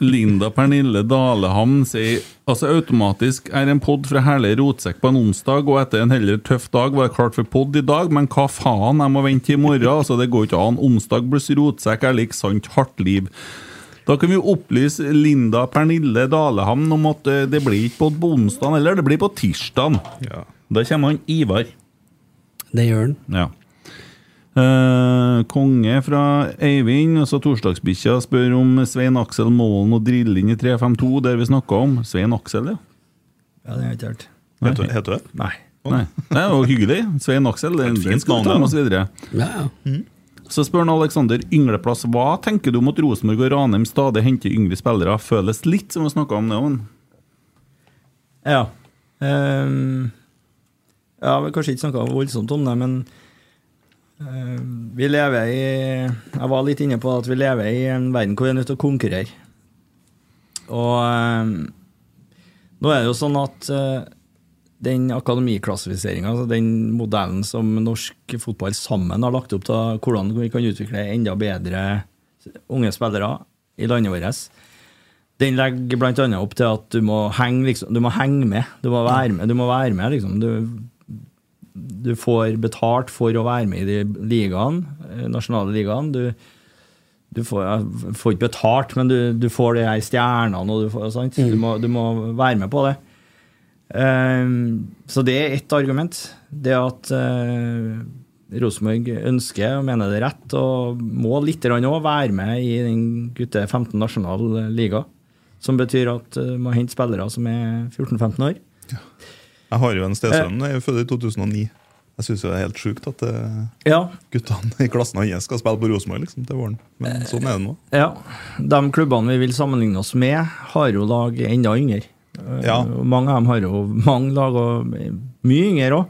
Linda Pernille Dalehamn sier altså automatisk er en pod fra herlig rotsekk på en onsdag, og etter en heller tøff dag var det klart for pod i dag, men hva faen, jeg må vente til i morgen. Altså, det går ikke an. Onsdag pluss rotsekk er lik sant hardt liv. Da kan vi opplyse Linda Pernille Dalehamn om at eh, det blir ikke pod på onsdag, eller det blir på tirsdag. Ja. Da kommer han Ivar. Det gjør han. Ja. Eh, konge fra Eivind, Og så torsdagsbikkja, spør om Svein Aksel Målen og drilling i 352, der vi snakka om. Svein Aksel, ja. Ja, det har jeg ikke hørt. Heter, heter du det? Nei. Nei. Det er jo hyggelig. Svein Aksel. Det er en fint navn. Og så videre. Ja, ja. Så spør han Alexander Yngleplass hva tenker du om at Rosenborg og Ranheim stadig henter yngre spillere. Føles litt som å snakke om det. men- Ja. Ehm, jeg har kanskje ikke snakka voldsomt om det, men vi lever i Jeg var litt inne på at vi lever i en verden hvor vi er nødt til å konkurrere. Og ehm, nå er det jo sånn at eh, den akademiklassifiseringa, altså den modellen som norsk fotball sammen har lagt opp til hvordan vi kan utvikle enda bedre unge spillere i landet vårt, den legger annet opp til at du må henge, liksom, du må henge med. Du må være med. Du må være med liksom. du, du får betalt for å være med i de ligaene, eh, nasjonale ligaene. Du, du får, får ikke betalt, men du, du får de her stjernene, og du, får, sant? Du, må, du må være med på det. Um, så det er ett argument. Det at uh, Rosenborg ønsker og mener det er rett, og må litt òg være med i den gutte 15 nasjonale liga. Som betyr at uh, må hente spillere som er 14-15 år. Jeg har jo en stesønn, jeg er født i 2009. Jeg syns det er helt sjukt at eh, Ja. guttene i klassen hans skal spille på Rosenborg liksom, til våren. Men sånn er det nå. Ja, De klubbene vi vil sammenligne oss med, har jo lag enda yngre. Eh, Ja. Mange av dem har jo mange lag og mye yngre òg.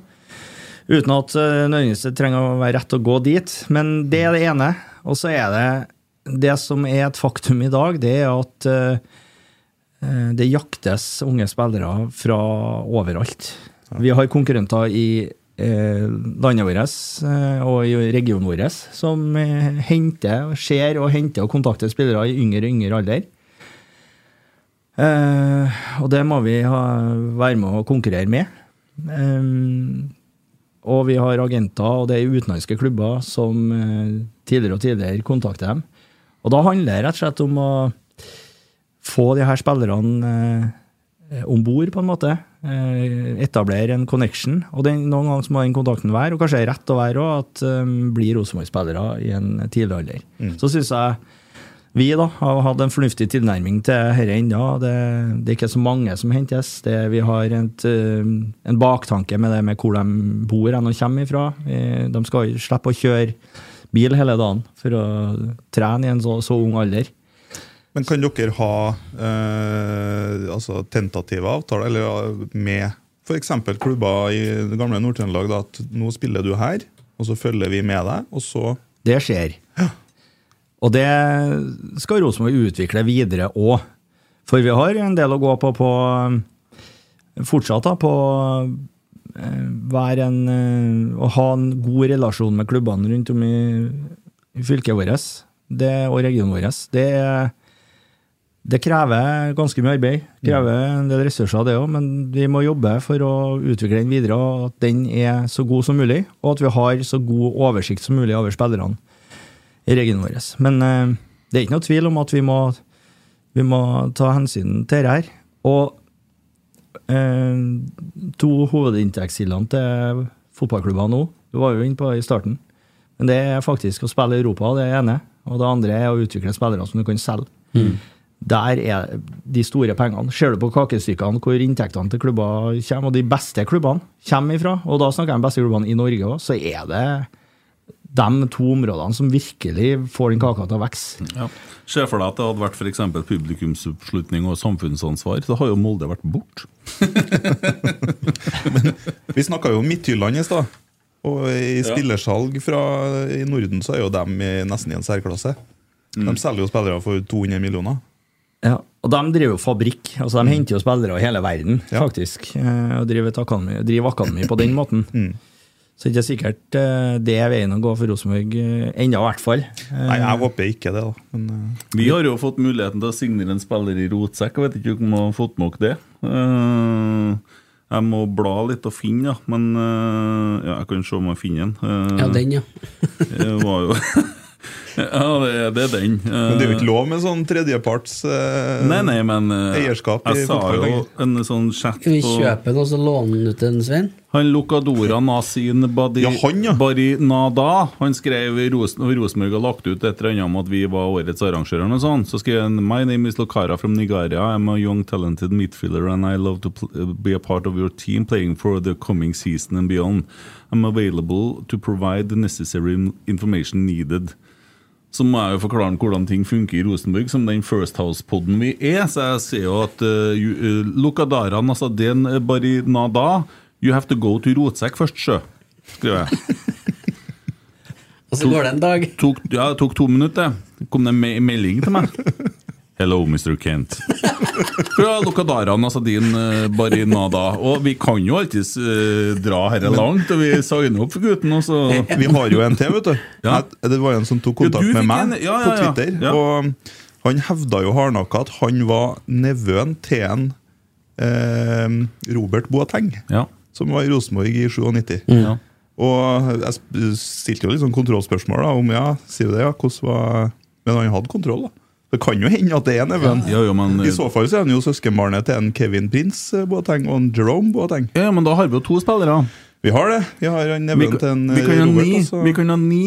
Uten at det trenger å være rett å gå dit. Men det er det ene. Og så er det det som er et faktum i dag, det er at eh, eh, det jaktes unge spillere fra overalt. Vi har konkurrenter i eh, landet vårt eh, og i regionen vår som henter henter, ser og henter og kontakter spillere i yngre og yngre alder. Eh, og det må vi ha, være med å konkurrere med. Eh, og vi har agenter, og det er utenlandske klubber som eh, tidligere og tidligere kontakter dem. Og da handler det rett og slett om å få de her spillerne eh, om bord, på en måte. Eh, etablere en connection. Og den, noen ganger må den kontakten være, og kanskje rett å være òg, at um, blir Rosenborg-spillere i en tidlig alder. Mm. Så syns jeg vi da har hatt en fornuftig tilnærming til dette ennå. Det, det er ikke så mange som hentes. Det, vi har et, eh, en baktanke med det med hvor de bor og kommer ifra. Eh, De skal slippe å kjøre bil hele dagen for å trene i en så, så ung alder. Men kan dere ha eh, altså tentative avtaler eller med f.eks. klubber i det gamle Nord-Trøndelag? At nå spiller du her, og så følger vi med deg, og så Det skjer. Ja. Og det skal Rosenborg utvikle videre òg. For vi har en del å gå på på fortsatt da, på eh, være en, eh, å ha en god relasjon med klubbene rundt om i, i fylket vårt det, og regionen vår. Det, det krever ganske mye arbeid. Det krever en del ressurser, det òg, men vi må jobbe for å utvikle den videre, og at den er så god som mulig, og at vi har så god oversikt som mulig over spillerne i regionen vår. Men eh, det er ikke noe tvil om at vi må, vi må ta hensyn til dette her. Og eh, to hovedinntektskildene til fotballklubber nå, du var jo inne på i starten, men det er faktisk å spille i Europa, det ene. Og det andre er å utvikle spillere som du kan selge. Der er de store pengene. Ser du på kakestykkene hvor inntektene til klubber kommer, og de beste klubbene kommer ifra, og da snakker jeg om beste klubbene i Norge òg, så er det de to områdene som virkelig får den kaka til å vokse. Ja. Se for deg at det hadde vært for eksempel publikumsoppslutning og samfunnsansvar. Da har jo Molde vært borte. [LAUGHS] Vi snakka jo om Midtjylland i stad. Og i spillersalg fra i Norden så er jo dem i, nesten i en særklasse. Mm. De selger jo spillere for 200 millioner. Ja, og de driver jo fabrikk. altså De henter jo spillere av hele verden, faktisk. eh, Og driver, et akademi, driver akademi på den måten. [LAUGHS] Så det er ikke sikkert eh, det er veien å gå for Rosenborg eh, ennå, i hvert fall. Nei, jeg håper ikke det, da. Men, uh. Vi har jo fått muligheten til å signere en spiller i rotsekk. Jeg vet ikke om jeg har fått med dere det. Uh, jeg må bla litt og finne, ja. Men uh, ja, jeg kan se om jeg finner den. Ja, den, ja. [LAUGHS] det var jo [LAUGHS] Ja, det, det er den. men det er jo ikke lov med sånn tredjeparts eh, Nei, nei, men eh, eierskap i Jeg sa jo en sånn chat Skal vi kjøpe den og så låne den ut til Svein? Han Locadora Nasin Badi, Ja, han, ja. Barinada Han skrev Ros Rosenborg har lagt ut et eller annet om at vi var årets arrangører. Og sånn. Så skrev han My name is Lokara from Nigeria. I'm a young talented midfielder and I love to be a part of your team playing for the coming season and beyond. I'm available to provide the necessary information needed. Så må jeg jo forklare hvordan ting funker i Rosenborg, som den First House-podden vi er. Så jeg ser jo at uh, uh, Lokadaran, altså den uh, Barinada You have to go to rotsekk først, sjø. Skriver jeg. [LAUGHS] Og så går det en dag. Tok, ja, det tok to minutter. det. kom det en melding til meg. [LAUGHS] Hello, Mr. Kent. Fra Lokadaran, altså din uh, Barinada. Og vi kan jo alltids uh, dra herre langt, og vi signer opp for gutten. Også. Vi har jo en til, vet du. Ja. Det var en som tok kontakt ja, med meg en- ja, ja, på. Twitter. Ja. Og han hevda jo hardnakka at han var nevøen til en eh, Robert Boateng, Ja. som var i Rosenborg i 97. Ja. Og jeg stilte jo litt sånn kontrollspørsmål da, om ja, sier du det, ja, hvordan var Men han hadde kontroll, da. Det kan jo hende at det er Neven. Ja, ja, men, I så fall så er han jo søskenbarnet til en Kevin Prince eh, Boateng og en Jerome Boateng. ja, men da har vi jo to spillere. Vi har det. Vi har en Vi, til en vi, eh, kan ha Robert. ni, også. vi kan ha ni.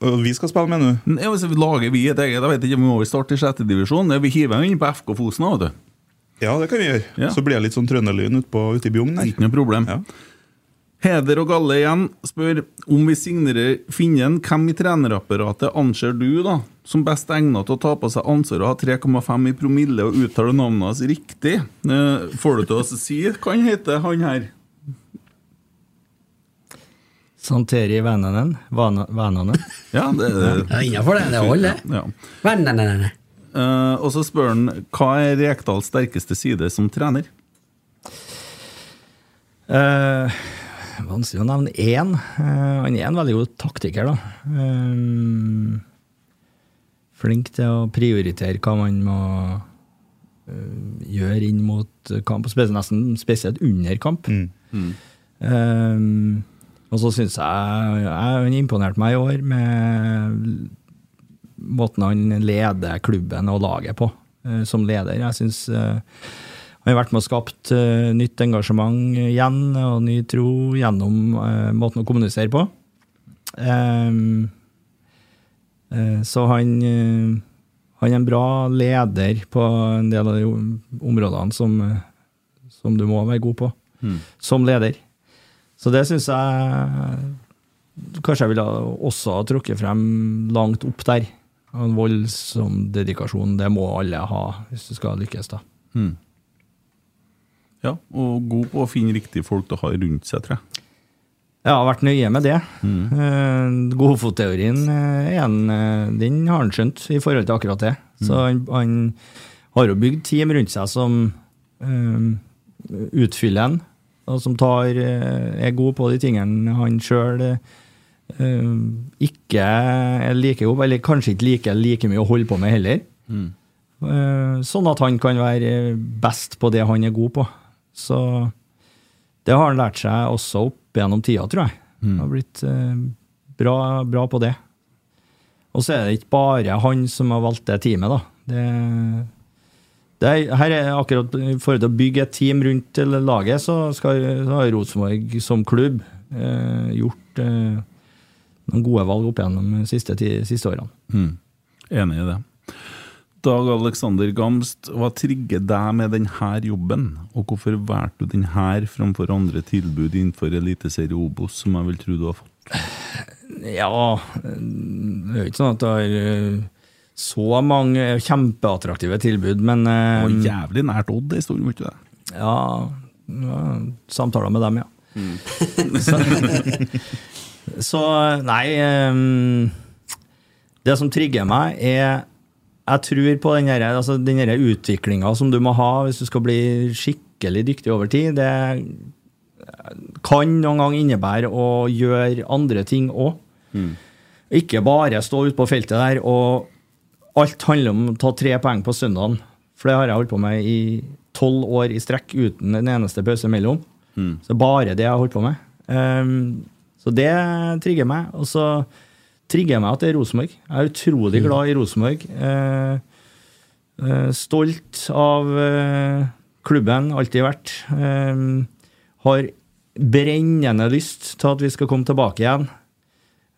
Vi skal spille, med nå? Ja, hvis vi lager vi et eget Jeg vet ikke vi må starte i sjette divisjon. Vi hiver inn på FK Fosen. vet du. Ja, det kan vi gjøre. Ja. Så blir det litt sånn Trønderlyn ute på- i Bjugn. Ikke noe problem. Ja. Heder og Galle igjen spør om vi signerer Finnen, hvem i trenerapparatet anser du da som best egnet til å ta på seg ansvaret og ha 3,5 i promille og uttale navnet hans riktig? Eh, får du til å si hva han heter, han her? Santeri Vananen. Vana- Vananen. [LAUGHS] Ja, det Ja, Innafor det. Det holder, det. Ja. Vennene. Uh, og så spør han hva er Rekdals sterkeste side som trener? Eh, vanskelig å nevne én. Eh, han er en veldig god taktiker, da. Eh, flink til å prioritere hva man må gjøre inn mot kamp, spesielt, nesten spesielt under kamp. Um, og så syns jeg, jeg han imponerte meg i år med måten han leder klubben og laget på, eh, som leder. Jeg syns har vært med og skapt uh, nytt engasjement igjen, og ny tro gjennom uh, måten å kommunisere på. Um, uh, så han han er en bra leder på en del av de områdene som, som du må være god på Mm. som leder. Så det syns jeg kanskje jeg ville også ha trukket frem langt opp der. En voldsom dedikasjon, det må alle ha hvis du skal lykkes, da. Mm. Ja, og god på å finne riktige folk til å ha rundt seg, tror jeg. Jeg har vært nøye med det. Mm. Godfotteorien eh, er en, eh, den har han skjønt i forhold til akkurat det. Så han, han har jo bygd team rundt seg som um, utfyller en, og som tar, eh, er god på de tingene han sjøl ikke er like god, eller kanskje ikke liker like mye å holde på med heller. Mm. Eh, Sånn at han kan være best på det han er god på. Så det har han lært seg også opp gjennom tida, tror jeg. Han har blitt eh, bra, bra på det. Og så er det ikke bare han som har valgt det teamet, da. Det, det er, her er akkurat i forhold til å bygge et team rundt til laget, så, skal, så har Rosenborg som klubb eh, gjort eh, noen gode valg opp gjennom de siste, siste årene. Mm. Enig i det. Dag Alexander Gamst, hva trigger deg med denne jobben, og hvorfor valgte du denne framfor andre tilbud innenfor Eliteserie Obos, som jeg vil tro du har fått? Ja, det er jo ikke sånn at det er eh, så mange kjempeattraktive tilbud, men Det var jævlig nært Odd en stund, var ikke det? Ja, ja, samtaler med dem, ja. [LAUGHS] så, så nei um, Det som trigger meg, er Jeg tror på den altså, utviklinga som du må ha hvis du skal bli skikkelig dyktig over tid. Det kan noen gang innebære å gjøre andre ting òg. Ikke bare stå ute på feltet der og alt handler om å ta tre poeng på søndagen. For det har jeg holdt på med i tolv år i strekk uten en eneste pause imellom. Mm. Så bare det jeg har holdt på med. Um, så det trigger meg. Og så trigger meg at det er Rosenborg. Jeg er utrolig glad i Rosenborg. Eh, eh, stolt av eh, klubben, alltid vært. Har brennende lyst til at vi skal komme tilbake igjen.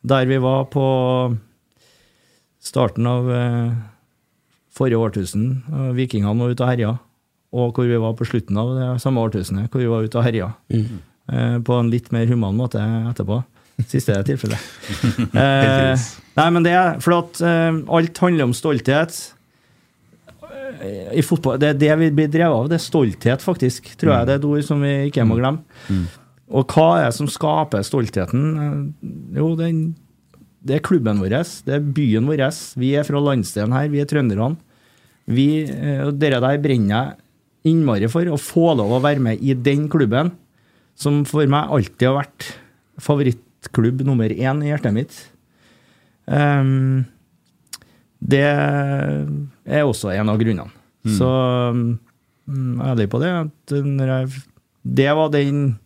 Der vi var på starten av forrige årtusen. Vikingene var ute og herja. Og hvor vi var på slutten av det samme årtusenet, hvor vi var ute og herja. Eh, på en litt mer human måte etterpå. Siste tilfelle. [LAUGHS] eh, nei, men det er for at eh, alt handler om stolthet. Eh, I fotball, Det er det vi blir drevet av. Det er stolthet, faktisk. Tror jeg det er et ord som vi ikke må glemme. Og hva er det som skaper stoltheten? Eh, Jo, den, det er klubben vår, det er byen vår. Vi er fra landsdelen her, vi er trønderne. Vi, eh, og Dere der brenner jeg innmari for, å få lov å være med i den klubben, som for meg alltid har vært favorittklubb nummer én i hjertet mitt. Um, det er også en av grunnene. Så mm, ærlig på det at når jeg, Det var den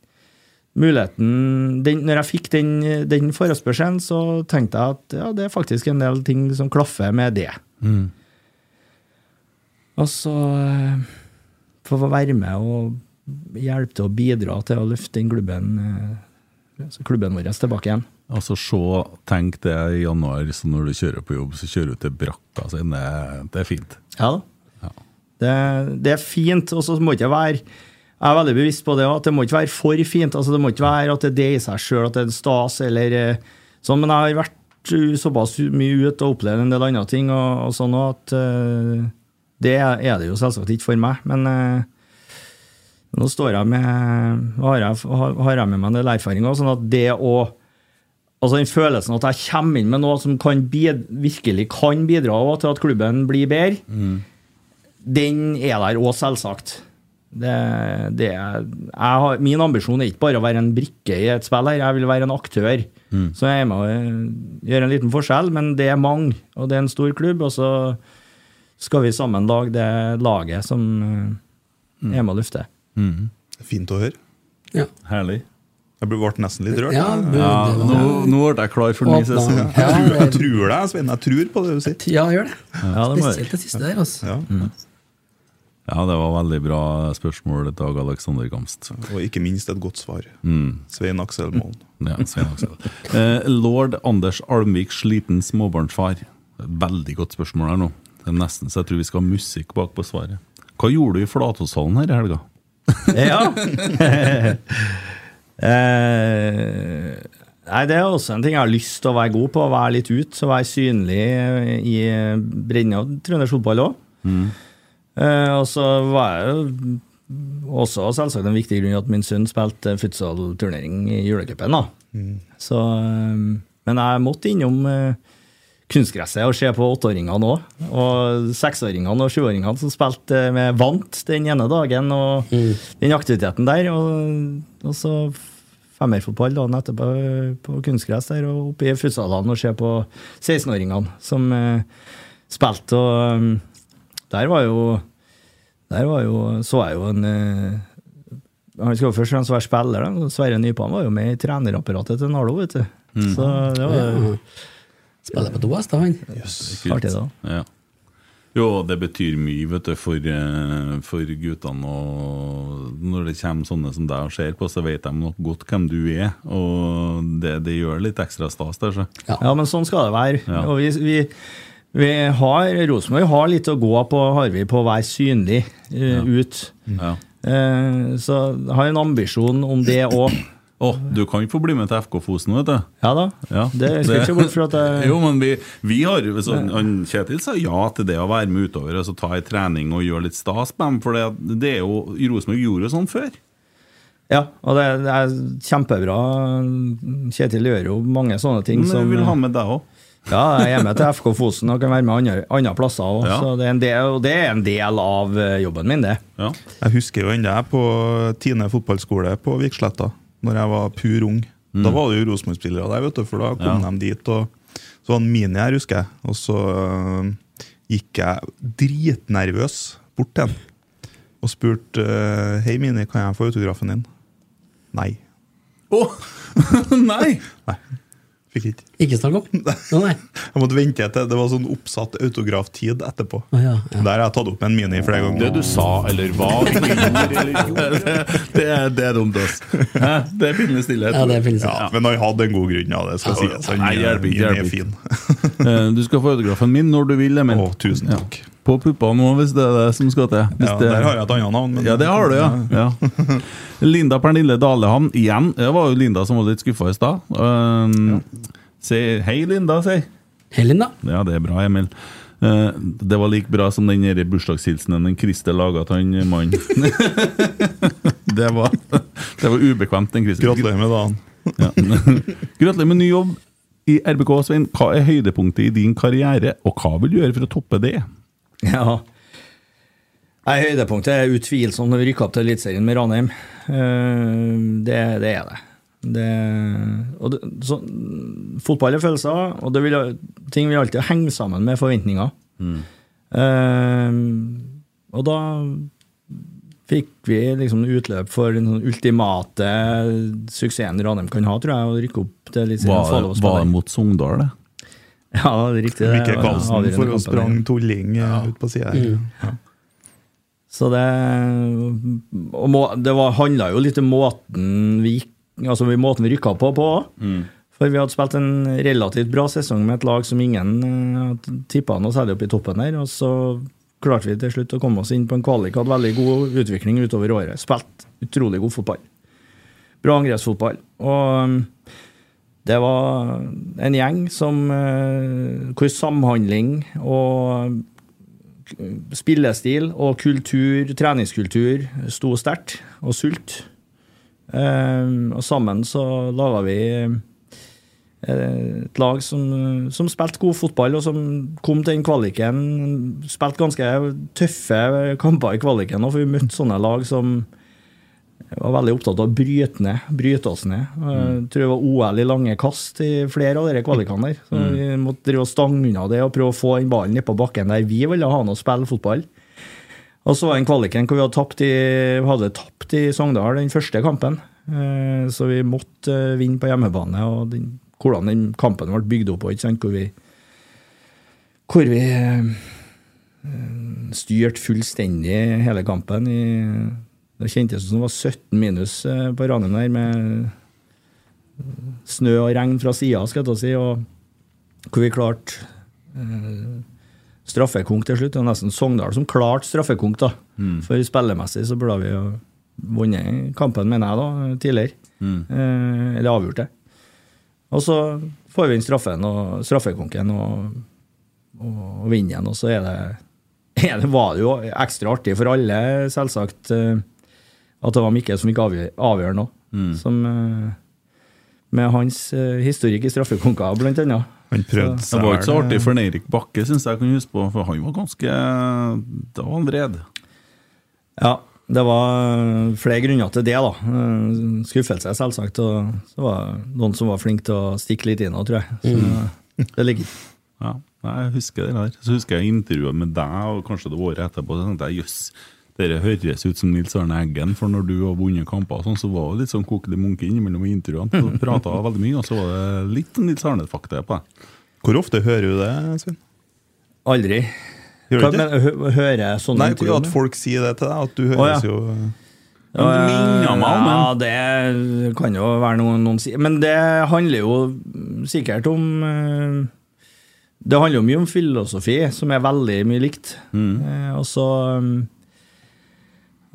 muligheten den, Når jeg fikk den, den forespørselen, så tenkte jeg at ja, det er faktisk en del ting som klaffer med det. Mm. Og så for få få være med og hjelpe til å bidra til å løfte den klubben, eh, klubben vår tilbake igjen. Altså se, tenk det i januar, så når du kjører på jobb, så kjører du til brakka. Så det, det er fint. Ja da. Det, det er fint, og så må det ikke være Jeg er veldig bevisst på det at det må ikke være for fint. altså Det må ikke være at det er det i seg sjøl, at det er en stas eller eh, sånn. Men jeg har vært såpass mye ute og opplevd en del andre ting, og, og sånn at uh, det er det jo selvsagt ikke for meg. Men uh, nå står jeg med har jeg, har jeg med meg en del erfaring også, sånn at det å Altså den følelsen at jeg kommer inn med noe som kan bid, virkelig kan bidra til at klubben blir bedre, den er der òg, selvsagt. Det, det er, har, min ambisjon er ikke bare å være en brikke i et spill her, jeg vil være en aktør. Mm. Så jeg er med å gjøre en liten forskjell, men det er mange, og det er en stor klubb. og så skal vi sammen lage det laget som mm. er med å lufte. Mm. Fint å høre. Ja. Herlig. Jeg ble nesten litt rørt. Ja, ble, Ja, nå, nå ble jeg klar for ny sesong. Ja, [LAUGHS] Jeg tror, jeg det- tror deg, Svein. Jeg tror på det du sier. Ja, gjør det. Ja, det Spesielt det siste der, altså. Ja. Ja, det var veldig bra spørsmål, Dag Alexander Gamst. Og ikke minst et godt svar. Mm. Svein Aksel Målen. Ja, Svein Aksel. Eh, Lord Anders Almvik, sliten småbarnsfar. Veldig godt spørsmål her nå. Det er nesten så jeg tror vi skal ha musikk bak på svaret. Hva gjorde du i Flatåshallen her i helga? [LAUGHS] Ja. [LAUGHS] eh, nei, det er også en ting jeg har lyst til å være god på. Å være litt ut, så være synlig i bredden av trøndersk fotball òg. Eh, og så var jeg jo også selvsagt en viktig grunn at min sønn spilte futsal-turnering i julecupen. Mm. Så, eh, Men jeg måtte innom eh, kunstgresset og se på åtteåringene òg. Og seksåringene og sjuåringene som spilte med vant den ene dagen, og den aktiviteten der. Og, og så femmerfotball dagen etterpå på kunstgress der, og oppe i futsalene og se på 16-åringene som eh, spilte. Og um, der var jo Der var jo, så jeg jo en eh, Han skal jo først og fremst være spiller. Da. Sverre Nypan var jo med i trenerapparatet til Nardo, vet du. Så det var Ja. Spiller på to hester, han. artig, da. Ja. Jo, det betyr mye vet du, for, eh, for guttene. Og når det kommer sånne som deg og ser på, så vet de nok godt hvem du er. Og det, det gjør litt ekstra stas der, så. Ja, men sånn skal det være. Ja. Og vi, vi, vi har, Rosenborg har litt å gå på, har vi, på å være synlig eh, ut. Ja. Uh, så har en ambisjon om det òg. Å, du kan få bli med til FK Fosen, vet du. Ja da. Ja. Det skal ikke bort fra at jeg [LAUGHS] Jo, men vi, vi har jo sånn, han Kjetil sa ja til det å være med utover og så ta en trening og gjøre litt stas med dem. For det, det er jo Rosenborg gjorde jo sånn før. Ja, og det, det er kjempebra. Kjetil gjør jo mange sånne ting Men som vil ha med deg òg. Ja, jeg er med til FK Fosen og kan være med andre, andre plasser òg. Ja. Det del, og det er en del av eh, jobben min, det. Ja. Jeg husker jo ennå jeg på Tine fotballskole på Viksletta, når jeg var pur ung. Da var det jo Rosenborg-spillere der, vet du, for da kom Ja. de dit. og Så var det en Mini her, husker jeg. Og så uh, gikk jeg dritnervøs bort til ham og spurte uh, Hei, Mini, kan jeg få autografen din? Nei. Å! [LAUGHS] Nei! Fikk ikke. Ikke snakk om. Å, nei. [LAUGHS] Jeg måtte vente til det var sånn oppsatt autograftid etterpå. Oh, ja, ja. Der har jeg tatt opp med en Mini flere ganger. Det du sa eller hva [LAUGHS] det, det, er, det er dumt, ass. Det er pinlig stillhet. Ja, det finnes Ja, men han hadde en god grunn, av det skal Ja, sies. Han nei, hjelper Mini er fin. [LAUGHS] Eh, Du skal få autografen min når du vil, Emil. Å, tusen takk. På puppa nå, hvis det er det som skal til. Hvis Ja, det... der har jeg et annet navn. men- Ja, det har du, ja. ja. Linda Pernille Dalehamn igjen. Det var jo Linda som var litt skuffa i stad. Um, Si hei, Linda, si. Hei, Linda. Ja, det er bra, Emil. Eh, det var like bra som den bursdagshilsenen den Christer laga til han mannen. [LAUGHS] det, var, det var ubekvemt, den Christer. Gratulerer med dagen. Ja. [LAUGHS] Gratulerer med ny jobb i RBK, Svein. Hva er høydepunktet i din karriere, og hva vil du gjøre for å toppe det? Ja. Nei, Høydepunktet er utvilsomt når vi rykker opp til Eliteserien med Ranheim. Eh, Det, det er det. Det, og det så, fotball er følelser, og det vil, ting vil alltid henge sammen med forventninger. Eh, og da fikk vi liksom utløp for den sånn ultimate suksessen Ranheim kan ha, tror jeg, å rykke opp til litt Var, var det mot Sogndal, det? Ja, det er riktig. Mikke Karlsen for å sprang tulling ja. ut på sida her. Ja. Så det og må, Det var, handla jo litt om måten vi gikk Altså måten vi rykka på på òg. For vi hadde spilt en relativt bra sesong med et lag som ingen uh, tippa noe særlig opp i toppen her. Og så klarte vi til slutt å komme oss inn på en kvalik. Hadde veldig god utvikling utover året. Spilt utrolig god fotball. Bra angrepsfotball. Og um, det var en gjeng som uh, hvor samhandling og spillestil og kultur, treningskultur, sto sterkt, og sult. Um, og sammen så laga vi eh, et lag som, som spilte god fotball, og som kom til den kvaliken. Spilte ganske tøffe kamper i kvaliken, og for vi møtte sånne lag som var veldig opptatt av å bryte ned, bryte oss ned. Jeg tror det var OL i lange kast i flere av de kvalikene der. Så vi måtte drive og stange unna det og prøve å få den ballen ned på bakken der vi ville ha han å spille fotball. Og så var den kvaliken hvor vi hadde tapt i, hadde tapt i Sogndal den første kampen. Eh, Så vi måtte eh, vinne på hjemmebane. Og den, hvordan den kampen ble bygd opp, sant, hvor vi, hvor vi eh, styrte fullstendig hele kampen. I, det kjentes som det var 17 minus på Ranheim der, med snø og regn fra sida, skal jeg ta si. Og hvor vi klarte straffekonk til slutt. Det var nesten Sogndal som klarte straffekonk, da. Mm. For spillemessig så burde vi jo vunnet kampen, mener jeg, da, tidligere. Mm. Eh, eller avgjort det. Og så får vi inn straffen og straffekonken og, og, og vinner igjen, og så er det, [LAUGHS] er det var det jo ekstra artig for alle, selvsagt, eh, at det var Mikkel som fikk avgjøre, avgjøre nå. Mm. Som, eh, med hans eh, historikk i straffekonker, blant annet. Han prøvde Det var ikke så artig for Eirik Bakke, syns jeg kan huske på, for han var ganske Da var han vred. Ja, det var flere grunner til det, da. Eh, Skuffelse, selvsagt. Og så var det noen som var flinke til å stikke litt inn òg, tror jeg. Så Mm. det ligger Ja, jeg husker det der. Så husker jeg intervjuet med deg, og kanskje det året etterpå. Så tenkte jeg jøss, dere høres ut som Nils Arne Eggen, for når du har vunnet kamper, sånn, så var det litt sånn kokelig munke innimellom i intervjuene. Så Prata [LAUGHS] veldig mye, og så var det litt Nils Arne-fakta på deg. Hvor ofte hører du det, Svein? Aldri. Hører du ikke? men, hø hører jeg sånne Nei, intervjuer at folk sier det til deg. At du Å, høres ja. jo Ja, det kan jo være noe noen sier. Men det handler jo sikkert om eh, Det handler jo mye om filosofi, som er veldig mye likt. Mm. Og så um,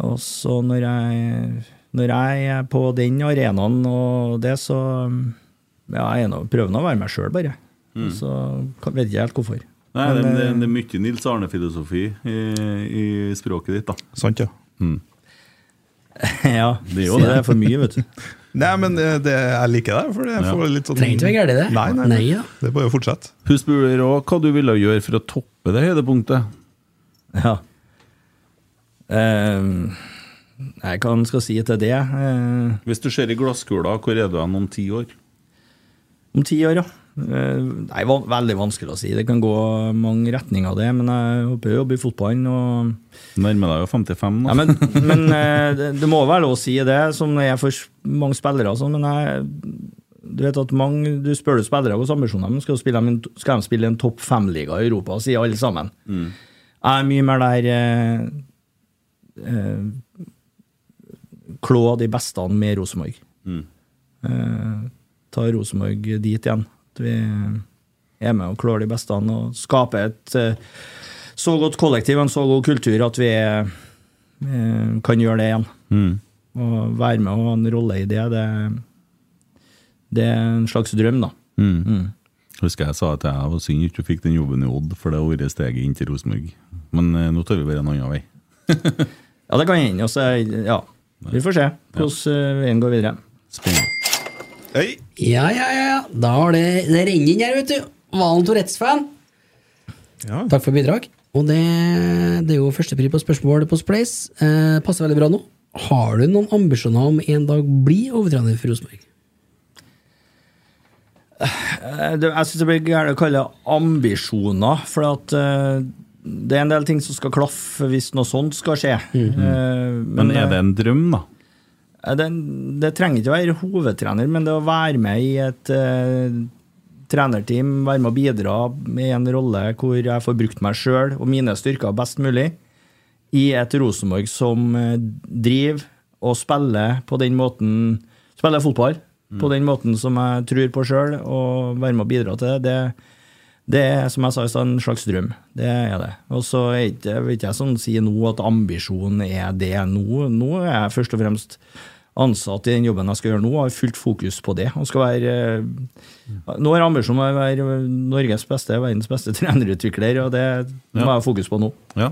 Og så når jeg Når jeg er på den arenaen og det, så Ja, jeg er nå- prøver jeg å være meg sjøl, bare. Så kan- vet ikke helt hvorfor. Nei, Men, det, det, eh, det er mye Nils Arne-filosofi i, i språket ditt, da. Sant, ja. [LAUGHS] ja, Det er jo det. det er for mye, vet du. [LAUGHS] Nei, men det, jeg liker det. For det Ja. får litt sånn Trenger ikke være gærent, det. Nei, nei, Nei, ja. Det er bare å fortsette. Hun spør òg hva du ville gjøre for å toppe det høydepunktet. Ja. Eh, jeg kan skal si til det. eh, Hvis du ser i glasskula, hvor er du hen om ti år? om ti år, ja. Det Nei, veldig vanskelig å si. Det kan gå mange retninger, av det. Men jeg håper å jobbe i fotballen. Og, Nærmer deg jo 55 nå. ja, men men eh, det, det må være lov å si det, som det er for mange spillere. Sånn, men jeg, du vet at mange, du spør du spillere hvilke ambisjoner de skal spille, de skal de spille i en topp fem-liga i Europa, sier alle sammen. Jeg er mye mer der eh, Klå de beste med Rosenborg. Mm. Eh, ta Rosenborg dit igjen. At vi er med og klår de beste og skaper et eh, så godt kollektiv en så god kultur at vi eh, kan gjøre det igjen. Mm. Og være med og ha en rolle i det, det, det er en slags drøm, da. Mm. Mm. Husker jeg sa at jeg var synd ikke fikk den jobben i Odd, for det har vært steget inn til Rosenborg. Men eh, nå tar vi bare en annen vei. [LAUGHS] Ja, det kan hende. og så, Ja, vi får se hvordan eh, veien går videre. Spennende. Ja, ja. ja. Da har det, det renner inn her, vet du. Valen Tourettes-fan. Ja. Takk for bidrag. Og det, det er jo førstepri på spørsmål på Splace. Eh, passer veldig bra nå. Har du noen ambisjoner om en dag bli overtrener for Rosenborg? Eh, Jeg syns det blir gærent å kalle det ambisjoner, for at eh, det er en del ting som skal klaffe hvis noe sånt skal skje. Eh, Men er det en drøm, da? Eh, Det, det trenger ikke å være hovedtrener, men det å være med i et uh, trenerteam, være med å bidra med en rolle hvor jeg får brukt meg sjøl og mine styrker best mulig, i et Rosenborg som driver og spiller på den måten Spiller fotball på den måten som jeg tror på sjøl, og være med å bidra til det, det det er som jeg sa i stad, en slags drøm. Det er det. Og så er ikke, vil ikke jeg sånn si nå at ambisjonen er det. Nå, nå er jeg først og fremst ansatt i den jobben jeg skal gjøre nå, og har fullt fokus på det. Og skal være, eh, nå er ambisjonen å være Norges beste, verdens beste [LAUGHS] trenerutvikler, og det må jeg ha fokus på nå. Ja.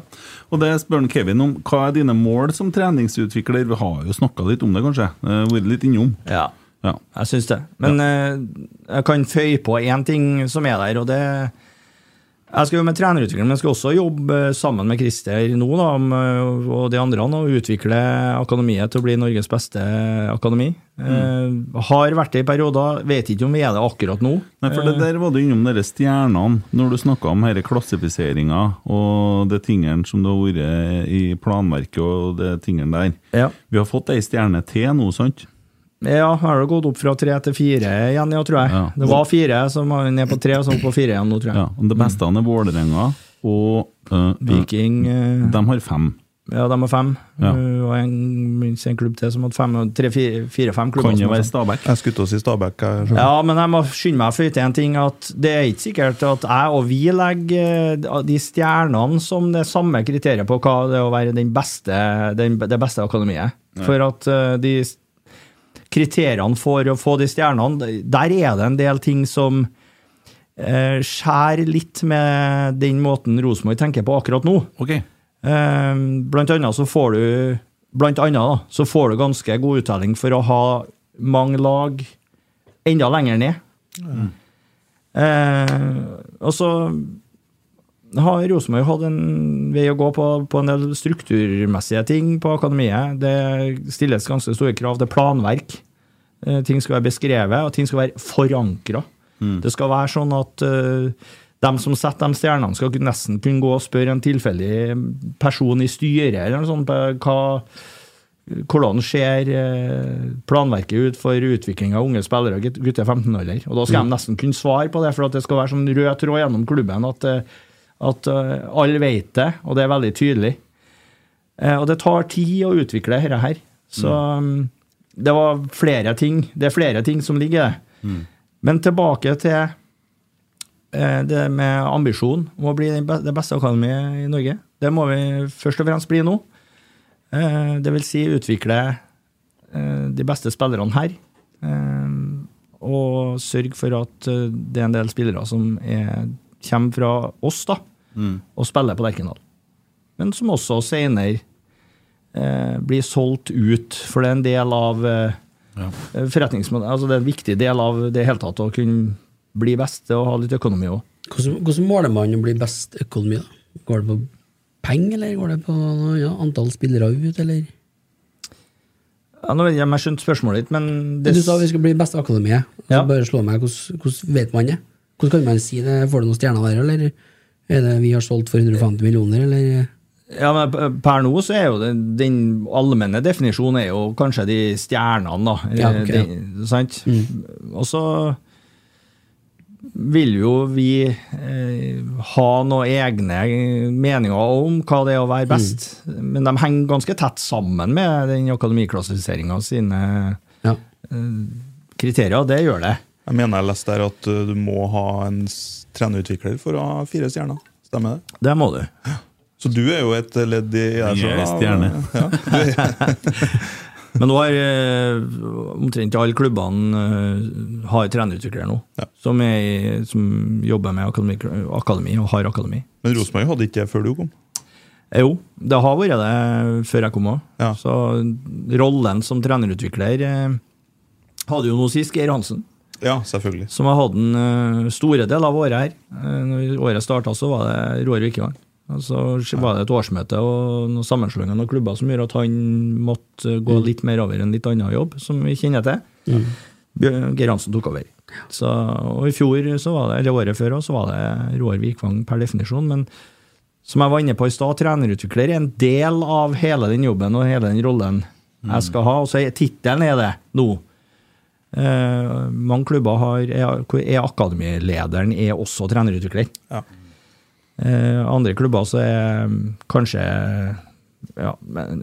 Og det spør Kevin om. Hva er dine mål som treningsutvikler? Vi har jo snakka litt om det, kanskje? Eh, Vært litt innom. Ja. Ja. Jeg syns det. Men eh, jeg kan føye på én ting som er der, og det Jeg skal jo med trenerutvikling, men jeg skal også jobbe eh, sammen med Christer nå da, og de andre og utvikle akademiet til å bli Norges beste akademi. Eh, har vært det i perioder, vet ikke om vi er det akkurat nå. Nei, for det der var du innom de stjernene, når du snakka om klassifiseringa og det tingene som det har vært i planverket og det tingene der. Ja. Vi har fått ei stjerne til nå, sant? Ja, har det gått opp fra tre til fire igjen, ja, tror jeg. Ja. Det var fire, så vi ned på tre, og så opp på fire igjen nå, tror jeg. Ja, og Det beste er Vålerenga og uh, Viking Uh, De har fem. Ja, de har fem. Ja. Uh, Og en, minst en klubb til som hadde fem. Tre, fire, fire-fem klubber. Kan jo være. Stabæk? Jeg skulle til å si Stabæk. Ja, men jeg må skynde meg å føye til en ting. at Det er ikke sikkert at jeg og vi legger de stjernene som det samme kriteriet på hva det er å være den beste, den, det beste akademiet. For at de kriteriene for å få de stjernene, der er det en del ting som eh, skjærer litt med den måten Rosenborg tenker på akkurat nå. Okay. Eh, Blant annet så får du Blant annet da, så får du ganske god uttelling for å ha mange lag enda lenger ned. Eh, og så har Rosenborg hatt en vei å gå på, på en del strukturmessige ting på akademiet. Det stilles ganske store krav til planverk. Eh, ting skal være beskrevet, og ting skal være forankra. Det skal være sånn at eh, de som setter de stjernene, skal nesten kunne gå og spørre en tilfeldig person i styret eller noe sånt på hva, hvordan ser eh, planverket ut for utvikling av unge spillere, og gutter 15-årer. Og da skal de nesten kunne svare på det, for at det skal være sånn rød tråd gjennom klubben at, eh, at eh, alle vet det, og det er veldig tydelig. Eh, Og det tar tid å utvikle dette her. Så mm, det var flere ting. Det er flere ting som ligger i det. Men tilbake til eh, det med ambisjon om å bli det beste akademiet i Norge. Det må vi først og fremst bli nå. Det vil si utvikle de beste spillerne her. Og sørge for at det er en del spillere som er, kommer fra oss da, og spiller på Lerkendal. Men som også senere eh, blir solgt ut, for det er en del av eh, forretningsmodellen. Altså det er en viktig del av det hele tatt å kunne bli best og ha litt økonomi òg. Hvordan, hvordan måler man å bli best økonomi? da? Går det på penger, eller går det på ja, antall spillere ut, eller? Ja, nå vet jeg om jeg skjønte spørsmålet ditt, men det, Du sa vi skal bli best akademiet. Så Ja. bare slå meg, hvordan, hvordan vet man det? Hvordan kan man si det? Får du noen stjerner der, eller er det vi har solgt for 150 millioner, eller? ja, men per nå så er jo den, den allmenne definisjonen er jo kanskje de stjernene, da. Ja, okay. De, sant? Og så vil jo vi eh, ha noen egne meninger om hva det er å være best, men de henger ganske tett sammen med den akademiklassifiseringa sine Ja. eh, kriterier. Det gjør det. Jeg mener jeg leste der at uh, du må ha en trenerutvikler for å ha fire stjerner. Stemmer det? Det må du. Så du er jo et ledd i Jeg er stjerne. Ja, du [LAUGHS] er, Men nå har eh, omtrent alle klubbene eh, har trenerutviklere nå, Ja. som, er, som jobber med akademi, akademi og har akademi. men Rosenborg hadde ikke det før du kom. Jo, det har vært det før jeg kom òg. Ja. Så rollen som trenerutvikler eh, hadde jo nå sist Geir Hansen, Ja, selvfølgelig. som har hatt en eh, store del av året her. Eh, når året starta, så var det Roar Vikevang. Og så var det et årsmøte og noen sammenslåinger av klubber som gjorde at han måtte gå litt mer over en litt annen jobb, som vi kjenner til. Bjør- Geir Hansen tok over. Så, og i fjor, så var det, eller året før, så var det Roar Vikvang per definisjon. Men som jeg var inne på i stad, trenerutvikler er en del av hele den jobben og hele den rollen jeg skal ha. Og så er tittelen er det nå. Mange klubber har, er, er akademilederen er også trenerutvikler. Ja. Eh, andre klubber så er mm, kanskje ja,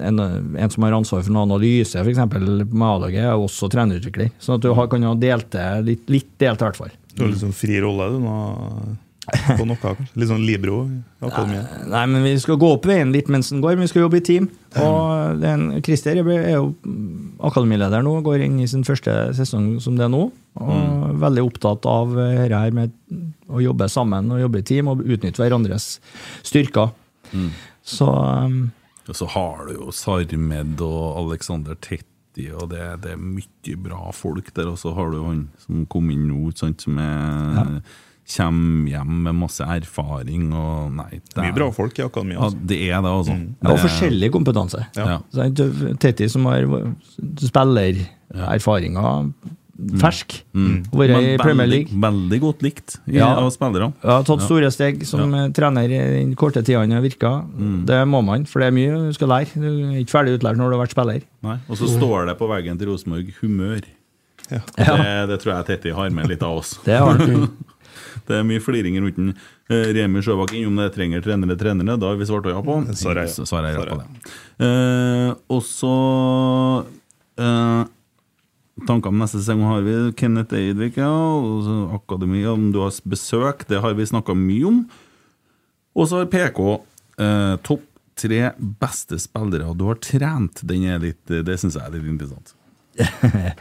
en, en som har ansvar for en analyse, f.eks. med A-laget, er også trenerutvikler. Sånn at du har, kan ha delt det litt, litt delt, i hvert fall. Du har litt sånn fri rolle du nå, på noe, kanskje. Litt sånn Libro Nei. Nei, men vi skal gå opp veien litt mens den går, men vi skal jobbe i team. Og den, er Christer er jo akademileder nå, går inn i sin første sesong som det er nå. Og veldig opptatt av dette her med å jobbe sammen og jobbe i team og utnytte hverandres styrker. Så um, Og så har du jo Sarmed og Alexander Tetti, og det, det er mye bra folk der. Og så har du han som kom inn nå, sant, som er kommer hjem med masse erfaring og Nei. det er, Mye bra folk i akademiet, Ja, altså. det er det, altså. Ja, og forskjellig kompetanse. Ja. ja. Tetti som har spillererfaringer fersk. Mm. Vært i Premier League. Veldig, veldig godt likt i, Ja. av spillerne. Ja, tatt store steg som ja. trener i den korte tida han har virka. Mm. Det må man, for det er mye du skal lære. Du er ikke ferdig utlært når du har vært spiller. Nei. Og så står det på veggen til Rosenborg 'humør'. Ja. Det, det tror jeg Tetti har med litt av oss. Det har han. [LAUGHS] det er mye fliring rundt den. Eh, Remi Sjøbakk innom det trenger trenere, trenere. Da har vi svart ja på. Svarer jeg. Så svarer jeg ja på det. Eh, og så eh, Tanker om neste sesong har vi Kenneth Eidvik, ja. Akademi, om du har besøk, det har vi snakka mye om. Og så har PK eh, topp tre beste spillere du har trent. Den er litt, det syns jeg er litt interessant. [LAUGHS]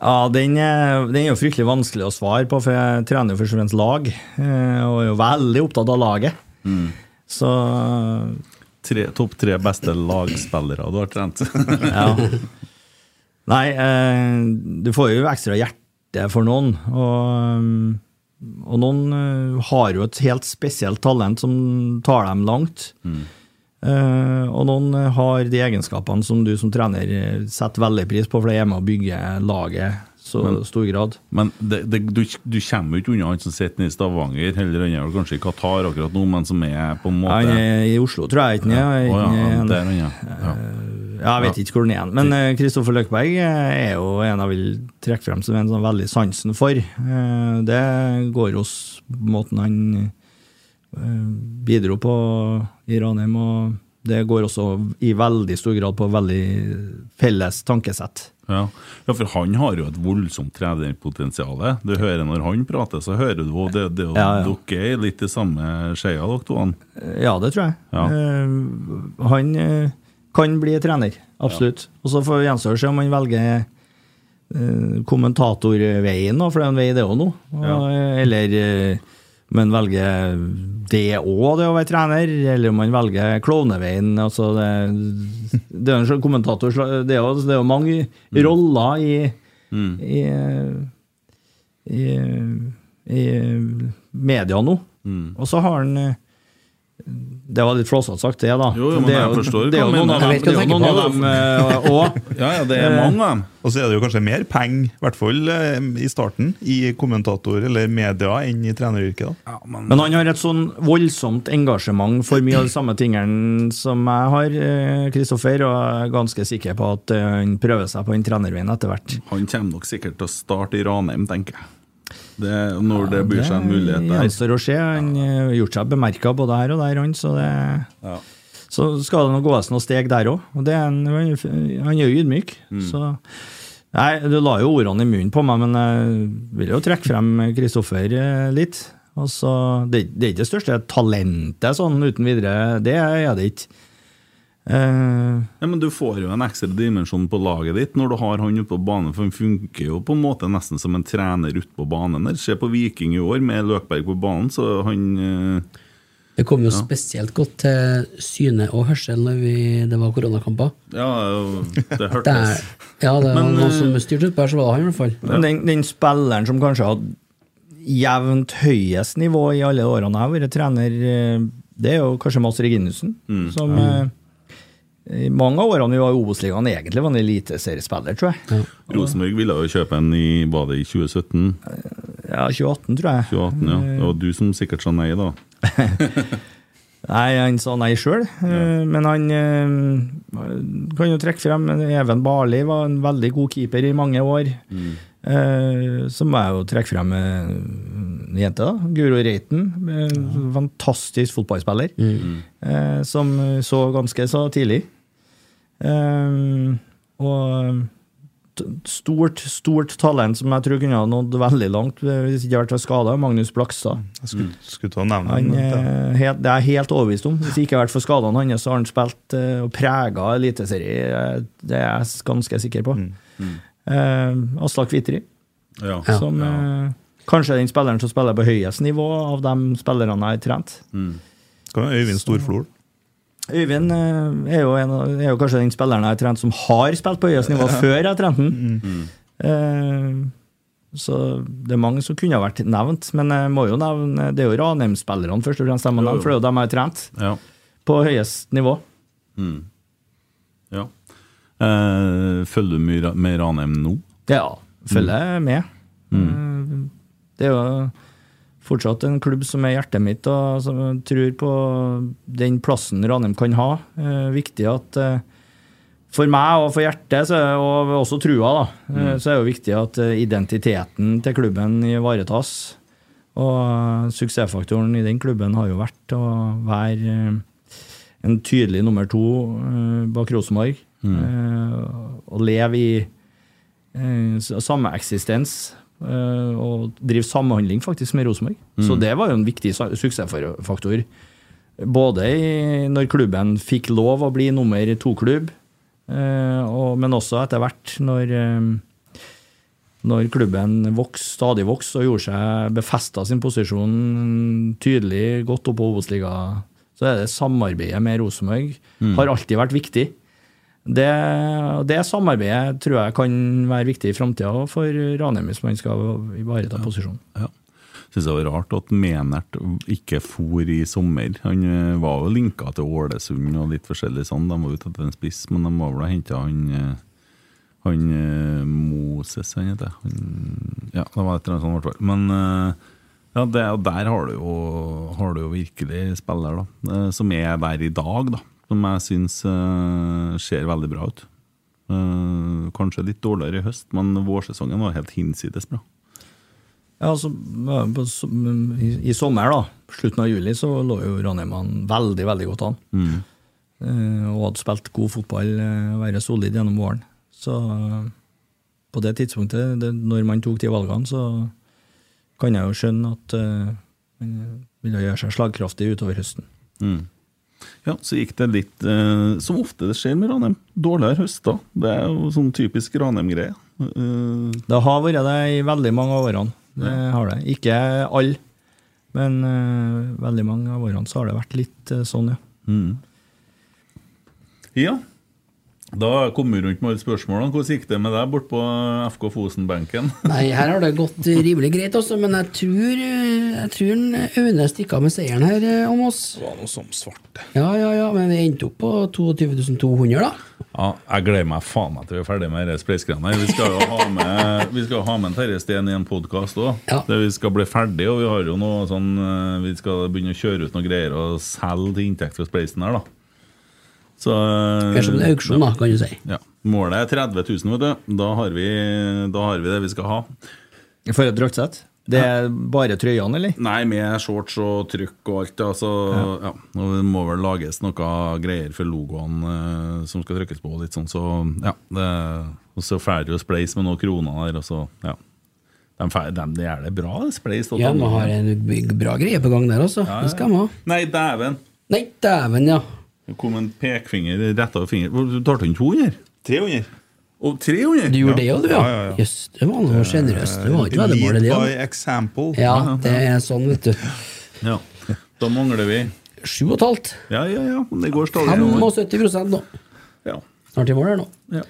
Ja, den er, den er jo fryktelig vanskelig å svare på, for jeg trener jo først og fremst lag. eh, Og er jo veldig opptatt av laget. Så Tre, topp tre beste lagspillere du har trent. [LAUGHS] ja. Nei, eh, du får jo ekstra hjerte for noen. Og, og noen eh, har jo et helt spesielt talent som tar dem langt. Eh, og noen har de egenskapene som du som trener eh, setter veldig pris på, for det er med å bygge laget så Men- stor grad. Men det, det, du, du kommer jo ikke unna han som sitter i Stavanger, heller han er kanskje i Qatar akkurat nå, men som er på en måte Han er i Oslo, tror jeg. Ikke Ja. ja. Ja, der han er. Ja. Ja, jeg vet ikke hvor den er. Men eh, Kristoffer Løkberg eh, er jo en jeg vil trekke frem som en sånn veldig sansen for. Eh, Det går hos måten han eh, bidro på i Ranheim, og det går også i veldig stor grad på veldig felles tankesett. Ja. ja, for han har jo et voldsomt trenerpotensial. Du hører når han prater, så hører du det, det, og Ja, ja. Dere er litt i samme skeia, dere to. Ja, det tror jeg. Ja. Uh, han uh, kan bli trener, absolutt. Og så får gjenstår å se om han velger eh, kommentatorveien, for det er en vei det òg nå. Eh, Eller om man velger det òg, det å være trener, eller om man velger klovneveien. Altså det, det er en kommentator Det er jo, det er jo mange roller i, i, i, i media nå. Og så har han eh, Det var litt flåsete sagt, det, da. Jo, jo, men det er jeg forstår det er jo noen av dem, det noen av òg. [LAUGHS] Ja, ja, det er mange av dem. Og så er det jo kanskje mer penger, i hvert fall eh, i starten, i kommentator- eller media enn i treneryrket. da. Men han har et sånn voldsomt engasjement for mye av de samme tingene som jeg har, Kristoffer, og jeg er ganske sikker på at eh, han prøver seg på den trenerveien etter hvert. Han kommer nok sikkert til å starte i Ranheim, tenker jeg. Det, når det byr seg en mulighet Det gjenstår å se. Han eh, har gjort seg bemerka både her og der, han, så det Ja. Så skal det nå gås noen steg der òg. Og en, han er jo ydmyk. Mm. Så Nei, du la jo ordene i munnen på meg, men jeg vil jo trekke frem Kristoffer eh, litt. Altså, det, det er ikke det største talentet sånn uten videre, det er det ikke. Eh, Ja, men Du får jo en ekstra dimensjon på laget ditt når du har han ute på banen, for han funker jo på en måte nesten som en trener ute på banen. der. Se på Viking i år med Løkberg på banen, så han uh, Det kom jo Ja. spesielt godt til syne og hørsel når vi, det var koronakamper. Ja, det [LAUGHS] Der, hørtes ja, det var Men, noen eh, som styrte utpå her, så var det han i hvert fall. Ja. den, den spilleren som kanskje hadde jevnt høyest nivå i alle årene jeg har vært trener, det er jo kanskje Mads Reginussen. Mm. Som eh, i mange av årene vi var i Obos-ligaen egentlig var en eliteseriespiller, tror jeg. Rosenborg ville jo kjøpe en i var det i 2017? Ja, 2018, tror jeg. 2018, ja. Det var du som sikkert sa nei, da. [LAUGHS] Nei, han sa nei sjøl, men han eh, kan jo trekke frem Even Barli var en veldig god keeper i mange år. Mm. så må jeg jo trekke frem eh, en jente, da. Guro Reiten. Ja. Fantastisk fotballspiller. mm. som så ganske så tidlig. Eh, og stort, stort talent som jeg tror kunne ha nådd veldig langt eh, hvis ikke vært skada. Magnus Blakstad. Jeg skulle, skulle ta nevne Han, eh, helt, det er jeg helt overbevist om. Hvis det ikke har vært for skadene hans, så har han spilt eh, og prega eliteserie. eh, Det er jeg ganske sikker på. Eh, Aslak Vitri, Ja. som eh, kanskje er den spilleren som spiller på høyest nivå av de spillerne jeg har trent. Mm. Øyvind Storflor. Øyvind eh, er jo, en, er jo kanskje den spilleren jeg har trent som har spilt på høyest nivå før jeg har trent den. Eh, Så det er mange som kunne ha vært nevnt, men jeg må jo nevne det er jo Ranheim-spillerne først og fremst for det er jo dem jeg har trent Ja. på høyest nivå. Mm. ja. Eh, følger du mye med Ranheim nå? Ja, følger jeg med. Eh, Det er jo fortsatt en klubb som er hjertet mitt, og som jeg tror på den plassen Ranheim kan ha. Eh, Viktig at eh, for meg og for hjertet, så, er- og også trua, da, mm. så er det jo viktig at eh, identiteten til klubben ivaretas. Og eh, suksessfaktoren i den klubben har jo vært å være eh, en tydelig nummer to eh, bak Rosenborg. Mm. Og leve i eh, sameksistens eh, og drive samhandling faktisk med Rosenborg. Så det var jo en viktig suksessfaktor. Både i, når klubben fikk lov å bli nummer to-klubb, eh, men også etter hvert når eh, når klubben vokste, stadig vokste og gjorde seg befesta sin posisjon tydelig godt opp på Obos-ligaen, så er det samarbeidet med Rosenborg har alltid vært viktig. Det, det samarbeidet tror jeg kan være viktig i framtida for Ranheim hvis man skal ivareta posisjonen. Ja. Syns det var rart at Menert ikke for i sommer. Han eh, var jo linka til Ålesund og litt forskjellig sånn. De var ute etter en spiss, men de var vel og henta han eh, Han eh, Moses, han heter han, Ja, det var et eller annet sånt, i hvert fall. Men ja, det, der har du jo, har du jo virkelig spiller, da. Som er der i dag, da. Som jeg syns uh, ser veldig bra ut. Uh, kanskje litt dårligere i høst, men vårsesongen var helt hinsides bra. Ja, altså, på, som- i, I sommer, da, slutten av juli, så lå jo Ranheimene veldig veldig godt an. Eh, og hadde spilt god fotball, uh, være solid gjennom våren. Så eh, på det tidspunktet, det, når man tok de valgene, så kan jeg jo skjønne at eh, man ville gjøre seg slagkraftig utover høsten. Mm. Ja, så gikk det litt eh, Som ofte det skjer med Ranheim. Dårligere høster. Det er jo sånn typisk Ranheim-greie. Eh, Det har vært det i veldig mange av årene. Det har det. Ikke alle, men eh, veldig mange av årene så har det vært litt eh, sånn, ja. mm. Ja. Da kom vi rundt med alle spørsmålene. Hvordan gikk det med deg bort på FK Fosen-benken? [LAUGHS] Nei, her har det gått rimelig greit, også, men jeg tror, eh, jeg tror Aune stikker av med seieren her eh, om oss. Det var noe som svarte. Ja, ja, ja, men vi endte opp på 22.200 da. Ja, jeg gleder meg faen meg til vi er ferdig med disse spleisgreiene. Vi skal jo ha med, vi skal ha med en Terje Steen i en podkast òg. Ja. Vi skal bli ferdig, og vi har jo noe sånn eh, Vi skal begynne å kjøre ut noen greier og selge til inntekt for spleisen her, da. Så det er som en auksjon, da, kan du si. Ja. Målet er 30 000, vet du. Da har vi, da har vi det vi skal ha. For et draktsett. Det er bare trøyene, eller? Nei, med shorts og trykk og alt. Altså, ja. Og det må vel lages noe greier for logoen eh, som skal trykkes på. Litt sånn, så ja. Det, og så ferdig jo Spleis med noen kroner der, og så ja. De, de, de det bra, spleis. Ja, vi har en bra greie på gang der, altså. Ja, ja. Det skal vi ha. Nei, dæven! Nei, dæven, ja. Det kom en pekefinger rett over fingeren. Du tar til 200? 300. Og 300? Du gjorde det òg, du, ja? Ja, ja, ja. Jøss, det var noe sjenerøst. Det var ikke veddemålet, det. By example. Ja, det er sånn, vet du. Ja. Da mangler vi Sju og et halvt. Ja, ja, ja. Det går stadig fremover. 75 nå. Ja. Snart i mål her nå. Ja,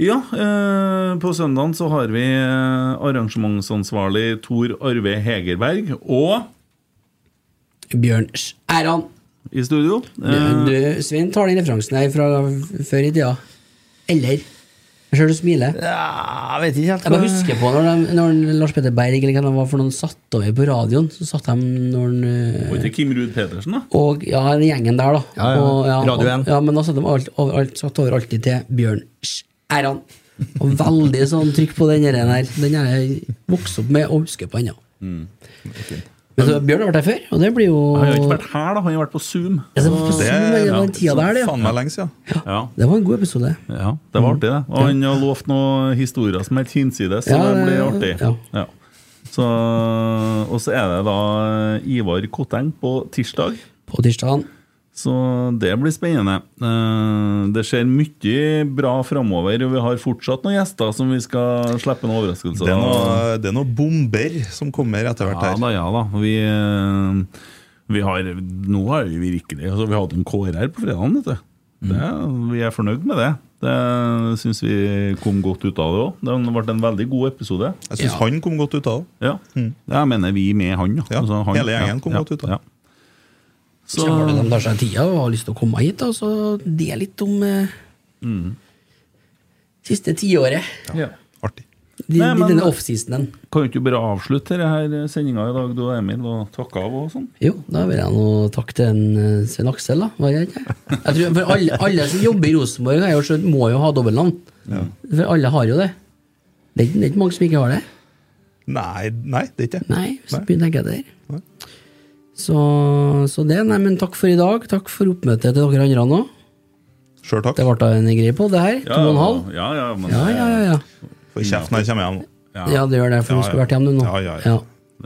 ja eh, på søndagen så har vi eh, arrangementsansvarlig Tor Arve Hegerberg og Bjørn Skjæran. I studio. Du, Eh, du, Svein tar den referansen her fra før i tida. Eller? Jeg ser du smiler. Ja, jeg vet ikke helt Jeg bare husker på når, de, når Lars Petter Berg eller hva det var for noen satt over på radioen. Så satt de når han, eh, ikke Kim Ruud Petersen, da? Og ja, den gjengen der, da. Ja, ja. Og, Radio og- 1. Ja, men da satt de alt, over, alt, satt over alltid til Bjørn Æran. Og veldig sånn trykk på den der. Den har jeg vokst opp med og husker på ennå. Mm. Men så, Bjørn har vært her før, og det blir jo Han har ikke vært her, da. Han har vært på Zoom. Ja, det var på Zoom, det ja. den tida der, det. ja. faen meg lenge siden. Ja, Det var en god episode. ja det var artig, det. Og han har lovt noen historier som er helt hinsides, så Ja, det blir artig. ja. Ja. Så, og så er det da Ivar Kotteng på tirsdag. På tirsdagen. Så det blir spennende. Eh, Det skjer mye bra framover, og vi har fortsatt noen gjester som vi skal slippe noen overraskelser Det er noe, det er noe bomber som kommer etter hvert her. Ja da, ja da. Vi, eh, vi har Nå har vi virkelig altså, Vi hadde en kårer her på fredagen, vet du. Det, vi er fornøyd med det. Det syns vi kom godt ut av det òg. Det ble en veldig god episode. Jeg syns han kom godt ut av det. Ja. Jeg mener vi med han. Ja. Ja, Altså, han hele gjengen kom ja, godt ut av det. Ja. Så Så har det de tar seg tida og har lyst til å komme hit, da, så det er litt om eh, Mm. siste tiåret. Ja. Artig. De, Nei, men- denne offseasonen. kan du ikke bare avslutte denne sendinga i dag, du og Emil, og takke av og sånn? Jo, da vil jeg nå takke til en eh, Svein Aksel, da. Var det ikke? Jeg tror, for alle, alle som jobber i Rosenborg, jeg skjønt, må jo ha dobbeltnavn. For alle har jo det. Det er, ikke, det er ikke mange som ikke har det. Nei, nei, det er ikke det. Nei, så begynner jeg ikke etter. Nei. Så, så det. Nei, men takk for i dag. Takk for oppmøtet til dere andre nå. Sjøl takk. Det ble da en greie på det her. To og en halv. Ja, ja, men Ja, ja, ja. ja. Får kjeft når jeg kommer hjem Ja. Ja, det gjør det, for Ja, du skulle ja. vært hjemme nå. Ja, ja, ja.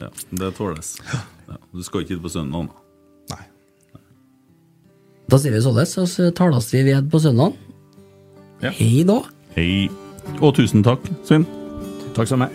Ja, det tåles. Ja, du skal ikke hit på søndag? da? Nei. Da sier vi således, og så tales vi ved på søndag. Ja. Hei da. Hei. Og tusen takk, Svein. Takk som meg.